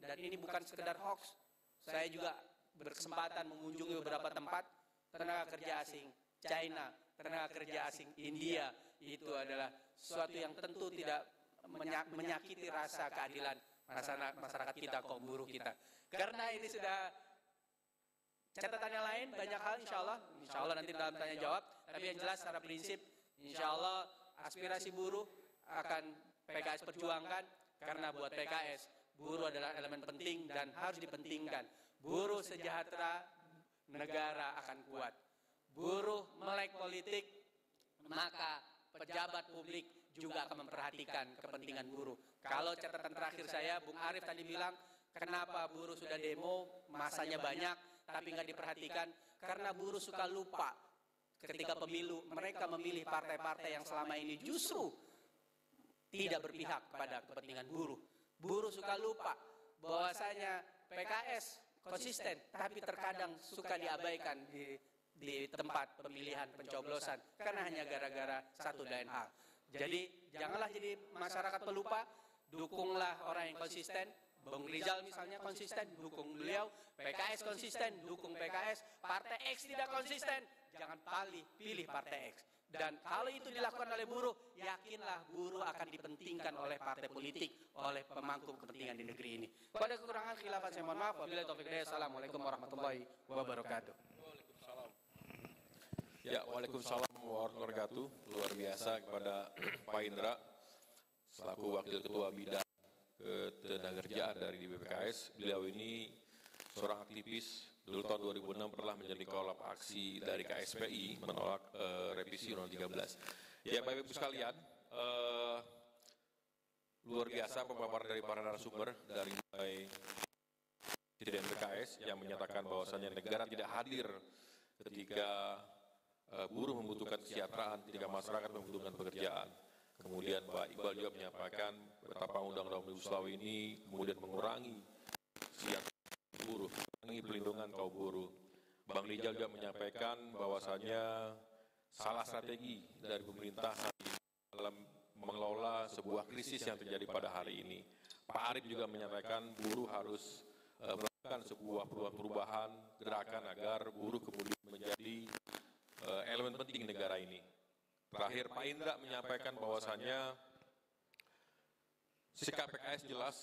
dan ini bukan sekedar hoax, saya juga berkesempatan mengunjungi beberapa tempat, tenaga kerja asing China, tenaga kerja asing India, itu adalah sesuatu yang tentu tidak menyakiti rasa keadilan masyarakat kita, kaum buruh kita. Karena ini sudah Catatannya lain banyak hal insya Allah, insya Allah nanti dalam tanya jawab. Tapi yang jelas secara prinsip, insya Allah aspirasi buruh akan PKS perjuangkan karena buat PKS buruh adalah elemen penting dan harus dipentingkan. Buruh sejahtera, negara akan kuat. Buruh melek politik, maka pejabat publik juga akan memperhatikan kepentingan buruh. Kalau catatan terakhir saya, Bung Arief tadi bilang, kenapa buruh sudah demo, masanya banyak, tapi nggak diperhatikan karena buruh suka lupa ketika pemilu mereka memilih partai-partai yang selama ini justru tidak berpihak kepada kepentingan buruh. Buruh suka lupa bahwasanya PKS konsisten tapi terkadang suka diabaikan di di tempat pemilihan pencoblosan karena hanya gara-gara satu dan A. Jadi janganlah jadi masyarakat pelupa, dukunglah orang yang konsisten, Bung Rizal misalnya konsisten, dukung beliau. PKS konsisten, dukung PKS. Partai X tidak konsisten, jangan pilih, pilih Partai X. Dan kalau itu dilakukan oleh buruh, yakinlah buruh akan dipentingkan oleh partai politik, oleh pemangku kepentingan di negeri ini. Pada kekurangan khilafat saya mohon maaf. Wabillahi taufiq Assalamualaikum warahmatullahi wabarakatuh. Ya, Waalaikumsalam warahmatullahi wabarakatuh. Luar biasa kepada Pak Indra selaku Wakil Ketua Bidang ketenagakerjaan dari BPKS. Beliau ini seorang aktivis dulu tahun 2006 pernah menjadi kolab aksi dari KSPI menolak uh, revisi Undang 13. Ya Bapak Ibu sekalian, uh, luar biasa pemaparan dari para narasumber dari mulai Presiden BPKS yang menyatakan bahwasannya negara tidak hadir ketika uh, buruh membutuhkan kesejahteraan, ketika masyarakat membutuhkan pekerjaan. Kemudian Pak Iqbal juga menyampaikan betapa Undang-Undang Omnibus Law ini kemudian mengurangi siap buruh, mengurangi perlindungan kaum buruh. Bang Rijal juga menyampaikan bahwasanya salah strategi dari pemerintah dalam mengelola sebuah krisis yang terjadi pada hari ini. Pak Arif juga menyampaikan buruh harus uh, melakukan sebuah perubahan gerakan agar buruh kemudian menjadi uh, elemen penting negara ini. Terakhir Pak Indra menyampaikan bahwasannya sikap PKS jelas,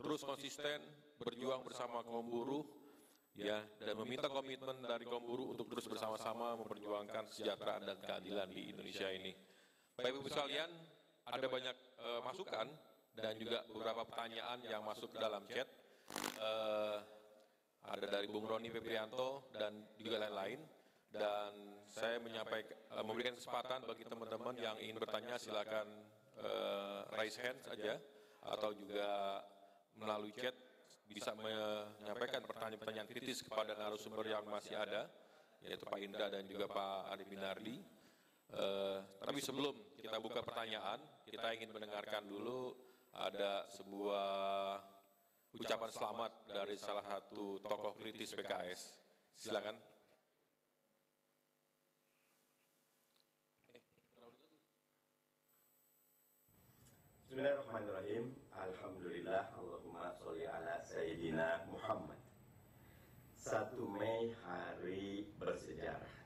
terus konsisten, berjuang bersama kaum buruh, ya dan meminta komitmen dari kaum buruh untuk terus bersama-sama memperjuangkan kesejahteraan dan keadilan di Indonesia ini. Bapak Ibu sekalian, ada banyak uh, masukan dan juga beberapa pertanyaan yang masuk ke dalam chat. Uh, ada dari Bung Roni Febrianto dan juga lain-lain dan saya menyampaikan uh, memberikan kesempatan bagi teman-teman yang ingin bertanya silakan uh, raise hand saja atau juga melalui chat bisa menyampaikan pertanyaan-pertanyaan kritis kepada narasumber yang masih ada yaitu Pak Indra dan juga Pak Adi Binardi. Uh, tapi sebelum kita buka pertanyaan, kita ingin mendengarkan dulu ada sebuah ucapan selamat dari salah satu tokoh kritis PKS. Silakan. Bismillahirrahmanirrahim. Alhamdulillah. Allahumma sholli ala Sayyidina Muhammad. 1 Mei hari bersejarah.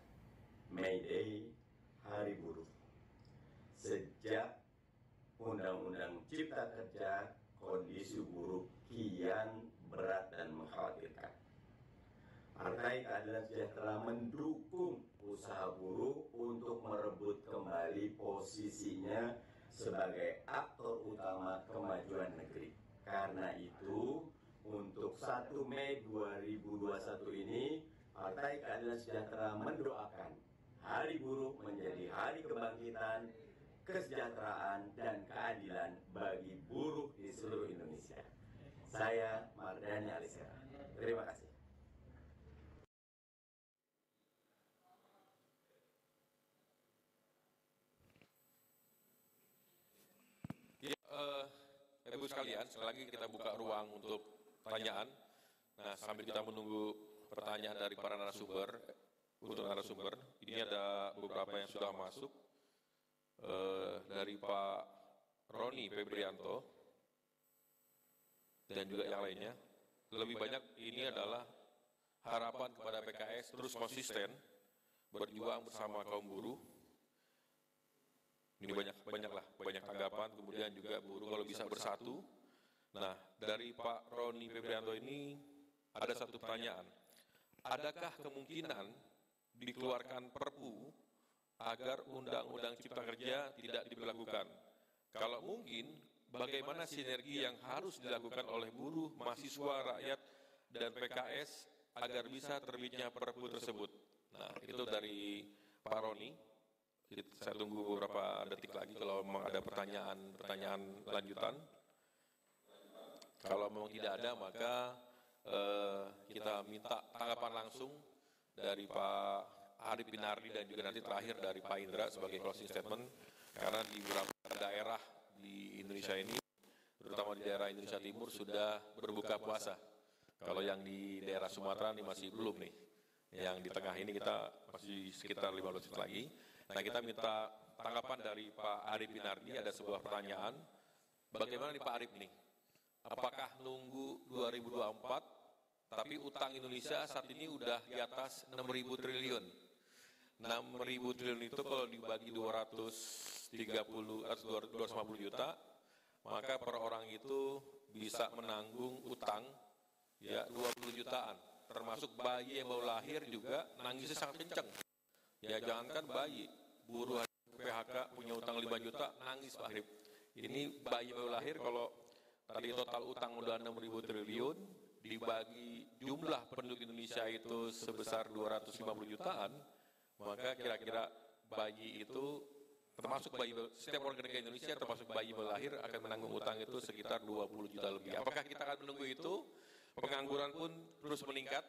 May Day, hari buruh. Sejak saja kondisi buruh kian berat dan mengkhawatirkan. Partai Keadilan Sejahtera mendukung usaha buruh untuk merebut kembali posisinya sebagai aktor utama kemajuan negeri. Karena itu, untuk 1 Mei 2021 ini, Partai Keadilan Sejahtera mendoakan Hari Buruh menjadi hari kebangkitan, kesejahteraan, dan keadilan bagi buruh di seluruh Indonesia. Saya Mardani Alisera. Terima kasih. Ya, uh, Ibu sekalian, sekali lagi kita buka ruang untuk pertanyaan. Nah, sambil kita menunggu pertanyaan dari para narasumber, untuk narasumber, ini ada beberapa yang sudah masuk uh, dari Pak Roni Febrianto dan juga yang lainnya. Lebih banyak ini adalah harapan kepada PKS terus konsisten berjuang bersama kaum buruh ini banyak banyak lah banyak tanggapan kemudian juga buruh kalau bisa bersatu nah dari Pak Roni Febrianto ini ada satu pertanyaan. Adakah kemungkinan dikeluarkan perpu agar undang-undang cipta kerja tidak diberlakukan? Kalau mungkin bagaimana sinergi yang harus dilakukan oleh buruh mahasiswa rakyat dan PKS agar bisa terbitnya perpu tersebut? Nah itu dari Pak Roni. Saya tunggu beberapa detik lagi kalau memang ada pertanyaan-pertanyaan lanjutan. Kalau memang tidak ada, maka eh, kita minta tanggapan langsung dari Pak Arif Binardi dan juga nanti terakhir dari Pak Indra sebagai closing statement. Karena di beberapa daerah di Indonesia ini, terutama di daerah Indonesia Timur sudah berbuka puasa. Kalau yang di daerah Sumatera ini masih belum nih. Yang di tengah ini kita masih sekitar 15 menit lagi. Nah kita minta tanggapan dari Pak Arif Binardi, ada sebuah pertanyaan. Bagaimana nih Pak Arif nih? Apakah nunggu 2024, tapi utang Indonesia saat ini udah di atas 6.000 triliun. 6.000 triliun itu kalau dibagi 230 atau 250 juta, maka per orang itu bisa menanggung utang ya 20 jutaan. Termasuk bayi yang baru lahir juga nangisnya sangat kencang. Ya jangankan bayi, buruh PHK punya utang 5 juta, nangis Pak Arif. Ini bayi baru lahir kalau tadi total utang udah 6 ribu triliun, dibagi jumlah penduduk Indonesia itu sebesar 250 jutaan, maka kira-kira bayi itu termasuk bayi setiap warga negara Indonesia termasuk bayi baru lahir akan menanggung utang itu sekitar 20 juta lebih. Apakah kita akan menunggu itu? Pengangguran pun terus meningkat.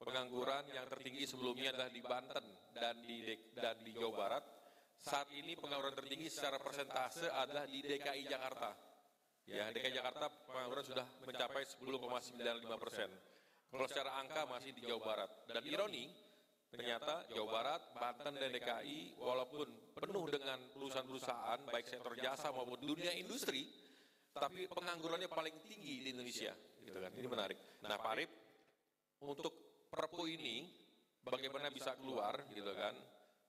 Pengangguran yang tertinggi sebelumnya adalah di Banten dan di dan di Jawa Barat. Saat ini pengangguran tertinggi secara persentase adalah di DKI Jakarta. Ya, DKI Jakarta pengangguran sudah mencapai 10,95 persen. Kalau secara angka masih di Jawa Barat. Dan ironi, ternyata Jawa Barat, Banten, dan DKI walaupun penuh dengan perusahaan-perusahaan, baik sektor jasa maupun dunia industri, tapi penganggurannya paling tinggi di Indonesia. Gitu kan. Ini menarik. Nah, Pak Arif, untuk perpu ini bagaimana bisa keluar gitu kan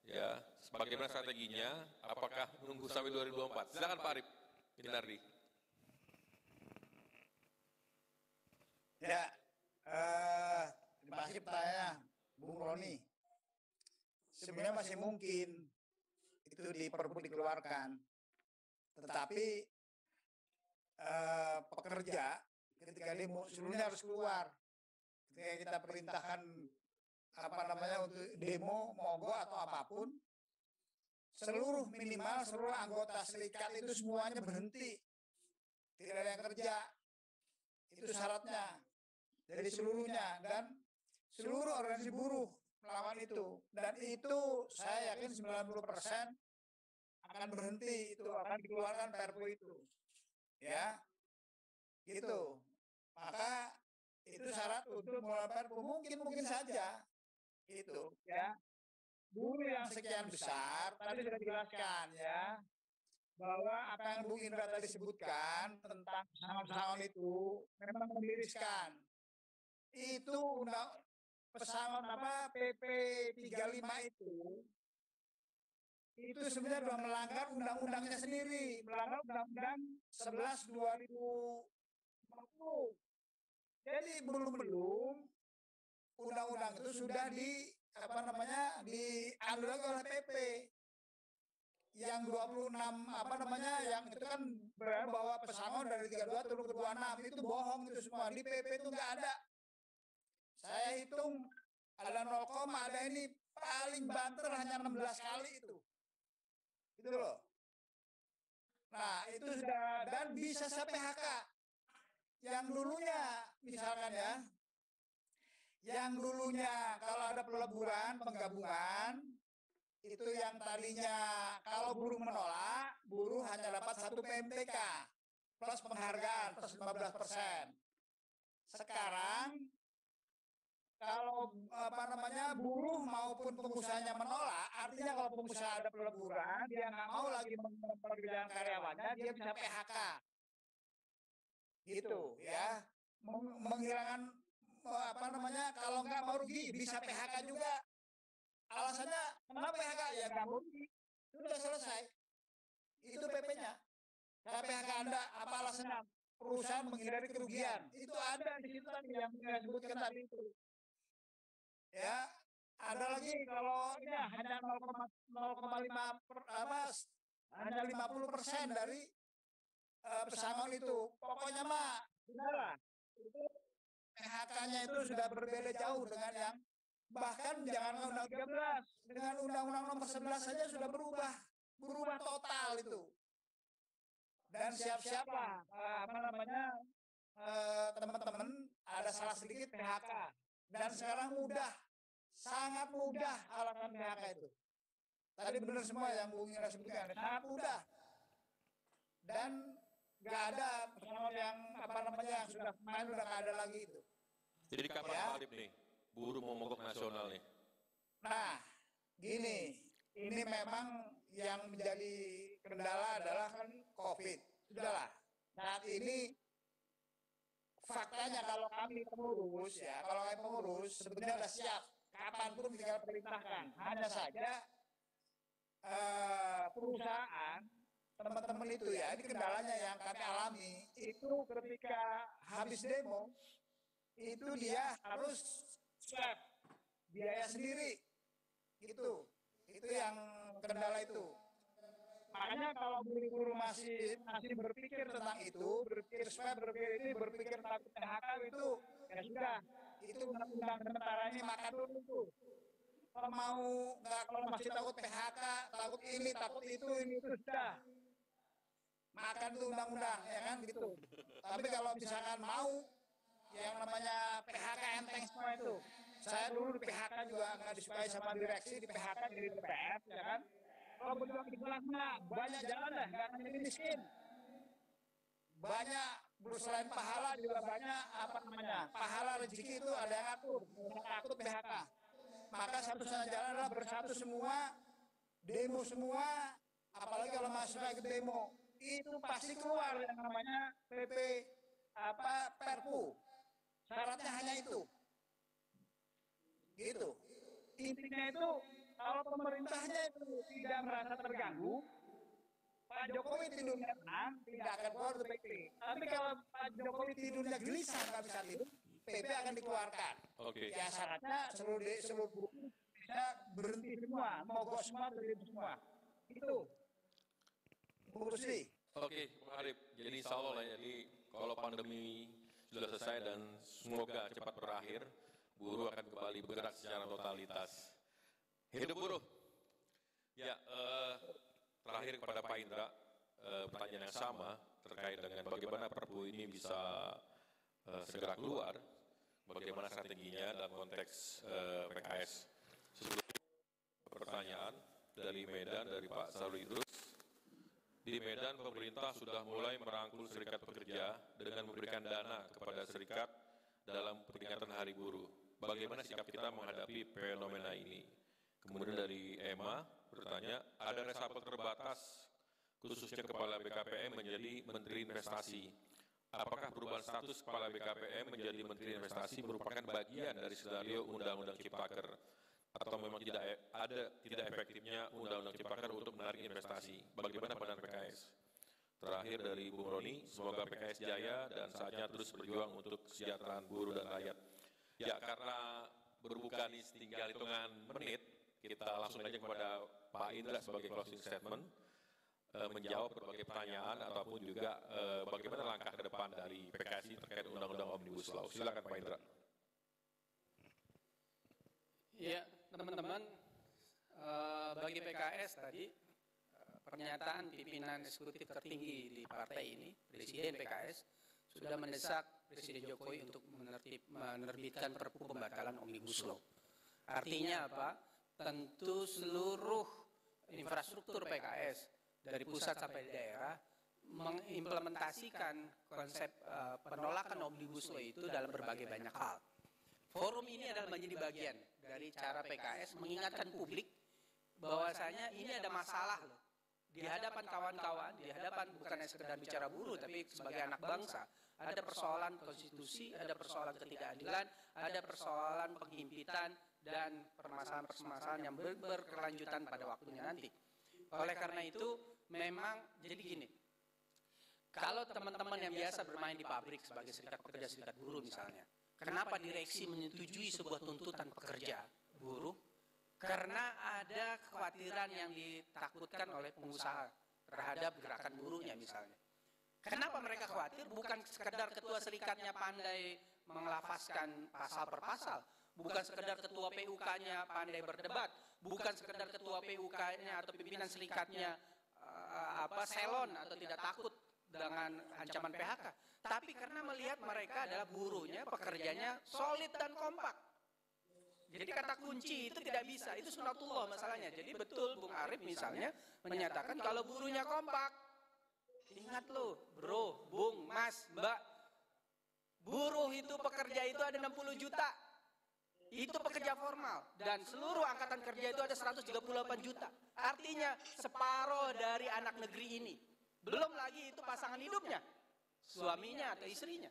ya bagaimana strateginya apakah menunggu sampai 2024 silakan Pak Arif Inardi ya uh, terima kasih pertanyaan Bung Roni. Sebenarnya masih mungkin itu di perpu dikeluarkan. Tetapi uh, pekerja ketika demo seluruhnya harus keluar. Ketika kita perintahkan apa namanya untuk demo, mogok atau apa pun, seluruh minimal seluruh anggota serikat itu semuanya berhenti, tidak ada yang kerja, itu syaratnya dari seluruhnya dan seluruh organisasi buruh melawan itu. Dan itu saya yakin 90 persen akan berhenti itu akan dikeluarkan perpu itu. Ya gitu. Maka itu syarat untuk mengeluarkan perpu mungkin mungkin saja itu ya. Buruh yang sekian besar tadi sudah dijelaskan ya bahwa apa yang Bung Indra tadi sebutkan tentang pesangon-pesangon itu memang memiriskan itu undang pesangon apa? PP 35 itu. Itu sebenarnya sudah melanggar undang-undangnya sendiri, melanggar undang-undang 11 2020. Jadi belum-belum undang-undang itu sudah di apa namanya dianut oleh PP yang 26 apa namanya yang itu kan bahwa pesangon dari 32 turun ke 26 itu bohong itu semua. Di PP itu nggak ada saya hitung ada 0, ada ini paling banter hanya 16 kali itu. Itu loh. Nah itu sudah dan bisa sampai HK yang dulunya misalkan ya. Yang dulunya kalau ada peleburan penggabungan itu yang tadinya kalau buruh menolak buruh hanya dapat satu PMTK plus penghargaan plus 15 persen. Sekarang kalau apa namanya buruh maupun pengusahanya menolak artinya kalau pengusaha ada peleburan dia nggak mau lagi memperkerjakan karyawannya dia bisa PHK gitu ya. Menghilangkan apa namanya kalau nggak mau rugi bisa PHK juga. Alasannya kenapa PHK ya nggak mau rugi. Sudah selesai. Itu PP-nya saya PHK anda apa alasannya? Perusahaan menghindari kerugian. Itu ada di situ tadi yang saya sebutkan tadi itu ya ada lagi? kalau ini hanya 0,5 per, apa hanya 50 persen dari uh, pesangon itu. Pokoknya mah sudahlah itu PHK-nya itu sudah berbeda jauh dengan yang bahkan jangan undang 13 dengan undang-undang nomor 11 saja sudah berubah berubah total itu. Dan siap-siap lah apa namanya teman-teman ada salah sedikit PHK dan sekarang mudah. Sangat mudah alasan PHK itu? Tadi benar semua yang Bung Ira sebutkan. Sangat mudah. Dan nggak ada personal yang apa namanya yang sudah main udah nggak ada lagi itu. Jadi kapan ya. Alip nih buruh mau mogok nasional nih. Nah gini. Ini memang yang menjadi kendala adalah kan covid. Sudahlah. Saat ini faktanya kalau kami pengurus ya kalau kami pengurus sebenarnya sudah siap. Kapan pun tinggal perintahkan. Hanya saja uh, perusahaan teman-teman itu ya ini kendalanya yang kami alami itu ketika habis demo itu dia harus swab biaya sendiri. Itu itu yang kendala itu makanya kalau guru-guru masih masih berpikir tentang itu berpikir swab berpikir ini berpikir takut PHK itu ya sudah. Itu undang-undang sementara ini makan dulu itu kalau mau nggak kalau masih takut PHK takut ini takut itu ini itu sudah. Makan tuh undang-undang ya kan gitu. Tapi kalau misalkan mau yang namanya PHK enteng semua itu. Saya dulu di PHK juga nggak disukai sama direksi di PHK jadi DPR ya kan kalau berjuang di bulan banyak jalan dah nggak hanya miskin banyak selain pahala juga banyak apa namanya pahala rezeki itu ada yang atur takut PHK maka satu-satunya jalan adalah bersatu semua demo semua apalagi kalau mahasiswa ikut demo itu pasti keluar yang namanya PP apa Perpu. Syaratnya hanya itu. Gitu. Intinya itu kalau pemerintahnya itu tidak merasa terganggu, Pak Jokowi tidurnya tenang, tidak akan keluar dari PP. Tapi kalau Pak Jokowi tidurnya gelisah nggak bisa tidur, PP akan dikeluarkan. Oke. Ya syaratnya seluruh seluruh buku bisa berhenti semua, mogok semua, berhenti semua. Itu. Kursi. Oke, Pak Arif. Jadi insya Allah lah, jadi kalau pandemi sudah selesai dan semoga cepat berakhir, buruh akan kembali bergerak secara totalitas. Hidup buruh. Ya, eh, terakhir kepada Pak Indra, eh, pertanyaan yang sama terkait dengan bagaimana Perpu ini bisa eh, segera keluar, bagaimana strateginya dalam konteks eh, PKS. Sebelum pertanyaan dari Medan, dari Pak Sarul Idrus, di Medan, pemerintah sudah mulai merangkul serikat pekerja dengan memberikan dana kepada serikat dalam peringatan Hari Buruh. Bagaimana sikap kita menghadapi fenomena ini? Kemudian dari EMA bertanya, ada resapel terbatas khususnya Kepala BKPM menjadi Menteri Investasi. Apakah perubahan status Kepala BKPM menjadi Menteri Investasi merupakan bagian dari skenario Undang-Undang Ciptaker? Atau memang tidak e- ada tidak efektifnya Undang-Undang Ciptaker untuk menarik investasi. Bagaimana pandangan PKS? Terakhir dari Bung Roni, semoga PKS jaya dan saatnya terus berjuang untuk kesejahteraan buruh dan rakyat. Ya, karena berbuka nih tinggal hitungan menit, kita langsung aja kepada Pak Indra sebagai closing statement, eh, menjawab berbagai pertanyaan ataupun juga eh, bagaimana langkah ke depan dari PKSI terkait Undang-Undang Omnibus Law. Silakan Pak Indra. Ya, teman-teman, eh, bagi PKS tadi pernyataan pimpinan eksekutif tertinggi di partai ini, Presiden PKS, sudah mendesak Presiden Jokowi untuk menerbitkan perpu pembatalan Omnibus Law. Artinya apa? Tentu seluruh infrastruktur PKS dari pusat sampai daerah mengimplementasikan konsep eh, penolakan Omnibus Law itu dalam berbagai banyak hal. Forum ini adalah menjadi bagian dari cara PKS mengingatkan publik bahwasanya ini ada masalah loh. Di hadapan kawan-kawan, di hadapan bukan hanya sekedar bicara buruh, tapi sebagai anak bangsa, ada persoalan konstitusi, ada persoalan ketidakadilan, ada persoalan penghimpitan, dan permasalahan-permasalahan yang ber- berkelanjutan pada waktunya nanti. Oleh karena itu, memang jadi gini, kalau teman-teman yang biasa bermain di pabrik sebagai serikat pekerja serikat buruh misalnya, kenapa direksi menyetujui sebuah tuntutan pekerja buruh? Karena ada kekhawatiran yang ditakutkan oleh pengusaha terhadap gerakan buruhnya misalnya. Kenapa mereka khawatir? Bukan sekedar ketua serikatnya pandai mengelafaskan pasal per pasal, bukan sekedar ketua PUK-nya pandai berdebat, bukan sekedar ketua PUK-nya atau pimpinan serikatnya eh, apa selon atau tidak takut dengan ancaman PHK, tapi karena melihat mereka adalah buruhnya, pekerjanya solid dan kompak. Jadi kata kunci itu tidak bisa, itu sunatullah masalahnya. Jadi betul Bung Arif misalnya menyatakan kalau buruhnya kompak, ingat lo, bro, bung, mas, mbak, buruh itu pekerja itu ada 60 juta. Itu pekerja formal dan seluruh angkatan kerja itu ada 138 juta. Artinya separuh dari anak negeri ini. Belum lagi itu pasangan hidupnya, suaminya atau istrinya.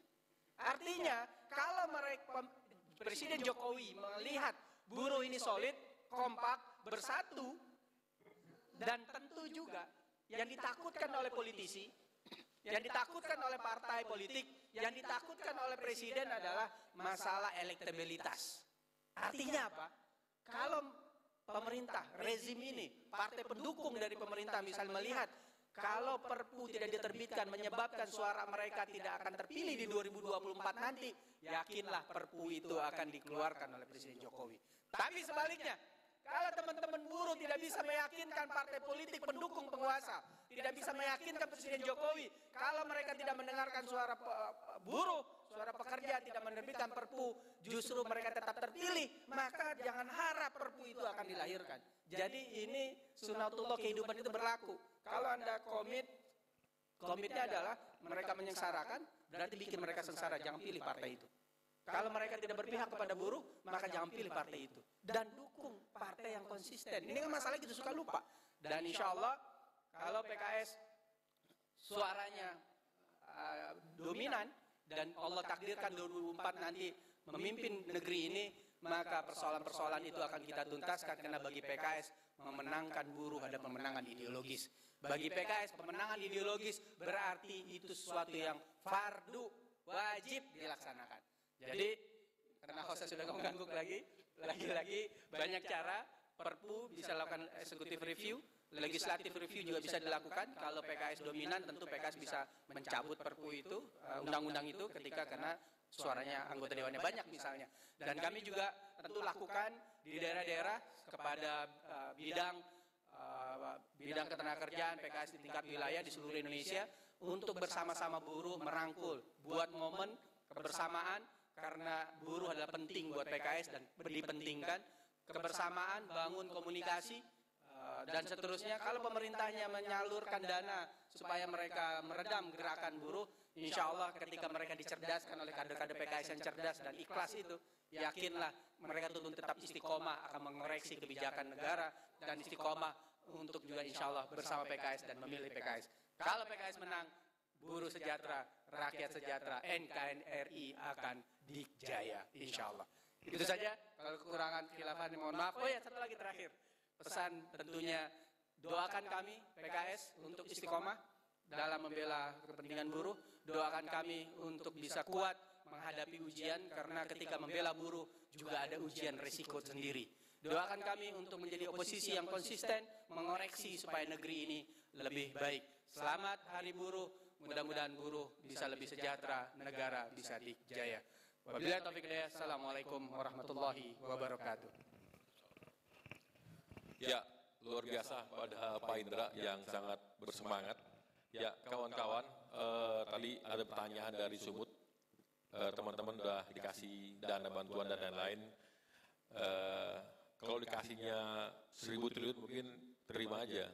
Artinya kalau mereka Presiden Jokowi melihat buruh ini solid, kompak, bersatu, dan tentu juga yang ditakutkan oleh politisi, yang ditakutkan oleh partai politik, yang ditakutkan oleh presiden adalah masalah elektabilitas. Artinya apa? Kalau pemerintah, rezim ini, partai pendukung dari pemerintah misalnya melihat kalau perpu tidak diterbitkan menyebabkan suara mereka tidak akan terpilih di 2024 nanti, yakinlah perpu itu akan dikeluarkan oleh Presiden Jokowi. Tapi sebaliknya, kalau teman-teman buruh tidak bisa meyakinkan partai politik pendukung penguasa, tidak bisa meyakinkan Presiden Jokowi, kalau mereka tidak mendengarkan suara buruh, suara pekerja tidak menerbitkan perpu, justru mereka tetap terpilih, maka jangan harap perpu itu akan dilahirkan. Jadi ini sunatullah kehidupan itu berlaku. Kalau Anda komit, komitnya adalah mereka menyengsarakan, berarti bikin mereka sengsara, jangan pilih partai itu. Kalau mereka tidak berpihak kepada buruh, maka jangan pilih partai itu. Dan dukung partai yang konsisten. Ini kan masalah kita suka lupa. Dan insya Allah, kalau PKS suaranya uh, dominan, dan Allah takdirkan 2024 nanti memimpin negeri ini, maka persoalan-persoalan itu akan kita tuntaskan karena bagi PKS memenangkan buruh ada pemenangan ideologis. Bagi PKS pemenangan ideologis berarti itu sesuatu yang fardu wajib dilaksanakan. Jadi karena host sudah mengganggu lagi, lagi-lagi banyak cara Perpu bisa lakukan executive review, legislative review juga bisa dilakukan. Kalau PKS dominan tentu PKS bisa mencabut Perpu itu, uh, undang-undang itu ketika karena suaranya anggota dewannya banyak misalnya. Dan kami juga tentu lakukan di daerah-daerah kepada uh, bidang uh, bidang ketenagakerjaan PKS di tingkat wilayah di seluruh Indonesia untuk bersama-sama buruh merangkul buat momen kebersamaan karena buruh adalah penting buat PKS dan dipentingkan kebersamaan bangun komunikasi dan seterusnya kalau pemerintahnya menyalurkan dana supaya mereka meredam gerakan buruh insya Allah ketika mereka dicerdaskan oleh kader-kader PKS yang cerdas dan ikhlas itu yakinlah mereka tuntun tetap istiqomah akan mengoreksi kebijakan negara dan istiqomah untuk juga insya Allah bersama PKS dan memilih PKS kalau PKS menang buruh sejahtera, rakyat sejahtera, NKRI akan dikjaya, insya Allah. Itu saja, kalau kekurangan khilafan mohon maaf. Oh ya, satu lagi terakhir. Pesan tentunya doakan kami PKS untuk istiqomah dalam membela kepentingan buruh. Doakan kami untuk bisa kuat menghadapi ujian karena ketika membela buruh juga ada ujian resiko sendiri. Doakan kami untuk menjadi oposisi yang konsisten, mengoreksi supaya negeri ini lebih baik. Selamat Hari Buruh, mudah-mudahan buruh bisa lebih sejahtera, negara bisa dijaya. Wabillahi taufiq. Assalamualaikum warahmatullahi wabarakatuh. Ya, luar biasa pada Pak Indra yang sangat bersemangat. Ya, kawan-kawan, eh, tadi ada pertanyaan dari Sumut. Eh, Teman-teman sudah dikasih dana bantuan dan lain-lain. Eh, kalau dikasihnya seribu triliun mungkin terima aja.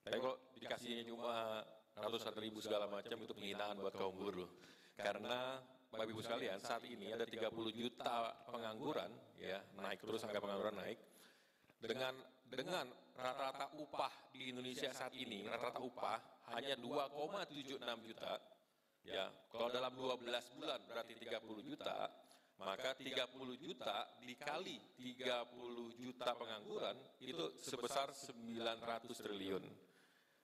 Tapi kalau dikasihnya cuma ratusan ribu segala macam itu penghinaan buat kaum buruh. Karena Bapak Ibu sekalian, saat ini ada 30 juta pengangguran, ya naik terus angka pengangguran naik. Dengan dengan rata-rata upah di Indonesia saat ini, rata-rata upah hanya 2,76 juta. Ya, kalau dalam 12 bulan berarti 30 juta, maka 30 juta dikali 30 juta pengangguran itu sebesar 900 triliun.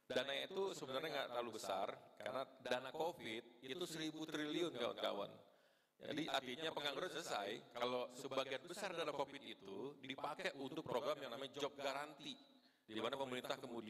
Dana itu sebenarnya nggak terlalu besar karena dana COVID itu 1000 triliun kawan-kawan. Jadi artinya pengangguran selesai. kalau sebagian besar dana COVID itu dipakai untuk program yang namanya job garanti, di mana pemerintah kemudian